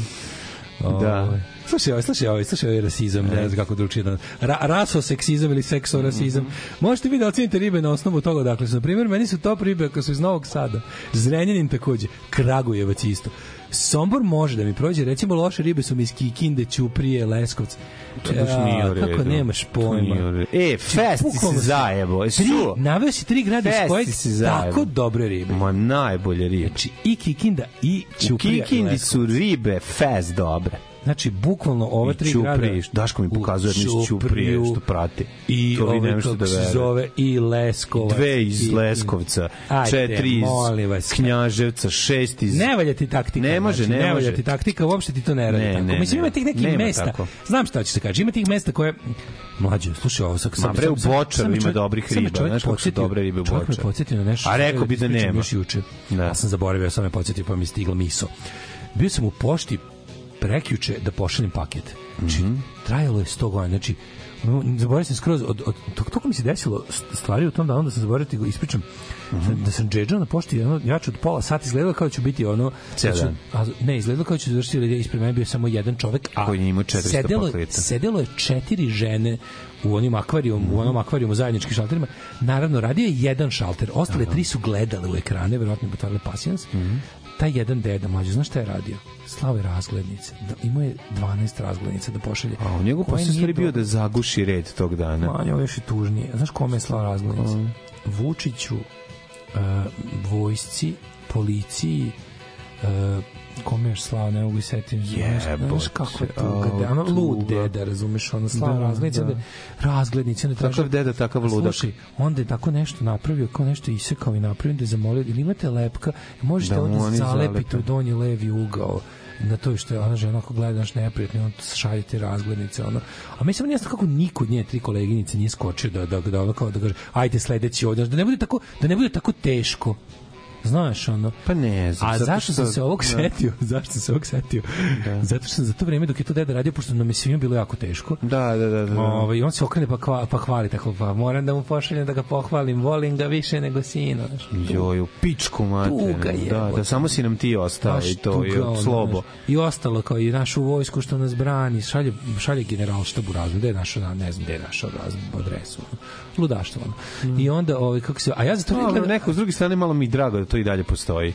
Da. Slušaj, ovaj, slušaj, ovaj, slušaj, ovaj rasizam, ne znam kako drugačije da... Ra, rasoseksizam ili seksorasizam. Možete vi da ocenite ribe na osnovu toga, dakle, su, na primjer, meni su top ribe ako su iz Novog Sada, Zrenjanin takođe, Kragujevac isto. Sombor može da mi prođe, recimo loše ribe su mi iz Kikinde, Ćuprije, Leskovc. To baš nije u Kako redu. nemaš nije u pojma. E, Fest se Bukvalno si- zajebo, jesi čuo? naveo si tri grada iz Fest kojeg tako dobre ribe. Ma najbolje ribe. Znači, i Kikinda, i U Ćuprija. i Kikindi Leskovac. su ribe fest dobre. Znači, bukvalno ove I tri Ćuprije, grada... Daško mi pokazuje jednu iz Ćuprije Ćupriju što prati. I To ovaj, možete kako da se zove, i Leskovac. Dve iz i- Leskovca, Ajde, četiri iz vas. Knjaževca, šest iz... Ne valja ti taktika. Ne može, znači, ne ne valja može. ti taktika, uopšte ti to ne radi Ne, tako. ne, Mislim, ima tih nekih mesta. tako. Znam šta će se kaže. Ima tih mesta koje... Mlađe, slušaj ovo. Sad, Ma bre, u Bočaru ima dobrih riba, znaš kako su dobre ribe u Čovjek me Bočaru. podsjetio na nešto. A rekao sam bi da nema. Još juče. Da. Ja sam zaboravio, sam me podsjetio pa mi stigla miso. Bio sam u pošti prekjuče da pošaljem paket. Znači, Mhm. trajalo je 100 godina. Znači, zaboravio sam skroz od, od tog, toga mi se desilo stvari u tom danu da sam zaboravio da ti ispričam Mhm. da sam džedžao na pošti ono, jače od pola sata izgledalo kao da ću biti ono Ceo da ću- a, ne, izgledalo kao da ću završiti ili ispred mene bio samo jedan čovek a Koji je imao 400 sedelo, sedelo je četiri žene u onim akvarijum, u onom akvarijumu zajedničkim šalterima. Naravno, radio je jedan šalter, ostale tri su gledale u ekrane, verovatno potvarale pasijans. Mhm. Taj jedan deda, mlađe, znaš šta je radio? Slao je razglednice. Da, imao je 12 razglednica da pošalje. A u njegu posle stvari bio da zaguši red tog dana. Ma, ovo je još i tužnije. Znaš kome je slao razglednice? Vučiću, uh, vojsci, policiji, uh, kome je još slao, ne mogu se setim. Znaš- kako je tuga, da, ono lud deda, razumeš, ono slao Da, razglednice, da. da. razglednice, onda traži- Takav deda, takav ludak. Slušaj, onda je tako nešto napravio, kao nešto isekao i napravio da je zamolio, ili imate lepka, možete Da da onda zalepiti u donji levi ugao na to što je ona žena ako gleda naš neprijatno on šalje te razglednice ono a mislim nije kako niko od nje tri koleginice nije skočio da da da ono kao da kaže ajde sledeći ovde da ne bude tako da ne bude tako teško Znaš, ono. Pa ne znam. A zašto sam što- se ovog da. setio? Zašto sam se ovog setio? Zato što sam za to vreme dok je to deda radio, pošto nam je svima bilo jako teško, Da, da, da. da. Ovaj on se okrene pa kva, pa hvali tako pa moram da mu pošaljem da ga pohvalim volim ga više nego sina znaš. Joj, u pičku materinu. Tuga je, Da, da, samo si nam ti ostao Baš i to, i tuga, ono, slobo. znaš. I ostalo kao i našu vojsku što nas brani, šalje, šalje general štab u razvoj, gde je našao, na- ne znam gde je našao razvoj, adresu. Ludaštvo. ono. I onda, ovaj, kako se, a ja za to To ne ali gledam, neko s druge strane malo mi je drago da to i dalje postoji.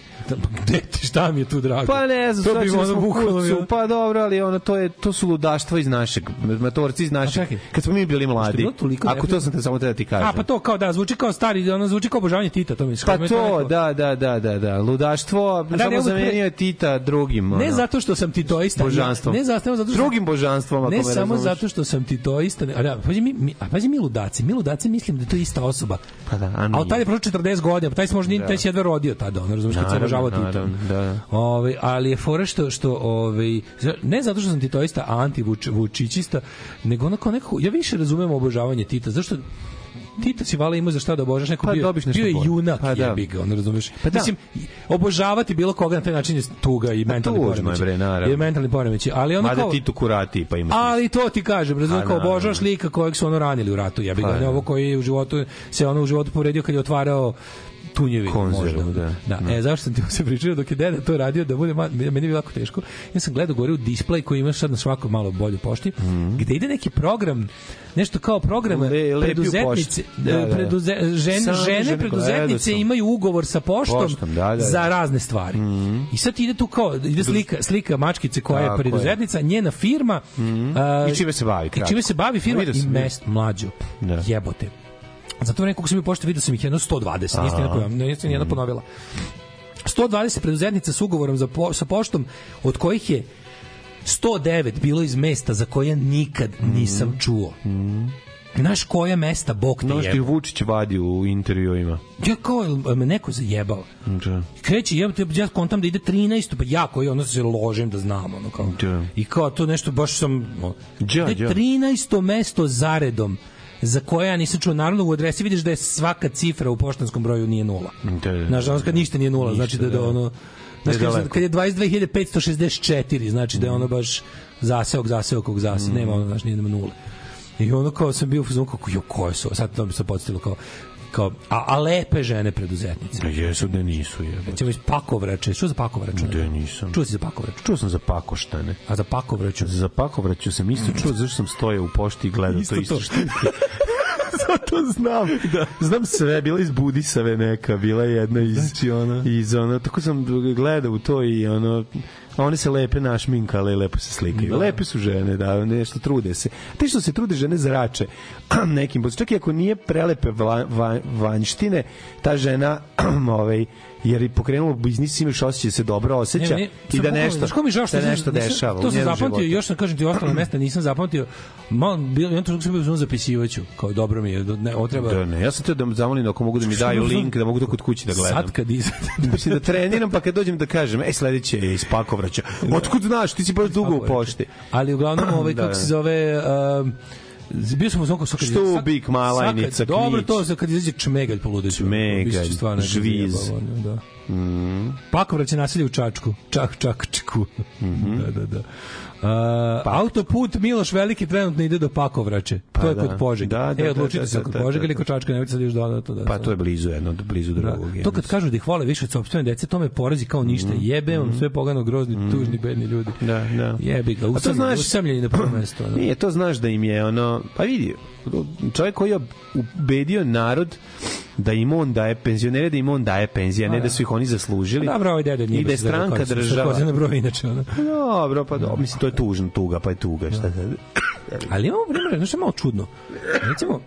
gde ti, šta mi je tu drago? Pa ne znam, to bi da ono bukvalno pa dobro, ali ono to je to su ludaštva iz našeg, matorci iz našeg. Kad smo mi bili mladi. Ako to sam te samo te da ti kažem. A pa to kao da zvuči kao stari, ono zvuči kao obožavanje Tita, to mi se Pa to, da, da, da, da, da. Ludaštvo, da, samo zamenio je Tita drugim. Ne zato što sam titoista. Božanstvom. Ne zato, zato što Drugim božanstvom, ako Ne samo zato što sam titoista. A da, pazi mi, mi, a pazi mi ludaci. Mi ludaci mislim da je to ista osoba. Pa da, a A tada je prošlo 40 godina, pa taj se možda nije, taj se jedva rodio tada, ono, razumiješ, kad se obožavao Tita. da. Ove, ali je fora što, što ove, ne zato što sam titoista, a anti-vučićista, nego onako nekako, ja više razumem obožavanje Tita, zašto Tito si vala imao za šta da obožaš neko Pa bio, dobiš nešto bio je junak Pa da. jebi ga, ono razumeš. Pa da. Mislim, obožavati bilo koga na taj način je tuga i mentalni tužno je, poremećaj. bre, naravno. Je mentalni poremećaj, ali ono Mada kao, ti tu kurati, pa ima ali to ti kažem, razumem, A, kao obožavaš lika kojeg su ono ranili u ratu, jebi ga, Pa, ne da. ovo koji je u životu, se ono u životu povredio kad je otvarao tunjevi Konzervu, možda. da. da. E, zašto sam ti se pričao dok je deda to radio da bude meni je bilo jako teško. Ja sam gledao gore u display koji imaš sad na svakoj malo bolje pošti, gde ide neki program nešto kao program. Le- preduzetnice, pošti. Da, da. preduze, žene, žene žene, preduzetnice imaju ugovor sa poštom, Poštom, da, da, da. za razne stvari. I sad ide tu kao ide slika slika mačkice koja Tako je je. preduzetnica, njena firma a, I čime se bavi, I kratko. čime se bavi firma Vidio i sam, mest mlađu. Da. Jebote. Zato vreme kako sam mi pošto vidio sam ih jedno 120, niste jedna, niste ni jedna ponovila. 120 preduzetnica s ugovorom za po, sa poštom, od kojih je 109 bilo iz mesta za koje nikad nisam čuo. Znaš koja mesta Bog te No što jebe? je Vučić vadi u intervjuima. Ja kao, me neko zajebao. Da. Kreće, ja, ja kontam da ide 13, pa ja koji ono se ložim da znam, ono kao. Da. I kao to nešto baš sam... da đa. 13. mesto zaredom za koje ja nisam čuo. Naravno, u adresi vidiš da je svaka cifra u poštanskom broju nije nula. Da, da. Nažalost, kad ništa nije nula, Ništa, znači da, da da. ono... Znači, Da je kad, kad je 22.564, znači da je ono baš zaseok, zaseok, kog zase, Mm. nema ono, znači nije nema nule. I ono kao sam bio u fazonu kako, jo, koje su, sad to bi se podsjetilo kao, kao a, a lepe žene preduzetnice. Da jesu da nisu jebote. Recimo iz Pakovrače, što za Pakovraču? Da nisam. Čuo si za Pakovraču? Čuo sam za pakoštane. A za Pakovraću? Za pakovraću sam isto čuo zašto sam stojao u pošti i gledao Isto to isto to. što Zato znam. Da. Znam sve, bila iz Budisave neka, bila je jedna iz, Znači, ona- iz ono, tako sam gledao u to i ono, a one se lepe našminkale lepo se slikaju. Da. Lepe su žene, da, nešto trude se. Te što se trude žene zrače nekim, čak i ako nije prelepe vla, va, vanjštine, ta žena ovaj, jer je pokrenulo biznis, imaš osjećaj da se dobro osjeća Ne, ne, i da nešto, znaš ko mi žao što da nešto nisam- dešava To sam zapamtio, životu. još sam kažem ti ostale mesta nisam zapamtio. Malo bilo jedno trenutku sam bio zapisivaću, kao dobro mi je, ne, treba. Da, ne, ja sam teo da zamolim ako mogu da mi daju link, da mogu to kod kući da gledam. Sad kad izađe Mislim da treniram, pa kad dođem da kažem, ej, sledeće je iz Pakovraća. Otkud znaš, ti si baš dugo u pošti. Ali uglavnom ovaj Da, kako da. se zove um, bio sam u zonku svaka Štubik, Malajnica, Dobro to za kad izađe čmegalj poludeću. Čmegalj, žviz. Da. Mm. Pakovraće naselje u Čačku. Čak, čakčku. Mhm. da, da, da. Uh, autoput Miloš Veliki trenutno ide do Pakovraće. to je Pa da. kod Požege. Da, da, e, odlučite da, se da, kod da, Požege da, ili da. kod Čačka, nemojte sad još dodato. Da, Pa to je blizu jedno, blizu drugog. Da. To kad kažu da ih vole više od sopstvene dece, to me porazi kao ništa. Jebe vam sve pogano, grozni, tužni, bedni ljudi. Da, da. Jebi ga, usamljeni, znaš- usamljeni na prvo mesto. ono. Nije, to znaš da im je ono, pa vidi, čovjek koji je ubedio narod da im on daje penzionere, da im on daje penzije, ne A, da da. su ih oni zaslužili. Dobro, ovaj dede nije I da je stranka da se država. Na broj inače. Ono. Dobro, pa dobro, mislim, to je tužno, tuga, pa je tuga, šta sad? Ali imamo primjer, znaš je malo čudno. Recimo,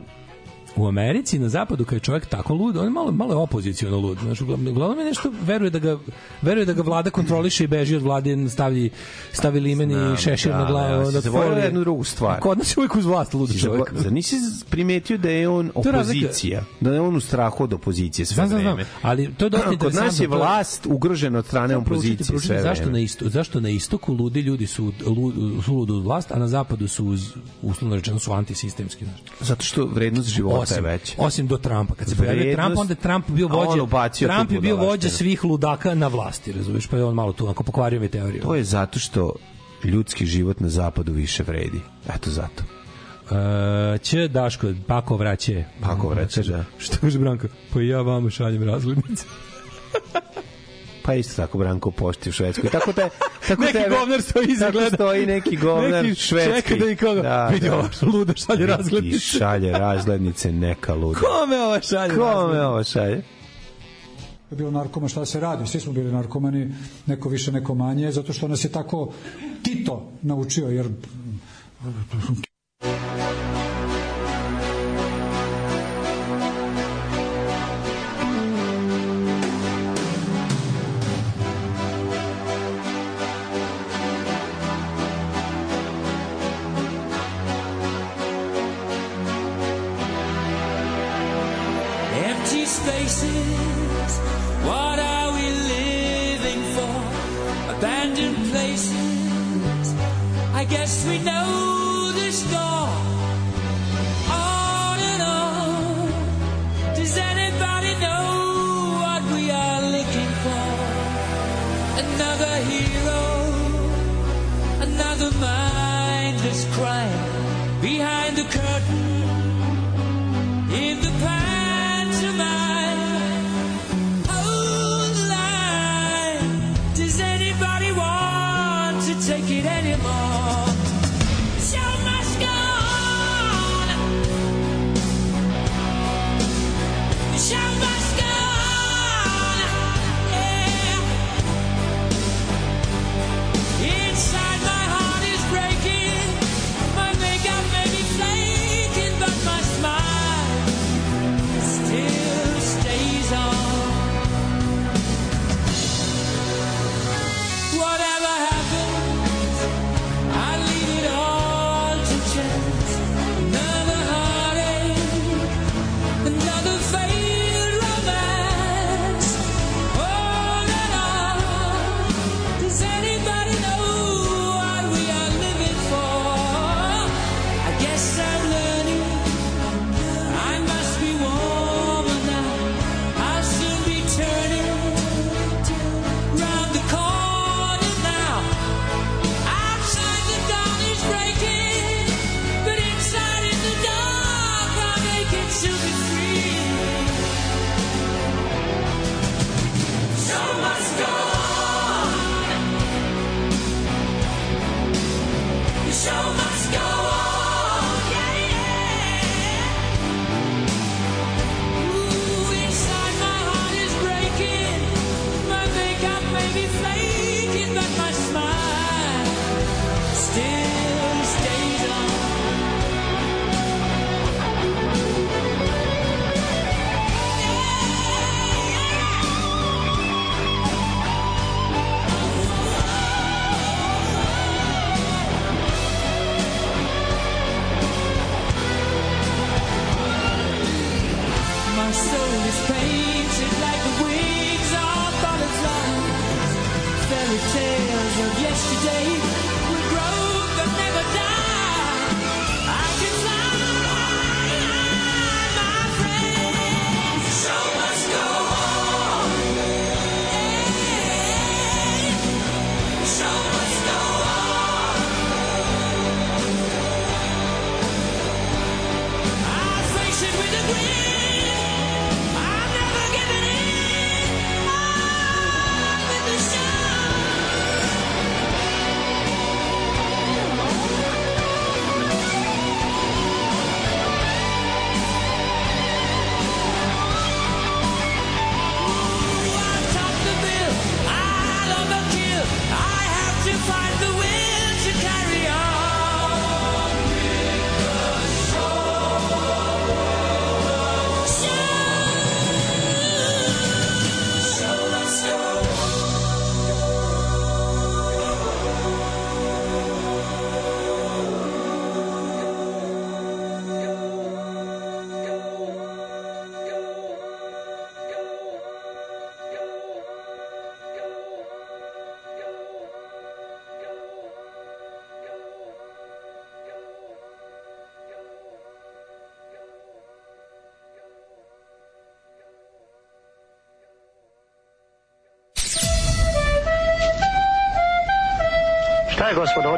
u Americi na zapadu kad je čovjek tako lud, on je malo malo je opoziciono lud. Znaš, uglavnom, je nešto veruje da ga veruje da ga vlada kontroliše i beži od vlade, stavi stavi limen i šešir da, na da, glavu. na zaboravio folije. jednu drugu stvar. Kod nas je uvijek uz vlast lud čovjek. zar nisi primetio da je on opozicija? Da je on u strahu od opozicije sve Znam, znam, znam. vreme. Ali to je dosta Kod nas je vlast ugrožena od strane opozicije sve zašto na vreme. isto zašto na istoku ludi ljudi su lu- su uz vlast, a na zapadu su uz uslovno rečeno su antisistemski, znači. Zato što vrednost života je veća. Osim do Trumpa. Kad se pojavio Trump, onda je Trump bio vođa. Trump je bio vođa svih ludaka na vlasti, razumiješ? Pa je on malo tu onako pokvario mi teoriju. To je zato što ljudski život na zapadu više vredi. Eto zato. Uh, će Daško, Pako vraće. Pako vraće, da. Što kaže Branko? Pa ja vama šaljem razglednice. Pa isto tako Branko pošti u Švedskoj. Tako te, tako neki tebe, govnar stoji iza tako gleda. stoji neki govnar neki švedski. Čeka da i koga. Da, Vidi da. ovo, luda šalje Neki razglednice. šalje razglednice, neka luda. Kome ova šalje Kome razglednice? ovo šalje? je bio narkoman, šta se radi? Svi smo bili narkomani, neko više, neko manje, zato što nas je tako Tito naučio, jer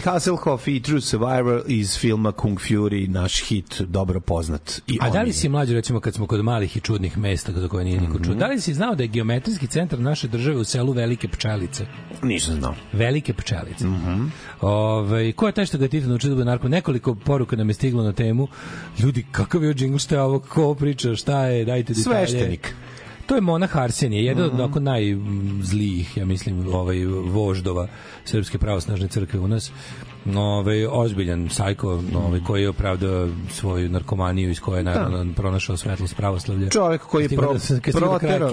David Hasselhoff i True Survivor iz filma Kung Fury, naš hit, dobro poznat. I A da li si mlađi, recimo, kad smo kod malih i čudnih mesta za koje nije niko čuo, da li si znao da je geometrijski centar naše države u selu Velike Pčelice? Nisam znao. Velike Pčelice. Ove, ko je taj što ga Tito naučio da bude narko? Nekoliko poruka nam je stiglo na temu. Ljudi, kakav je džingl, šta je ovo, ko priča, šta je, dajte detalje. Sveštenik. To je monah Arsenije, jedan od onako najzlijih, ja mislim, ovaj voždova Srpske pravosnažne crkve u nas. Ovaj ozbiljan sajko, ovaj koji je opravdao svoju narkomaniju iz koje je naravno pronašao svetlost pravoslavlja. Čovek koji je pro, do- stigao do protero, heroinom.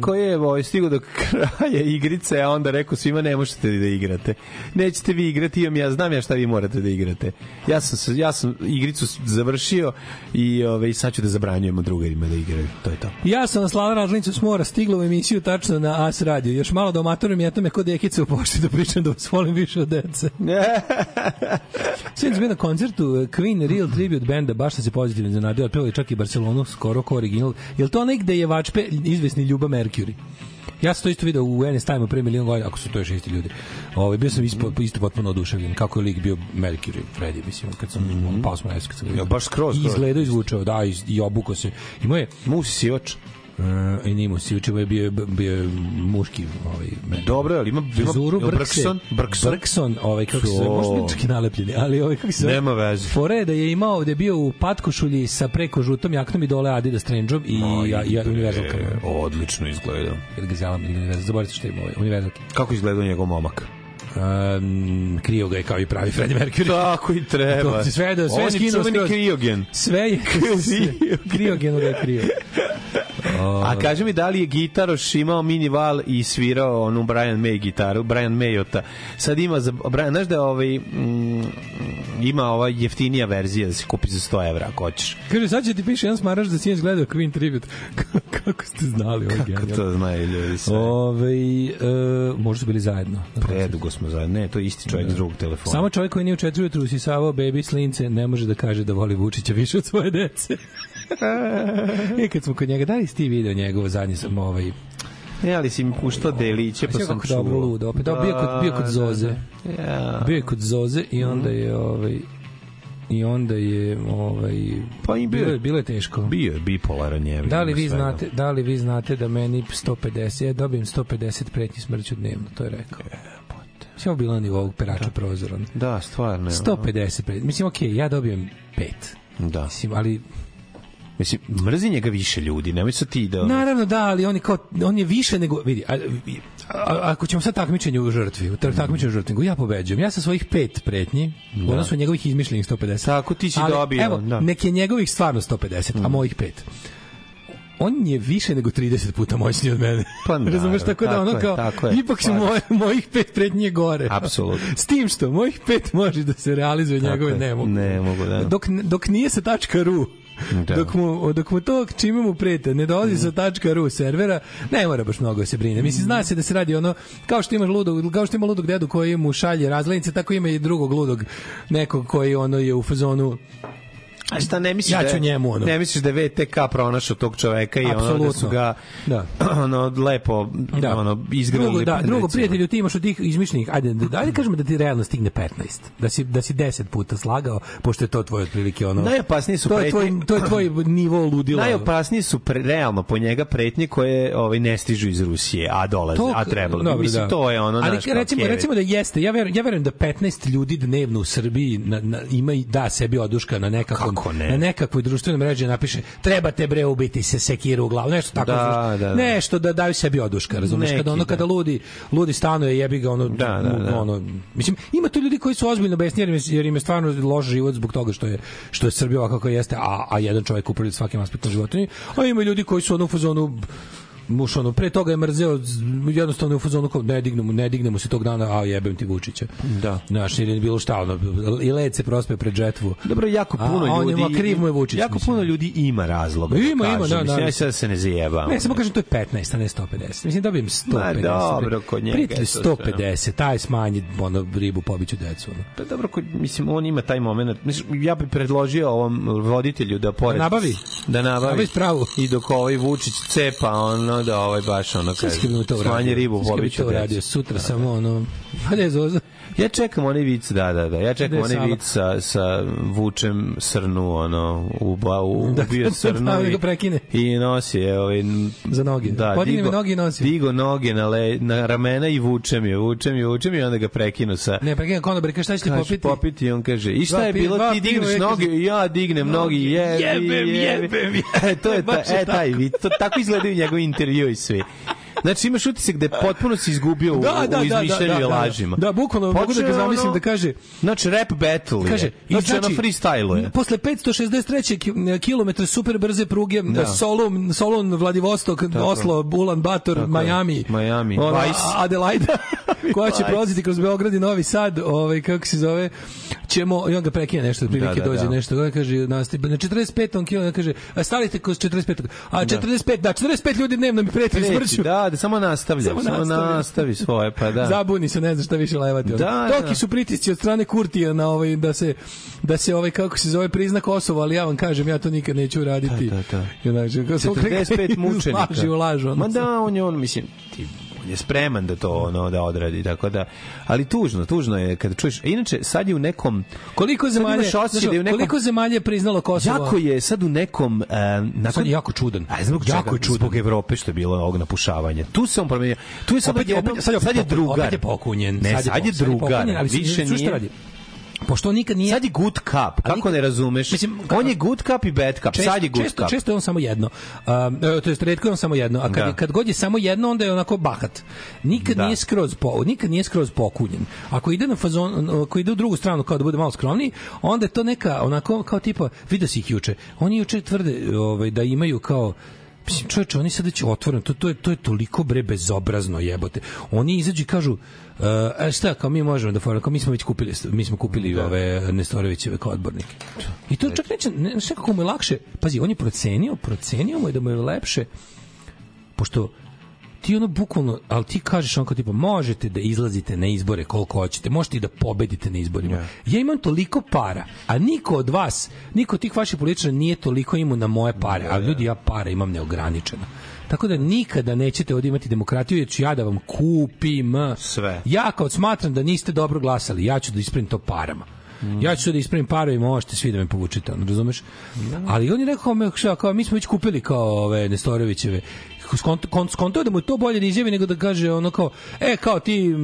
koji je ovaj, stigao do kraja igrice, a onda rekao svima ne možete da igrate. Nećete vi igrati, imam ja, znam ja šta vi morate da igrate. Ja sam, se- ja sam igricu završio i ovaj, sad ću da zabranjujemo drugarima da igraju. To je to. Ja sam slala različicu s mora, stigla u emisiju tačno na AS radio. Još malo da omatorim, ja to me kod dekice u pošti da pričam da vas volim više od dece. Svijem bio na koncertu eh, Queen Real Tribute Banda, baš sam se pozitivno iznenadio, otpevali čak i Barcelonu, skoro ko original. Je li to onaj gde je vačpe izvesni Ljuba Mercury? Ja sam to isto video u NS Time pre milion godina, ako su to još isti ljudi. Ovaj bio sam isto, isto potpuno oduševljen kako je lik bio Mercury, Freddy, mislim, kad sam mm -hmm. pao sam na kad sam vidio. baš skroz, I izgledao izvučao, da, i, i obuko se. Imao je Musi sivač. Uh, i nimo si učivo je bio, bio muški ovaj, men. Dobro, ali ima, Frizuru Brkson, Brkson. Brkson, ovaj, kako se možda čak i nalepljeni, ali ovaj, kako se Nema veze. Fore da je imao, da je bio u patkošulji sa preko žutom jaknom i dole Adidas trendžom i, ja, ja, univerzalkama. Odlično izgleda. Ili ga zelam, ili univerzal, zaboravite što ima ovaj, univerzalki. Kako izgleda njegov momak? Um, krio ga je kao i pravi Freddie Mercury. Tako i treba. To, sve, da, sve skinuo skroz. kriogen. Sve je kriogenu ga je krio. A kaži mi da li je gitaroš imao mini val i svirao onu Brian May gitaru, Brian Mayota. Sad ima za Brian, znaš da ovaj mm, ima ova jeftinija verzija da se kupi za 100 evra ako hoćeš. Kaže, sad će ti piše jedan smaraš da si gledao Queen Tribute. Kako ste znali ovo Kako genijalno. to znaju ljudi sve. Ove, e, možda su bili zajedno. Predugo smo zajedno. Ne, to je isti čovjek s drugog telefona. Samo čovjek koji nije u četiri ujutru usisavao bebi slince ne može da kaže da voli Vučića više od svoje dece. I kad smo kod njega, da li si ti video njegovo zadnje sam ovaj... Ne, ali si mi puštao deliće, pa sam čuo. dobro ludo. Opet, da, bio, kod, bio kod Zoze. Da, ja. Bio je kod Zoze i onda je ovaj i onda je ovaj Pa i bio bilo je- bilo je teško. Bio je bipolaran je. Da li vi svega. znate, da li vi znate da meni 150, ja dobijem 150 pretnji smrću dnevno, to je rekao. Samo bilo na nivou perača prozora. Da, stvarno. je, ono. 150 pretnji. Mislim, okej, ja dobijem 5. Da. Mislim, ali Mislim, mrzi njega više ljudi, nemoj sa ti da... Naravno da, ali on je kao on je više nego vidi, a, a, ako ćemo sad takmičenje u žrtvi, u tak- takmičenju u žrtvi, ja pobeđujem. Ja sa svojih pet pretnji, Da. da. odnosno njegovih izmišljenih 150. Tako ti si ali, dobio, Evo, da. nek je njegovih stvarno 150, a mojih pet. On je više nego 30 puta moćniji od mene. Pa naravno, Razumeš tako da tako ono je, kao tako je. ipak su moje, mojih pet pretnji je gore. Apsolutno. S tim što mojih pet može da se realizuje, Tako njegove je. ne mogu. Ne mogu, da. Dok, dok nije sa tačka ru, Da. dok, mu, dok mu to čime mu prete ne dolazi sa tačka ru servera, ne mora baš mnogo da se brine. Mislim, zna se da se radi ono, kao što imaš ludog, kao što ima ludog dedu koji mu šalje razglednice, tako ima i drugog ludog nekog koji ono je u fazonu A šta ne misliš Ja da ću je- njemu, ono. Ne misliš da je VTK pronašao tog čoveka i ono da su ga Da. ono lepo Da. ono izgrali Drugo, da, drugo prijatelju, ti imaš od tih izmišljenih, ajde, da, ajde kažemo da ti realno stigne 15. Da si, da si 10 puta slagao, pošto je to tvoj otprilike ono... Najopasnije su to je, tvoj, pretnje- to je tvoj nivo ludila. Najopasnije su pre, realno po njega pretnje koje ovaj ne stižu iz Rusije, a dolaze, To- a trebalo. dobro, Mislim da. to je ono Ali naš kao recimo, kevet. recimo da jeste, ja verujem, ja verujem da 15 ljudi dnevno u Srbiji na, na, ima i da sebi oduška na nekakvom Kako ne? na nekakvoj društvenoj mreži napiše trebate bre ubiti se sekiru u glavu, nešto tako. Da, da, da. Nešto da daju sebi oduška, razumeš? Kada ono da. kada ludi, ludi stanuje, jebi ga ono, Da, da, da. ono mislim ima tu ljudi koji su ozbiljno besni jer im je, jer im je stvarno loš život zbog toga što je što je Srbija ovako kako jeste, a a jedan čovjek upravlja svakim aspektom života. A ima ljudi koji su ono u fazonu muš ono pre toga je mrzeo jednostavno je u fazonu kao ne dignemo ne dignemo se tog dana a jebem ti Vučića Da. znaš ili bilo šta ono i led se prospe pred žetvu Dobro, jako A, puno a on je ljudi. ma kriv mu je Vučić, Jako mislim. puno ljudi ima razloga. da Ima, ima, kažu. da, da. Mislim, ja sad se ne zajebam. Ne, samo kažem to je 15, a ne 150. Mislim dobijem 150. Ma, dobro, kod njega je Prijatelj to sve, 150, taj smanji ono ribu pobiću decu. Ono. Pa dobro, kod, mislim, on ima taj moment. Mislim, ja bih predložio ovom voditelju da pored... Da nabavi. Da nabavi. Nabavi spravu. I dok ovaj Vučić cepa, ono, da ovaj baš ono Sve kaže, smanje ribu Sve bi pobiću to. Sutra samo ono... Hajde, Zoza. Ja čekam onaj vic, da, da, da. Ja čekam Ide onaj vic sa, sa vučem srnu, ono, u, u, Da, ubio da, srnu da, da i, ga prekine. i nosi je, ovaj, Za noge. Da, Podigne digo- noge i nosi. Digo noge na, le, na ramena i vučem je, vučem je, vučem je i onda ga prekinu sa... Ne, prekine konobar, kaže šta ćete popiti? popiti i on kaže, i šta Dva je bilo, dva ti digneš noge i ja dignem noge i jebi, Jebem, jebi. jebem, E, to je, ta, e, taj vid, to, tako izgledaju njegovi intervju i svi. Znači imaš utisak da je potpuno se izgubio u, Da, da, u da, izmišljanju da, i da, da. lažima. Da, bukvalno mogu da ga zamislim ono- da kaže Znači, rap battle Kaže, je. Znači, znači, na freestyle je. Posle 563. ki- kilometra super brze pruge Da. Solun, Solun, Vladivostok, Oslo, Ulan Bator, Tako. Miami, Miami, Vice. Adelaide, koja će prolaziti kroz Beograd i Novi Sad, ovaj, kako se zove, ćemo, i on ga prekine nešto, otprilike Da, da, dođe da. nešto, ovaj kaže, nastup, na 45. kilo, kaže, a stavite kroz 45. A 45, da, 45 ljudi dnevno mi preti smrću. Da, da, samo nastavlja, Samo samo, nastavi. nastavi svoje, pa da. Zabuni se, ne zna šta više levati. ono. Da, Toki da. su pritisci od strane Kurtija na ovaj da se da se ovaj kako se zove prizna Kosovo, ali ja vam kažem ja to nikad neću uraditi. Da, da, da. Znači, kako sam 45 mučenika. Laži lažu. Ma da, on je on, mislim, ti, on je spreman da to ono da odradi tako da ali tužno tužno je kada čuješ inače sad je u nekom Koliko sad zemalja, znaš, da je u nekom koliko zemalja je priznalo Kosovo? jako je sad u nekom uh, nakon Sad je jako čudan. A zbog Jako jako je čudan. Zbog Evrope što je bilo ovog napušavanja. Tu se on promenio. Tu je sad opet, opet, sad, je, opet, sad je drugar. Opet je pokunjen. Ne, sad je, po- drugar. pokunjen, ali više nije. Pošto nikad nije... Sad je good cup. Kako nikad- ne razumeš? Mislim, on je good cup i bad cup. sad je good često, cup. često je on samo jedno. Um, e, to jest retko je on samo jedno, a kad, Da. kad god je samo jedno, onda je onako bahat. Nikad Da. nije skroz po, nikad nije skroz pokunjen. Ako ide na fazon, ako ide u drugu stranu kao da bude malo skromniji, onda je to neka onako kao tipa, vidio si ih juče. Oni juče tvrde ovaj da imaju kao Mislim, čoveče, oni sada će otvoreno, to, to, je, to je toliko bre bezobrazno jebote. Oni izađu i kažu, uh, e, šta, kao mi možemo da foramo, kao mi smo već kupili, mi smo kupili ove Nestorovićeve kao odbornike. I to čak neće, ne, znaš kako mu je lakše, pazi, on je procenio, procenio mu je da mu je lepše, pošto ti ono bukvalno, ali ti kažeš onako tipa, možete da izlazite na izbore koliko hoćete, možete i da pobedite na izborima. Ja imam toliko para, a niko od vas, niko od tih vaših političara nije toliko imao na moje pare, a ljudi ja para imam neograničeno. Tako da nikada nećete ovdje imati demokratiju, jer ću ja da vam kupim Sve. Ja kao smatram da niste dobro glasali, ja ću da ispravim to parama. Ja ću da ispravim pare i možete svi da me povučete, ono, razumeš? Ali on je rekao, me, kao, mi smo već kupili kao ove Nestorovićeve skonto, da mu je to bolje da izjavi nego da kaže ono kao, e, kao ti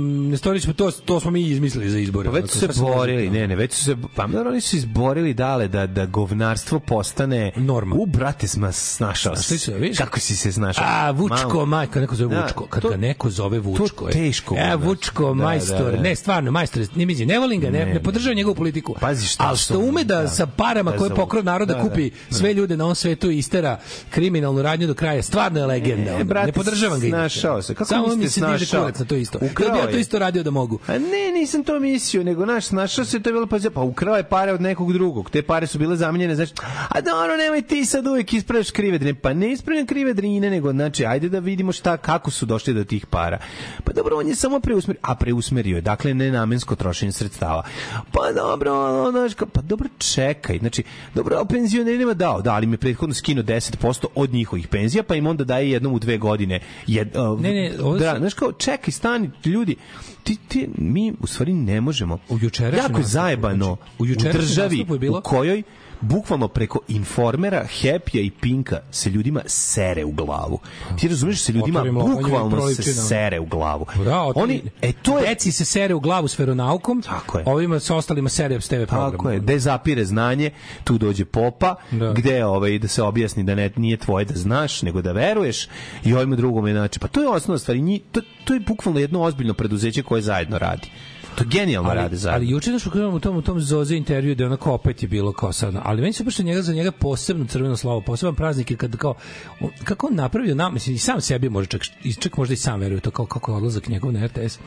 pa to, to smo mi izmislili za izbore. Pa već su se borili, ne, ne, već su se, pa oni su izborili dale da, da govnarstvo postane Norma. U, brate, sma, snašao se. Kako si se snašao? A, Vučko, Malo. majka, neko zove Da, Vučko. Kad to- ga neko zove Vučko. to je. teško E. Vučko, Da, majstor. da, da. Ne, stvarno, majstor. Ne, mislim, ne volim ga, ne, Ne, ne, podržavam njegovu politiku. Pazi šta Ali što ume da, da. sa parama Da, koje pokrov naroda da, kupi da. sve ljude na ovom svetu i istera kriminalnu radnju do kraja. Stvarno je legenda. E, ono. brate, ne podržavam ga. snašao se. Kako Samo mi se diže kurac na to isto. Ukrao bi ja to isto radio da mogu. A ne, nisam to mislio, nego naš, snašao se, to je bilo pa, pa ukrao je pare od nekog drugog. Te pare su bile zamenjene, znači, a dobro, nemoj ti sad uvijek ispravljaš krive drine. Pa ne ispravljam krive drine, nego, znači, ajde da vidimo šta, kako su došli do tih para. Pa dobro, on je samo preusmerio, a preusmerio je, dakle, nenamensko trošenje sredstava. Pa dobro, ono, pa dobro, čekaj, znači, dobro, penzionerima dao, da, ali mi je prethodno skinuo 10% od njihovih penzija, pa im onda daje jednom u dve godine. Jed, uh, Ne, ne, ovdje da, su- znaš kao, čekaj, stani, ljudi, ti, ti, mi u stvari ne možemo. U jako zajebano znači, u u državi je bilo- u kojoj bukvalno preko informera, Happy-a i Pinka se ljudima sere u glavu. Ti razumiješ se ljudima bukvalno se sere u glavu. Da, Oni, e to je Deci se sere u glavu s veronaukom, Tako je. ovima sa ostalima sere s TV programom. Tako je, gde zapire znanje, tu dođe popa, Da. gde ovaj, da se objasni da ne, nije tvoje da znaš, nego da veruješ i ovim drugom znači, pa to je osnovna stvar, to, to je bukvalno jedno ozbiljno preduzeće koje zajedno radi. To genijalno rade ali, zajedno. ali juče nešto kažem u tom u tom Zoze intervju da je onako opet je bilo kao sad. Ali meni se baš njega za njega posebno crveno slavo, poseban praznik je kad kao on, kako on napravio nam, mislim i sam sebi može čak i čak možda i sam veruje to kao kako je odlazak njegov na RTS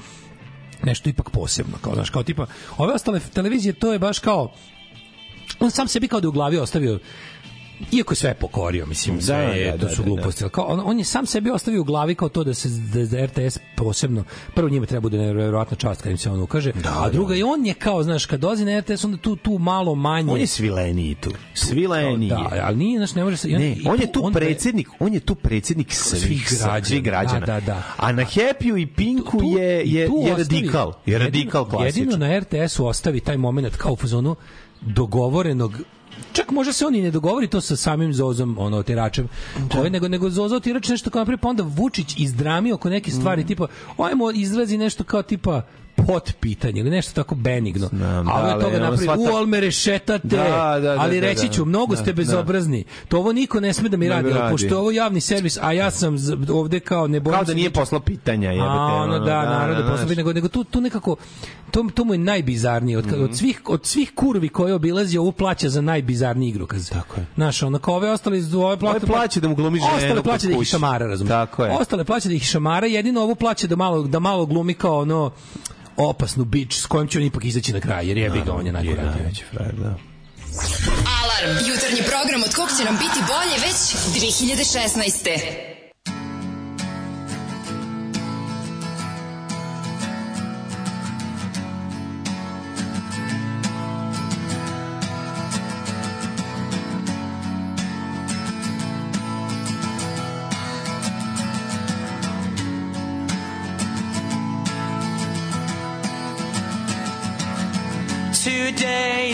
nešto ipak posebno, kao znaš, kao tipa ove ostale televizije to je baš kao on sam sebi kao da u glavi ostavio iako je sve pokorio, mislim, sve Da, je, da, to da, su da, gluposti. ali Kao, on, on je sam sebi ostavio u glavi kao to da se da, da RTS posebno, prvo njima treba bude nevjerovatna čast kad im se on ukaže, a druga i on je kao, znaš, kad dozi na RTS, onda tu, tu malo manje. On je svileniji tu. Svileniji. Da, ali nije, znaš, ne može se... Ne, i on je tu onda predsjednik, on je tu predsjednik svih, Svih građana. svih građana. Da, da, da. A na Happy-u i Pinku je, I je, tu je radikal. Je radikal jedino, klasičan. jedino na RTS-u ostavi taj moment kao u fazonu dogovorenog čak može se on i ne dogovori to sa samim Zozom, ono, tiračem, ovaj, nego, nego Zozo tirač nešto kao napravi, pa onda Vučić izdrami oko neke stvari, tipa, ajmo izrazi nešto kao tipa pot pitanje ili nešto tako benigno. Znam, da, ali toga ono napravi, shvata- u, ali me rešetate, Da, da, da, ali da, reći da. ću, mnogo Da, ste da. bezobrazni. To ovo niko ne sme da mi Da mi radi, radi. pošto je ovo javni servis, a ja sam ovde kao ne bojim Kao da nije poslao pitanja. Jebate, A, ono, da, narod je znaš. poslao, nego, nego tu, tu nekako, to, to mu je najbizarnije. Od, Mhm. od, svih, od svih kurvi koje obilazi, ovu plaća za najbizarniji igrokaz. Tako je. Znaš, ono, kao ove ostale, ove plaća, Ovaj plaća da mu glumi ženu Ostale kod plaća da ih šamara, razumiješ? Tako je. Ostale plaća da ih šamara, jedino ovu plaća da malo, da malo glumi kao ono, opasnu bič s kojim će on ipak izaći na kraj, jer jebi ga, on je najgore. Najveći frajer, da. Alarm. Jutarnji program od kog će nam biti bolje već 2016.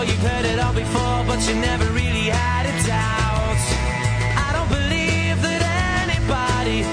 Sure you've heard it all before, but you never really had a doubt. I don't believe that anybody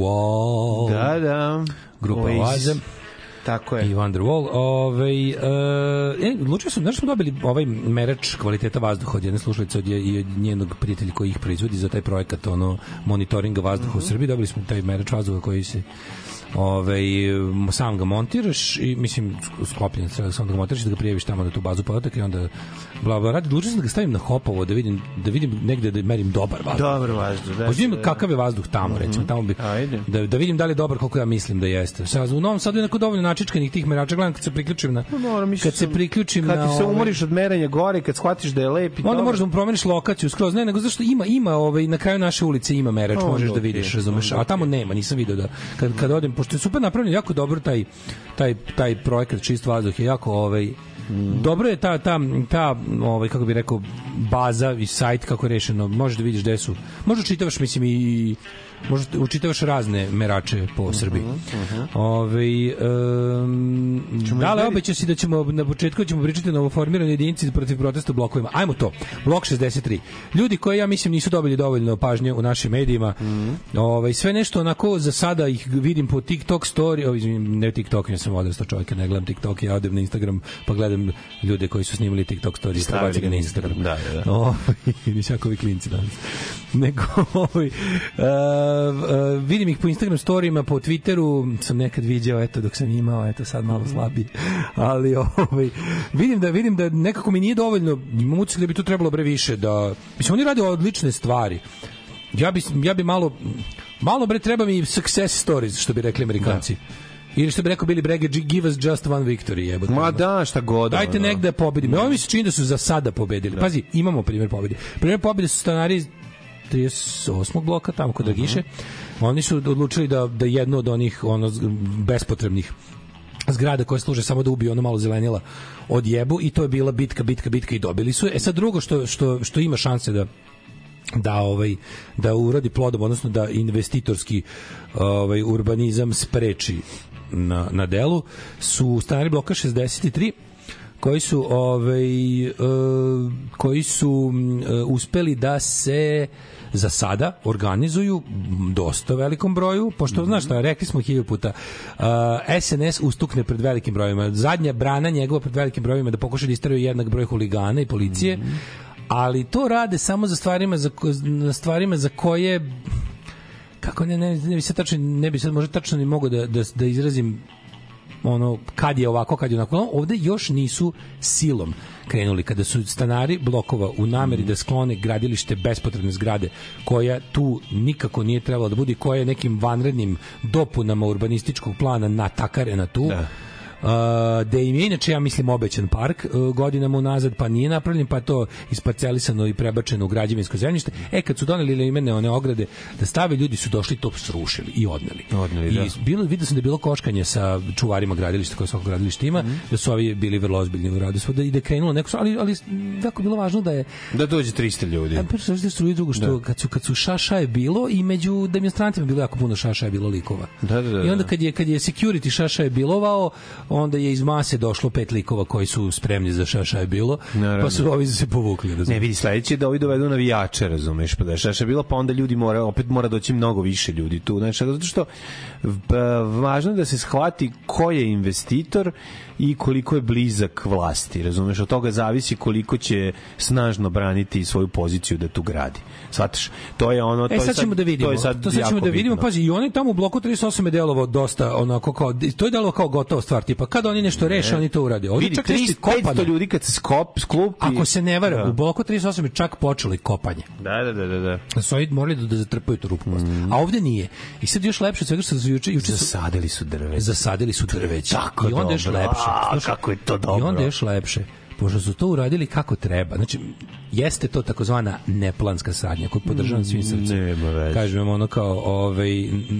Wonderwall. Da, da. Grupa Oasis. Tako je. I Wonderwall. Ovaj, uh, e, odlučio sam, znaš smo dobili ovaj merač kvaliteta vazduha od jedne slušalice od je, i od njenog prijatelja koji ih proizvodi za taj projekat ono monitoringa vazduha u Srbiji. Dobili smo taj merač vazduha koji se ovaj sam ga montiraš i mislim sklopljen samo da ga montiraš da ga prijaviš tamo na tu bazu podataka i onda bla bla radi odlučio sam da ga stavim na hopovo da vidim da vidim negde da merim dobar vazduh. Dobar vazduh, da. Vidim da. kakav je vazduh tamo, recimo, tamo bi, Ajde. da, da vidim da li je dobar koliko ja mislim da jeste. Sad, u Novom Sadu je neko dovoljno načičkanih tih merača, gledam kad se priključim na, Moram, kad se priključim kad na... ti se ovaj- umoriš od merenja gore, kad shvatiš da je lep i Onda možeš da mu promeniš lokaciju skroz, ne, nego zašto ima ima ovaj na kraju naše ulice ima merač, Onda možeš da vidiš, razumeš, a tamo nema, nisam video da kad kad odem pošto je super napravljen, jako dobro taj taj taj projekat čist vazduh je jako ovaj Dobro je ta ta ta ovaj kako bih rekao baza i sajt kako je rešeno. Možeš da vidiš gde su. Možeš čitavaš mislim i možeš učitavaš razne merače po Srbiji. Ovaj um, da li obećao si da ćemo na početku ćemo pričati o novoformiranoj jedinici protiv protesta u blokovima. Ajmo to. Blok 63. Ljudi koji ja mislim nisu dobili dovoljno pažnje u našim medijima. Ovaj sve nešto onako za sada ih vidim po TikTok story, ovaj izvinim, ne TikTok, ja sam odrastao čovjek, ne gledam TikTok, ja odem na Instagram pa gledam ljude koji su snimali TikTok story i prebacili ga na Instagram. Da, da, da. Ovaj, nisu jako ovi klinci danas. Nego, ovaj, uh, uh, vidim ih po Instagram storijima, po Twitteru sam nekad viđao, eto, dok sam imao, eto, sad malo slabiji. Ali, ovaj, vidim da, vidim da nekako mi nije dovoljno, imam utisak da bi tu trebalo bre više, da, mislim, oni rade odlične stvari. Ja bi, ja bi malo, malo bre treba mi success stories, što bi rekli Amerikanci. Ili što bi rekao Billy Bragg, give us just one victory, jebote. Ma da, šta god. Dajte ono. negde da pobedimo. Ovo mi se čini da su za sada pobedili. Pazi, imamo primjer pobede. Primjer pobede su stanari 38. bloka, tamo kod Dragiše. Oni su odlučili da, da jedno od onih ono, bespotrebnih zgrada koje služe samo da ubiju ono malo zelenila od jebu i to je bila bitka, bitka, bitka i dobili su. E sad drugo što, što, što ima šanse da da ovaj da uradi plodom odnosno da investitorski ovaj urbanizam spreči na na delu su stanari bloka 63 koji su ovaj e, koji su e, uspeli da se za sada organizuju dosta velikom broju, pošto znaš šta, rekli smo hiljadu puta, e, SNS ustukne pred velikim brojima. Zadnja brana njegova pred velikim brojima da pokuša da isteraju jednak broj huligana i policije, ali to rade samo za stvarima za, na stvarima za koje kako ne, ne, ne bi sad tačno, ne bi sad možda tačno ni mogao da, da, da izrazim ono kad je ovako kad je onako ovde još nisu silom krenuli kada su stanari blokova u nameri da sklone gradilište bespotrebne zgrade koja tu nikako nije trebala da bude koja je nekim vanrednim dopunama urbanističkog plana natakarena tu da. Da im je inače ja mislim obećan park uh, godinama unazad pa nije napravljen pa to isparcelisano i prebačeno u građevinsko zemljište e kad su doneli imene one ograde da stave ljudi su došli to srušili i odneli Odneli, da. i bilo vidio sam da je bilo koškanje sa čuvarima gradilišta koje svako gradilište ima da su ovi bili vrlo ozbiljni u radu da ide krenulo neko ali ali jako je bilo važno da je Da dođe 300 ljudi. a prvo što su drugo što Da. kad su kad su šaša je bilo i među demonstrantima bilo jako puno šaša je bilo likova. Da, da, da, I onda da. kad je kad je security šaša je bilovao, onda je iz mase došlo pet likova koji su spremni za šaša je bilo, Naravno. pa su ovi se povukli. razumeš? Ne, vidi, sledeće je da ovi dovedu navijače, razumeš, pa da je šaša bilo, pa onda ljudi mora, opet mora doći mnogo više ljudi tu, znači, zato što važno je da se shvati ko je investitor i koliko je blizak vlasti, razumeš, od toga zavisi koliko će snažno braniti svoju poziciju da tu gradi. Svataš, to je ono, to E je sad ćemo da vidimo. To je sad, to sad ćemo da vidimo. bitno. Pazi, i oni tamo u bloku 38 je delovao dosta onako kao to je delovalo kao gotova stvar, tipa kad oni nešto reše, oni to urade. Ovde Vidi, čak nešto i 300, kopano. 500 ljudi kad se skop, sklupi... Ako se ne varam, Da. u bloku 38 je čak počelo i kopanje. Da, da, da, da. da. Da su morali da, da zatrpaju tu rupu. A ovde nije. I sad još lepše od svega što su juče juče Zasadili su drveće. zasadili su drveće. tako I onda još dobro. lepše. A, kako je to I dobro. onda još lepše. Pošto su to uradili kako treba. Znači, jeste to takozvana neplanska sadnja koju podržavam svim srcem. Nema veze. Kažem ono kao ovaj,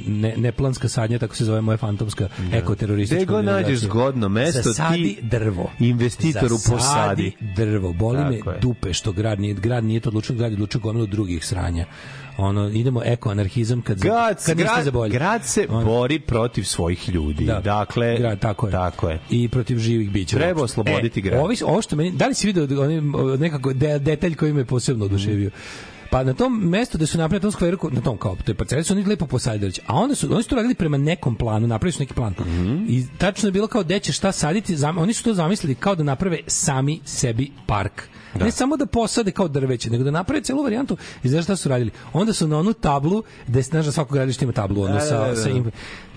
ne, neplanska sadnja, tako se zove moja fantomska ekoteroristička Gde god nađeš zgodno mesto, Zasadi ti drvo. investitoru Zasadi posadi. drvo. Boli me Tako je. dupe što grad nije, grad nije to odlučio, grad je odlučio gomilu drugih sranja. Ono, idemo ekoanarhizam kad, Grad, kad niste za grad, bolje. grad se Ono. bori protiv svojih ljudi. Da. Dakle, grad, tako je. Tako je. I protiv živih bića. Treba uopšte. osloboditi e, grad. Ovi, ovo što meni, da li si video oni, nekako de, detalj koji me posebno oduševio? Pa na tom mestu da su napravili na tom skveru, na tom kao, to je parceli, su oni lepo posadili. A onda su, oni su to radili prema nekom planu, napravili su neki plan. I tačno je bilo kao gde će šta saditi, zam, oni su to zamislili kao da naprave sami sebi park. Da. Ne samo da posade kao drveće, nego da naprave celu varijantu i znaš šta su radili. Onda su na onu tablu, gde znaš da svako gradilište ima tablu, ono Da, sa, da, da, da. sa im-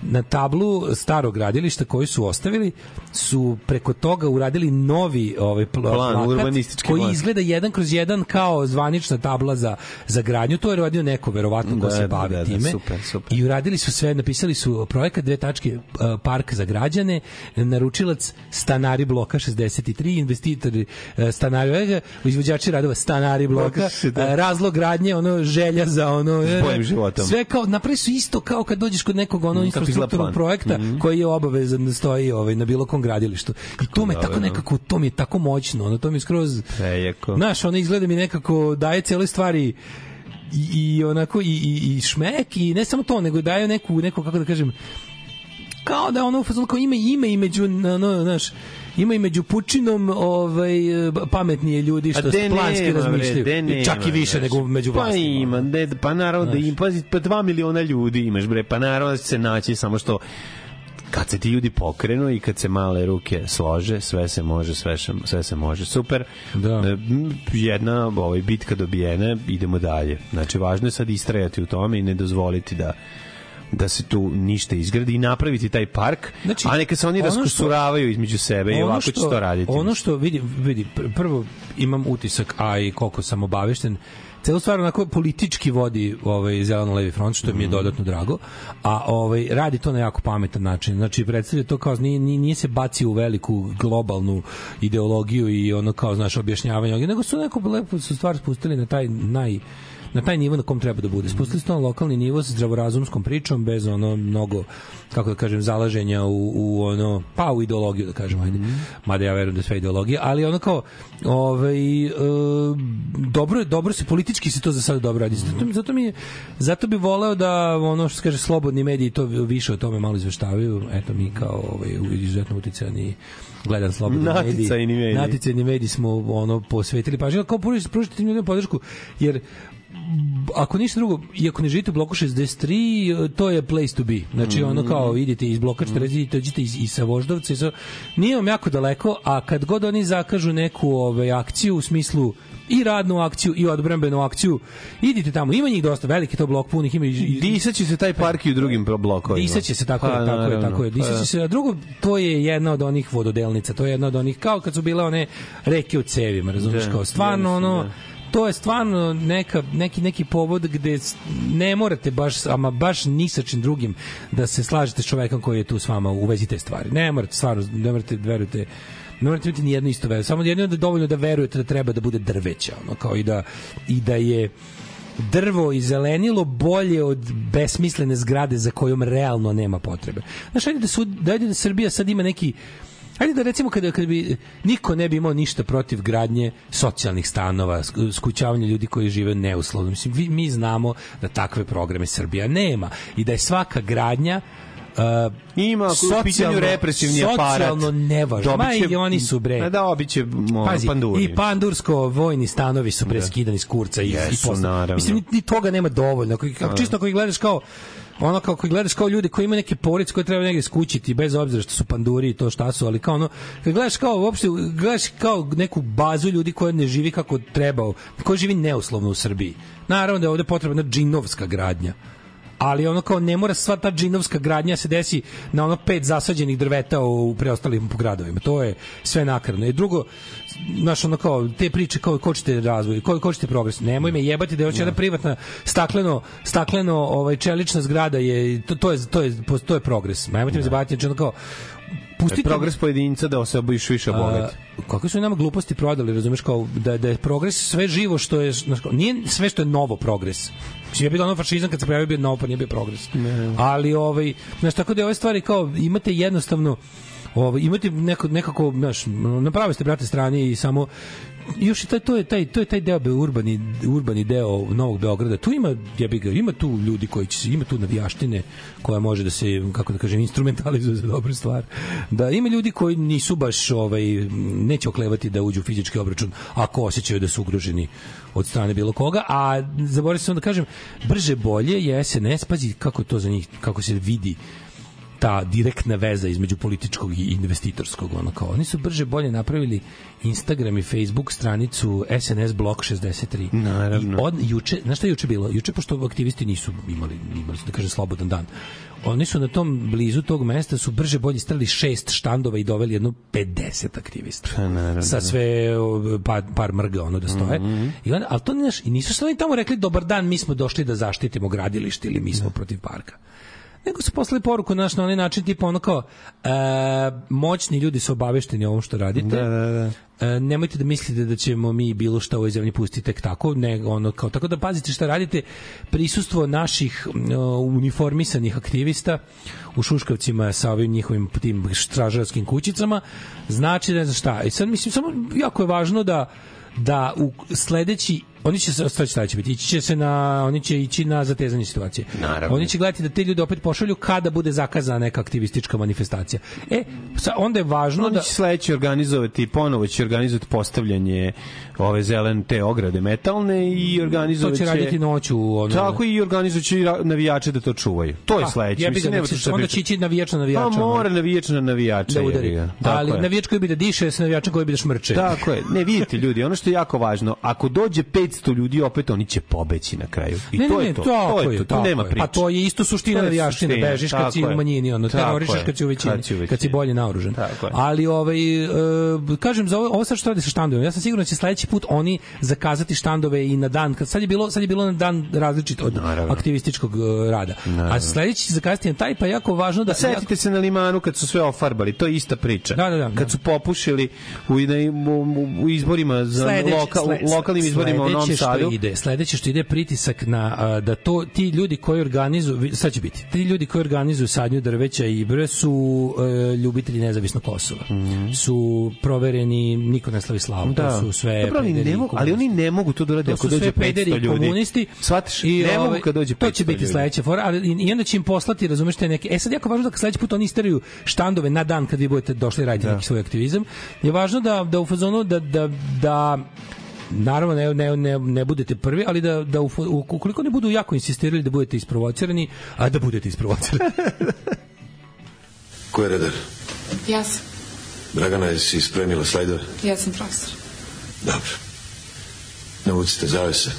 na tablu starog gradilišta koji su ostavili su preko toga uradili novi ovaj pl- Plan, urbanistički koji plan. izgleda jedan kroz jedan kao zvanična tabla za za gradnju to je radio neko verovatno ko Da, se da, bavi da, da, time super, super. i uradili su sve napisali su projekat dve tačke uh, park za građane naručilac stanari bloka 63 investitori uh, stanari uh, izvođači radova stanari bloka uh, razlog gradnje ono želja za ono S boljim životom. sve kao napravi su isto kao kad dođeš kod nekog ono Mm, infrastrukturnog projekta Mhm. koji je obavezan da stoji ovaj na bilo kom gradilištu i to me dobro, tako no. nekako to mi je tako moćno ono to mi je skroz Prejako. Znaš, ono izgleda mi nekako daje cele stvari i, i onako i, i, i šmek i ne samo to, nego daje neku, neku kako da kažem, kao da ono u fazonu kao ima ime i među ono, znaš, ima i među pučinom ovaj pametnije ljudi što de planski nema, razmišljaju nema, čak i više nego među Pa vlastima ima, de, pa naravno da im, pazi, pa dva miliona ljudi imaš, bre, pa naravno da će se naći, samo što kad se ti ljudi pokrenu i kad se male ruke slože, sve se može, sve se, sve se može. Super. Da. E, Jedna ovaj, bitka dobijena, idemo dalje. Znači, važno je sad istrajati u tome i ne dozvoliti da da se tu ništa izgradi i napraviti taj park, Znači, a neka se oni što- raskusuravaju između sebe i ovako će to raditi. Ono što vidi, vidi, pr- prvo imam utisak, a i koliko sam obavešten, celu stvar onako politički vodi ovaj zeleno-levi front, što Mhm. mi je dodatno drago, a ovaj radi to na jako pametan način. Znači, predstavlja to kao, nije, nije, se bacio u veliku globalnu ideologiju i ono kao, znaš, objašnjavanje, nego su neko lepo su stvar spustili na taj naj na taj nivo na kom treba da bude. Spustili su to na lokalni nivo sa zdravorazumskom pričom, bez ono mnogo, kako da kažem, zalaženja u, u ono, pa u ideologiju, da kažem, ajde. Mada ja verujem da sve ideologija, ali ono kao, ovaj, e, dobro, dobro se, politički se to za sada dobro radi. Zato, zato, mi je, zato bi voleo da, ono što se kaže, slobodni mediji to više o tome malo izveštavaju. Eto, mi kao ovaj, izuzetno uticani gledan slobodni mediji. Naticajni mediji. Naticajni mediji smo ono posvetili pažnju, kao tim ljudima podršku, jer ako ništa drugo, i ako ne živite u bloku 63, to je place to be. Znači, ono kao, idete iz bloka 40, idete, dođete iz, i sa Voždovca, i sa, nije vam jako daleko, a kad god oni zakažu neku ovaj, akciju u smislu i radnu akciju i odbrambenu akciju, idite tamo, ima njih dosta, veliki to blok punih, ima i, Disaće se taj park i u drugim blokovima. Disaće se tako, Pa, je, tako je, tako je. Pa, Disaće se, a drugo to je jedna od onih vododelnica, to je jedna od onih kao kad su bile one reke u cevima, razumiješ, Da, kao stvarno ono da. To je stvarno neka, neki, neki povod gde ne morate baš, ama baš ni sa čim drugim da se slažete s čovekom koji je tu s vama u vezi te stvari. Ne morate, stvarno, ne morate, verujete, ne morate imati ni jedno isto veru. Samo jedno da dovoljno da verujete da treba da bude drveća, ono, kao i da, i da je drvo i zelenilo bolje od besmislene zgrade za kojom realno nema potrebe. Znaš, ajde da, su, da, ajde da Srbija sad ima neki Ajde da recimo kada, kada bi niko ne bi imao ništa protiv gradnje socijalnih stanova, sk- skućavanja ljudi koji žive neuslovno. Mislim, vi, mi znamo da takve programe Srbija nema i da je svaka gradnja Uh, Ima u pitanju represivni aparat. Socijalno nevažno. Ma i oni su bre. Da, obiće Pazi, panduri. i pandursko vojni stanovi su bre skidani s kurca i, i Jesu, posle. naravno. Mislim, ni, ni toga nema dovoljno. Ako, kako, čisto ako gledaš kao ono kao koji gledaš kao ljudi koji imaju neke porodice koje treba negde skućiti bez obzira što su panduri i to šta su, ali kao ono kad gledaš kao uopšte gledaš kao neku bazu ljudi koja ne živi kako treba, koja živi neuslovno u Srbiji. Naravno da je ovde potrebna džinovska gradnja ali ono kao ne mora sva ta džinovska gradnja se desi na ono pet zasađenih drveta u preostalim gradovima. To je sve nakarno. I drugo, znaš, ono kao, te priče kao kočite razvoj, ko, kočite progres. Nemoj me jebati da je hoće jedna privatna stakleno, stakleno ovaj, čelična zgrada je, to, to je, to je, to je progres. Nemojte me zabavati, znači ono kao, pustite... Progres pojedinca da se obojiš više bogat. A, kakve su nama gluposti prodali, razumeš kao da da je progres sve živo što je znaš, kao, nije sve što je novo progres. Mislim je bilo ono fašizam kad se pojavio bio novo pa nije bio progres. Ali ovaj znaš tako da je ove stvari kao imate jednostavno Ovo, imate neko, nekako, znaš, na pravoj ste, brate, strani i samo još i taj, to je taj to je taj deo urbani urbani deo Novog Beograda. Tu ima ja bih ima tu ljudi koji će ima tu navijaštine koja može da se kako da kažem instrumentalizuje za dobru stvar. Da ima ljudi koji nisu baš ovaj neće oklevati da uđu u fizički obračun ako osjećaju da su ugroženi od strane bilo koga, a zaboravio sam da kažem brže bolje je SNS pazi kako to za njih kako se vidi ta direktna veza između političkog i investitorskog ono kao oni su brže bolje napravili Instagram i Facebook stranicu SNS blok 63 Naravno. I od juče znaš šta je juče bilo juče pošto aktivisti nisu imali imali da kaže slobodan dan oni su na tom blizu tog mesta su brže bolje stavili šest štandova i doveli jedno 50 aktivista Pa, naravno. sa sve o, par, par mrga ono da stoje Mhm. i onda, ali to znaš, i nisu se oni tamo rekli dobar dan mi smo došli da zaštitimo gradilište ili mi smo protiv parka nego su poslali poruku naš na onaj način tipa ono kao e, moćni ljudi su obavešteni o ovom što radite Da, da, da. E, nemojte da mislite da ćemo mi bilo šta u ovoj zemlji pustiti tek tako, nego ono kao tako da pazite šta radite. Prisustvo naših o, uniformisanih aktivista u Šuškavcima sa ovim njihovim tim stražarskim kućicama znači ne znam šta. I sad mislim samo jako je važno da da u sledeći oni će se šta će, biti ići će se na oni će ići na zatezanje situacije Naravno. oni će gledati da te ljude opet pošalju kada bude zakazana neka aktivistička manifestacija e sa, onda je važno Oni da će sledeće organizovati, ponovo će organizovati postavljanje ove zelene te ograde metalne i to organizovat će raditi noću ono Tako i organizovat će i ra- navijače da to čuvaju. To je Pa, sledeće. Mislim, se- tu šta onda će ići navijač na navijača, Pa mora navijač na navijača. da udari. Ali navijač koji bi da diše sa navijačem koji bi da šmrče. Tako je. Ne, vidite ljudi, ono što je jako važno, ako dođe 500 ljudi, opet oni će pobeći na kraju. I ne, to ne, je to. to je to. Tako nema priče. Pa to je isto suština To je navijaštine, bežiš kad si u manjini, ono, terorišeš kad si u većini, Kad si kad si bolje naoružan. Ali ovaj e, kažem za ovo, sad što radi sa štandovima, ja sam siguran da će sledeći put oni zakazati štandove i na dan, kad sad je bilo, sad je bilo na dan različit od aktivističkog e, rada. A sledeći zakazati na taj, pa jako važno da Setite se na limanu kad su sve ofarbali, to je ista priča. Da, da, da. Kad su popušili u, u, u, izborima za Sledeće- loka, sle- lokalnim izborima u Novom Sadu. Što ide, sledeće što ide pritisak na a, da to ti ljudi koji organizuju sad će biti. Ti ljudi koji organizuju sadnju drveća i bre su e, ljubitelji nezavisnog Kosova. Su provereni niko ne slavi slavu. To su sve. Dobro, ali, pederi ne mogu, ali oni ne mogu to da urade to ako dođe sve pederi 500 i ljudi. komunisti. Shvataš? I, ne mogu ovaj, kad dođe 500 To će biti sledeća fora, ali i, i onda će im poslati, razumeš, te neke. E sad jako važno da sledeći put oni isteraju štandove na dan kad vi budete došli raditi neki svoj aktivizam. Je važno da da u fazonu da da da naravno ne, ne, ne, ne budete prvi, ali da, da u, u- ukoliko ne budu jako insistirali da budete isprovocirani, a da budete isprovocirani. Ko je redar? Ja sam. Dragana, jesi spremila slajdove? Ja sam profesor. Dobro. Navucite zavese.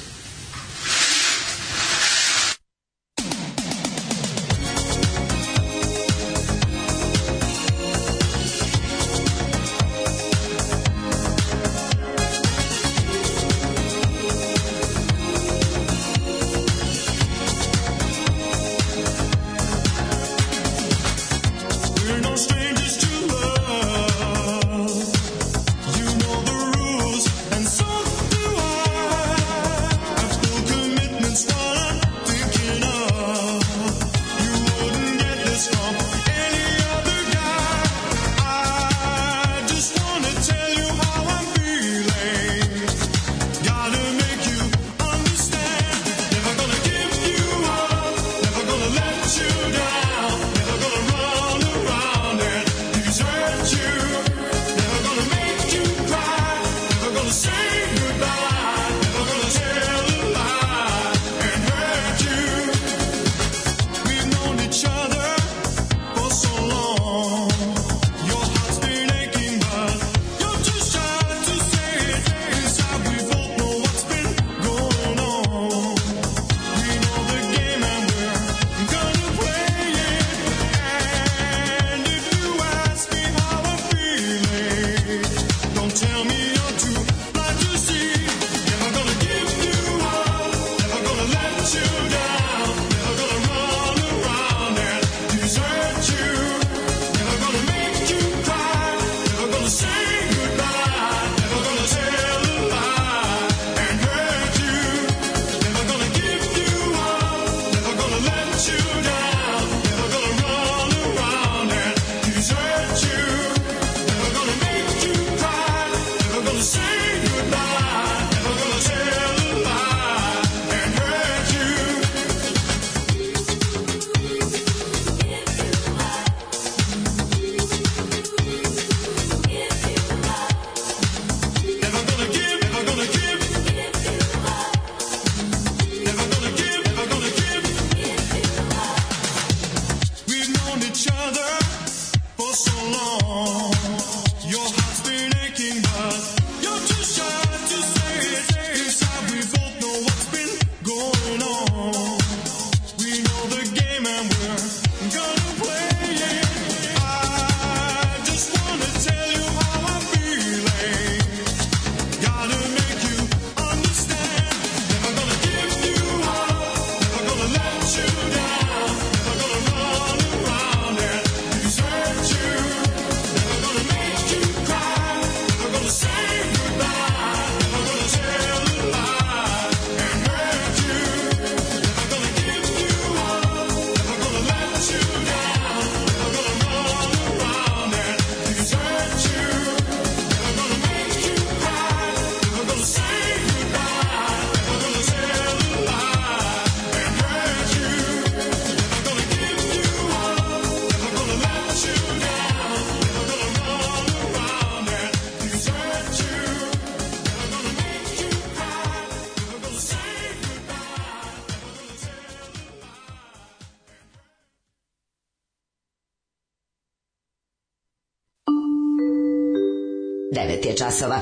9 je časova.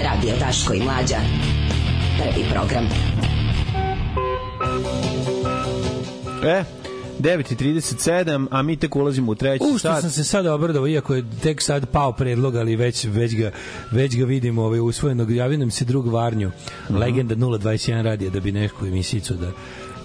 Radio Daško i Mlađa. Prvi program. E, 9.37, a mi tek ulazimo u treći U što sat. sam se sad obradao, iako je tek sad pao predlog, ali već, već, ga, već ga vidimo ovaj, usvojenog. Javio nam se drug Varnju, Mhm. legenda 021 radija, da bi neku emisicu da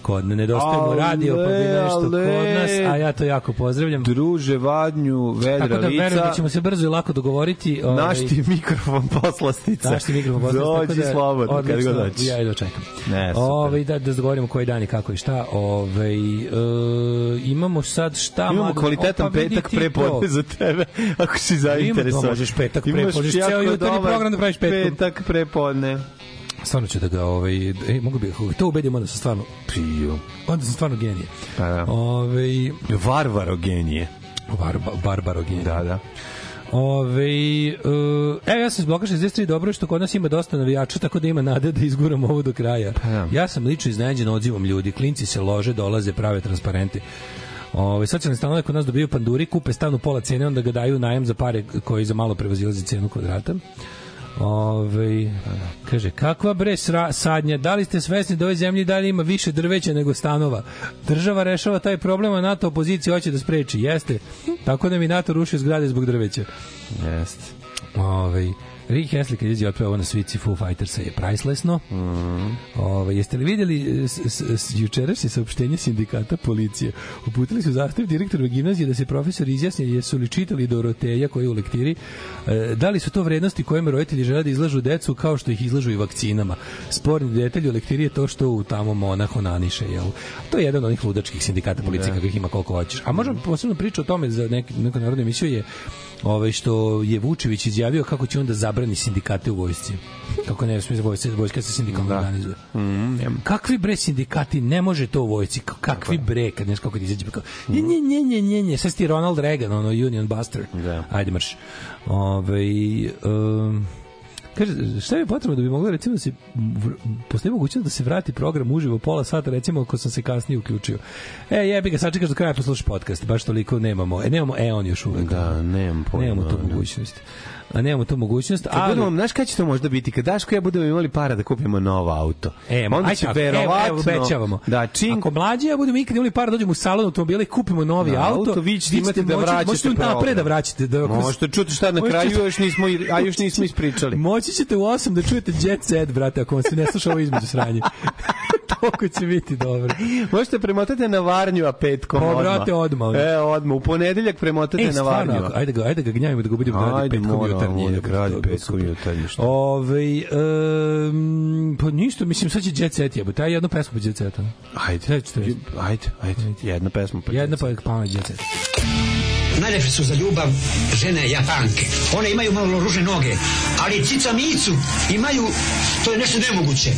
kod ne nedostaje mu radio, pa bi Ale, nešto kod nas, a ja to jako pozdravljam. Druže, Vadnju, vedra Tako da verujem lica. da ćemo se brzo i lako dogovoriti. Naš ti mikrofon poslastica. Naš ti mikrofon poslastica. Dođi slobodno, kad odlično, god hoćeš. Ja jedno čekam. Ne, super. Ove, da, da dogovorimo koji dan i kako i šta. Ove, e, imamo sad šta... Imamo mlado- kvalitetan petak pre podne za tebe, ako si zainteresovan. Ima, možeš petak pre Imaš možeš ceo jutarnji program da praviš petkom. Petak pre podne. Stvarno ću da ga, ovaj, e, mogu bi, to ubedim, onda sam stvarno, Piju. onda sam stvarno genije. Pa da. Ove, Varvarogenije. bar, barbarogenije. Da, da. Ove, uh, evo ja sam s bloka 63 dobro što kod nas ima dosta navijača tako da ima nade da izguramo ovo do kraja. da. Ja sam lično iznenađen odzivom ljudi. Klinci se lože, dolaze, prave transparente. Ove, socijalne stanove kod nas dobiju panduri, kupe stan u pola cene, onda ga daju u najam za pare koji za malo prevazilazi cenu kvadrata. Ove, kaže, kakva bre sra, sadnja, da li ste svesni da u ovoj zemlji dalje ima više drveća nego stanova? Država rešava taj problem, a NATO opozicija hoće da spreči. Jeste. Tako da mi NATO ruši zgrade zbog drveća. Jeste. Ove, Rick Astley kad izađe otpeva ovo na svici Foo Fightersa je pricelessno. Mhm. Ove, jeste li vidjeli jučerašnje saopštenje sindikata policije? Uputili su zahtev direktoru gimnazije da se profesor izjasni jesu li čitali Doroteja koji je u lektiri e, da li su to vrednosti kojima roditelji žele da izlažu decu kao što ih izlažu i vakcinama. Sporni detalj u lektiri je to što u tamo monah onaniše. Jel? To je jedan od onih ludačkih sindikata policije kakvih ima koliko hoćeš. A možemo posebno priču o tome za nek, neku narodnu emisiju je ovaj što je Vučević izjavio kako će on da zabrani sindikate u vojsci. Kako ne smije vojska, vojska se sindikalno organizuje. Mm, Kakvi bre sindikati ne može to u vojsci? K- Kakvi bre kad nešto kako ti izađe pa kao nje nje nje nje nje nje sad ti Ronald Reagan ono Union Buster. Da. Ajde marš. Ovaj um, Kaže, šta je potrebno da bi moglo recimo da se postoji mogućnost da se vrati program uživo pola sata recimo ako sam se kasnije uključio. E, jebi ga, sačekaš do kraja poslušaš podcast, baš toliko nemamo. E, nemamo e on još uvek. Da, nemam pojma. Nemamo tu da. mogućnost. A nemamo tu mogućnost, Kad ali budemo, znaš kada će to možda biti? Kad Daško ja budemo imali para da kupimo novo auto. E, onda će tako, verovatno... evo. Da, čim... Ako mlađi ja budemo ikad imali para da dođemo u salon automobila i kupimo novi Na auto, auto, vi ćete imati da vraćate Možete napred da vraćate. Da, Možete čuti šta na kraju, još nismo, a još nismo ispričali. Moći ćete u 8 da čujete Jet Set, brate, ako vam se ne sluša ovo između sranje. Toliko će biti dobro. Možete premotati na Varnju, a petkom Pa, odmah. brate, odmah. E, odmah. U ponedeljak premotate E, na Varnju. ajde ga, ajde ga gnjavimo da ga budemo da radi Ajde, petkom jutarnje. da radi petkom jutarnje, što? Ove, um, pa ništa, mislim, sad će Jet Set jebote, aj jednu pesmu po Jet Seta. Ajde, ajde, ajde, ajde, jedna pesma. Pa Jedna pa pamet Jet Set. Najlepše su za ljubav žene japanke. One imaju malo ružne noge, ali cica micu imaju, to je nešto nemoguće.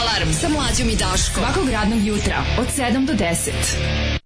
Alarm sa mlađom i Daškom. Svakog radnog jutra od 7 do 10.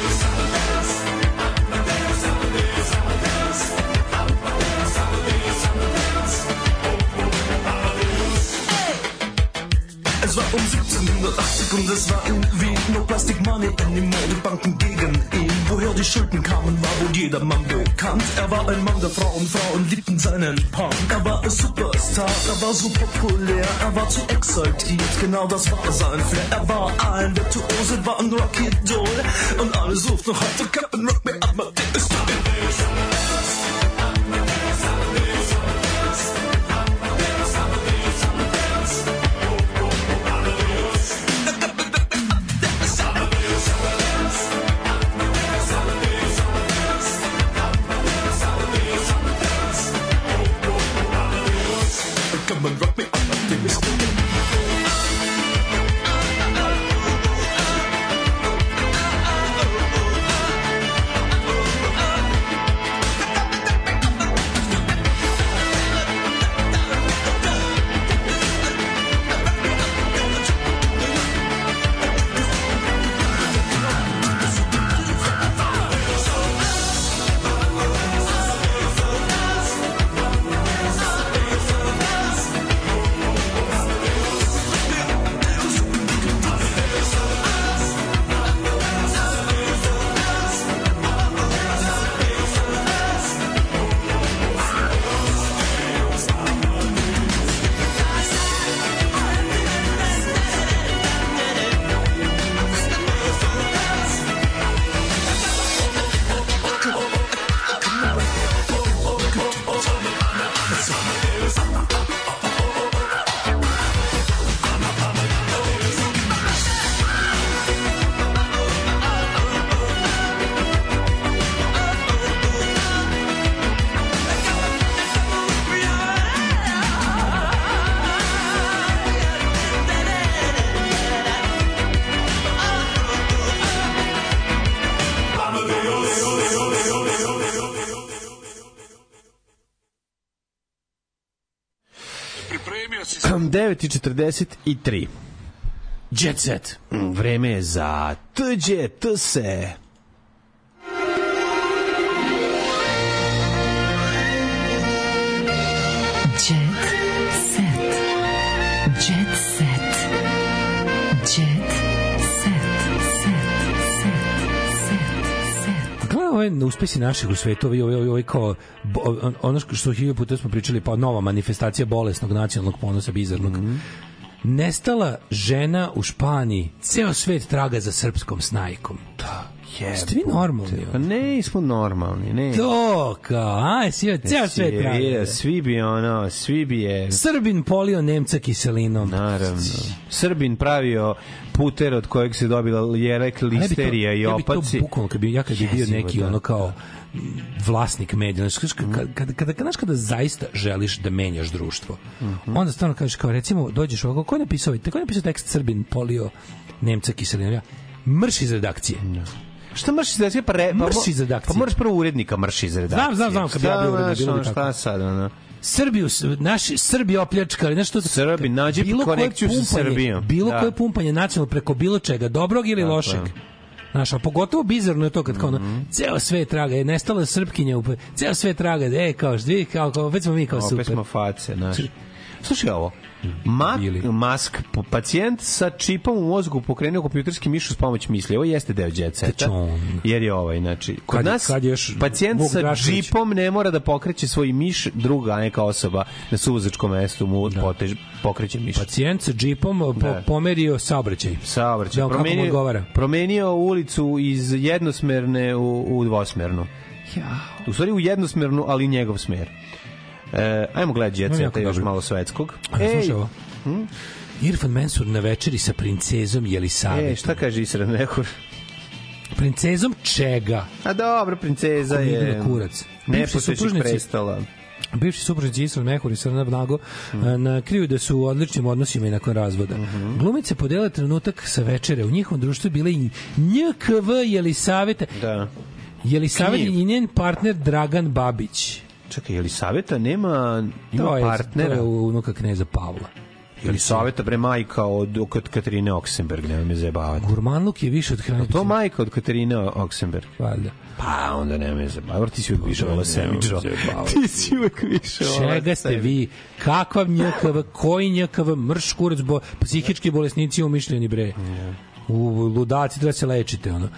Es war um 1780 und es war in Wien No Plastic Money anymore, die Banken gegen ihn. Woher die Schulden kamen, war wohl jedermann bekannt. Er war ein Mann der Frauen, Frauen liebten seinen Punk. Er war ein Superstar, er war so populär Er war zu exaltiert, genau das war sein Flair. Er war ein Virtuose, war ein Rocky-Doll Und alle suchten noch heute Captain Rock Me Amadeus Come on, rock me optimistic. 9.43. Jet set. Mm, Vreme je za tuđe tse. Ove uspesi naših u svetu, ovi, ovi, ovi, ovi kao, bo- ono što- hiljadu puta smo pričali, pa nova manifestacija bolesnog nacionalnog ponosa bizarnog. Nestala žena u Španiji, ceo svet traga za srpskom snajkom. Da, Jeste vi normalni? Pa ne, nismo normalni, ne. To, kao, aj, svi, ceo svet traga. vidio, Svi bi ono, svi bi je... Srbin polio Nemca kiselinom. Naravno. Srbin pravio puter od kojeg se dobila jerek, listerija i ja bi to opaci. bukvalno, kad bi, ja kad bi bio neki da. ono kao vlasnik medija, znaš, kada, kada, kada, kada, kada zaista želiš da menjaš društvo, onda stvarno kažeš kao recimo dođeš ovako, ko je napisao, ko je napisao tekst Srbin polio Nemca kiselinom? Ja, mrš iz redakcije. Šta mrš iz redakcije? Pa, re, pa, Mrš mo- iz redakcije. Pa moraš prvo urednika mrš iz redakcije. Znam, znam, znam, kad bi ja Šta, bio urednik, bilo. Šta sad, ono? Srbiju, naši Srbi opljačkali, nešto Srbi, nađi bilo konekciju sa Srbijom. Bilo Da. koje pumpanje nacionalno preko bilo čega, dobrog ili Tako lošeg. je. Znaš, a pogotovo bizarno je to kad kao Mhm. ono, ceo sve traga, je nestala srpkinja, ceo sve traga, e, kao, vi, kao, kao, opet smo mi kao Opet super. smo face, znaš. Slušaj ovo. Ma, mask, pacijent sa čipom u mozgu pokrenuo kompjuterski miš uz pomoć misli. Ovo jeste deo jet seta. Jer je ovaj, znači, kod Kad nas kad je još pacijent Vuk sa čipom ne mora da pokreće svoj miš, druga neka osoba na suvozačkom mestu mu potež, pokreće miš. Pacijent sa džipom po, Da. pomerio saobraćaj. Saobraćaj. Da, Promenio, odgovara. promenio ulicu iz jednosmerne u, u dvosmernu. Ja. U stvari u jednosmernu, ali njegov smer. E, ajmo gledati jet jako još malo svetskog. Slušaj ovo. Irfan Mensur na večeri sa princezom Jelisavetom. E, šta kaže Isra Nehur? Princezom čega? A dobro, princeza Kako je na kurac. Nepostojećih prestala. Bivši supružnici Isran Mehur i Srna Blago mm. nakriju da su u odličnim odnosima i nakon razvoda. Mhm. Glumice podele trenutak sa večere. U njihovom društvu je bila i NJKV Jelisaveta. Da. Jelisaveta i njen partner Dragan Babić. Čekaj, Jelisaveta nema, ima To je, to partnera? je unuka kneza Pavla. Jelisaveta bre majka od, od Katarine Oksenberg, nema me zajebavati. Gurmanluk je više od hrane. To majka od Katarine Oksenberg. Valjda. Pa onda nema me zajebavati. Ti si uvijek više vola Semidžo. Ti si uvijek više vola Čega ste vi? Kakav njkv? Koji njkv? Mrš kurac? Bo, psihički bolesnici umišljeni bre. U ludaci treba se lečite ono.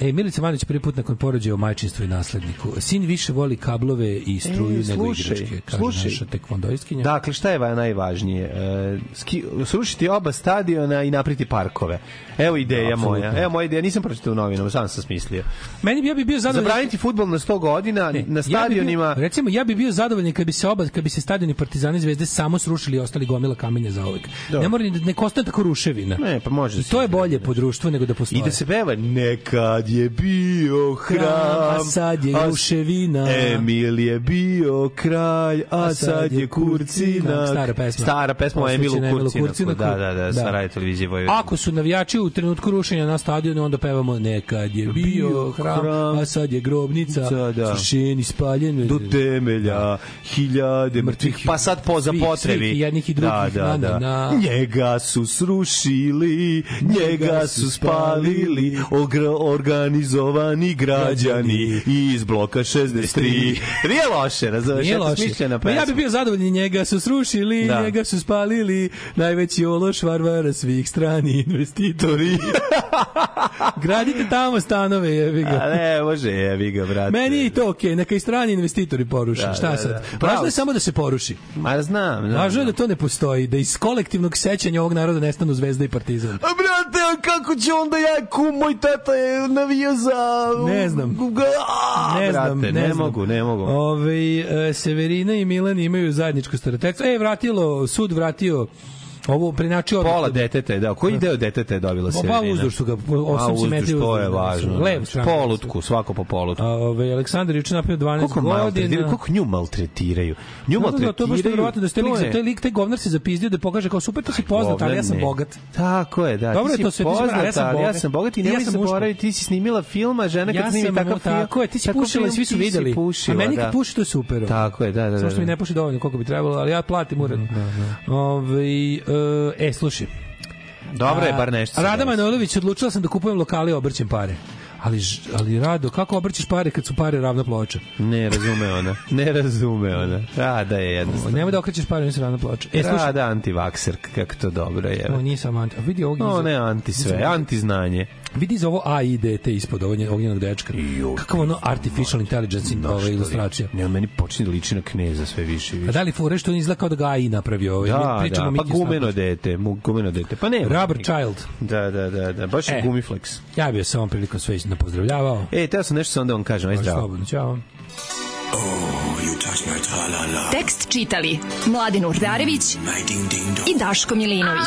E, Milica Manić prvi put nakon porođaja o majčinstvu i nasledniku. Sin više voli kablove i struju E, nego slušaj, igračke, kaže slušaj. naša tekvondoistkinja. Dakle, šta je va- najvažnije? E, ski, srušiti oba stadiona i napriti parkove. Evo ideja Apsolutno. moja. Evo moja ideja, nisam pročitao u novinama, sam sam smislio. Meni bi ja bi bio zadovoljan. Zabraniti futbol na 100 godina, Ne, na ja stadionima... bi bio, recimo, ja bi bio zadovoljan kad bi se oba, kad bi se stadioni Partizani i Zvezde samo srušili i ostali gomila kamenja za uvek. Da. Ne mora ni da ne ostane tako ruševina. Ne, pa može I to je bolje. Lepo društvo nego da postoje. I da se peva nekad je bio hram, a sad je ruševina. Emil je bio kralj, a, sad je kurcina. Stara pesma. Stara pesma o Emilu Kurcinaku. Da, da, da, sa radio televizije Vojvodine. Ako su navijači u trenutku rušenja na stadionu, onda pevamo nekad je bio hram, a sad je grobnica, Da, da. srušen, spaljen. do temelja, hiljade mrtvih, pa sad po za potrebi. svih, jednih i drugih, da, da, da. Njega su srušili, njega su spalili, ogr- organizovani građani iz bloka 63. Nije loše, razumeš? Nije loše. smišljena Ma ja bi pesma. bio zadovoljan, njega su srušili, Da. njega su spalili, najveći ološ varvara svih strani investitori. Gradite tamo stanove, jebi ga. A ne, može, jebi ga, brate. Meni je i to okej, neka i strani investitori poruše. Da, Šta da, sad? da. Važno Pravo je samo da se poruši. Ma znam, znam. Važno je da to ne postoji, da iz kolektivnog sećanja ovog naroda nestanu Zvezda i Partizan. A brate, kako će onda ja, kum, moj tata je navio za... Ne znam. A, Ne znam, brate, ne ne, znam. mogu, ne mogu. Ove, e, Severina i Milan imaju zajedničko starateljstvo. E, vratilo, sud vratio ovo prenačio Pola deteta je dao. Koji deo deteta je dobila Pa, Severina? uzduž su ga, A, osam uzduž, simetriju to je važno. znači, stranu. Polutku, svako po polutku. A, ove, Aleksandar juče napravio 12 Koliko godina. maltretiraju, koliko nju maltretiraju. Nju Da, da, da, maltretiraju. to je baš nevjerovatno da ste lik taj lik, taj govnar se zapizdio da pokaže kao super, to si poznat, ali ja sam ne. bogat. Tako je, da. Dobro je to sve, poznat, a ja sam ali ja sam bogat i nemoj sam muško. zaboraviti, ti si snimila film, a žena kad snimi takav film... tako je, ti si pušila i svi su videli. a meni da. kad puši to je super. Tako je, da, da, da. Samo što mi da. ne puši dovoljno koliko bi trebalo, ali ja platim uredno. Ove, e, slušaj. Dobro je, bar nešto. Rada. Manojlović, odlučila sam da kupujem lokale i obrćem pare. Ali, ali Rado, kako obrćeš pare kad su pare ravna ploča? Ne razume ona. Ne razume ona. Rada je jednostavno. Nemoj da okrećeš pare, nisu ravna ploča. E, slušaj, Rada antivakser, kako to dobro je. ovo nije samo anti. Vidi ovog No, ne anti sve, anti znanje. Vidi za ovo A te ispod ovog, nje- ovog njenog dečka. Kakav ono artificial intelligence in, ova ilustracija. Ne, meni počinje da liči na kneza sve više i A više. da li fore što on izgleda kao da ga AI napravio? Ovaj, Da, pričamo da, mi pa gumeno dete, mu, gumeno dete. Pa ne. Rubber Child. Da, da, da, da, baš je E. gumiflex. Ja bih se ovom prilikom sve napozdravljavao. E, teo sam nešto sam onda vam kažem, aj zdravo. slobodno, ćao. Tekst čitali Mladin Urdarević i Daško Milinović.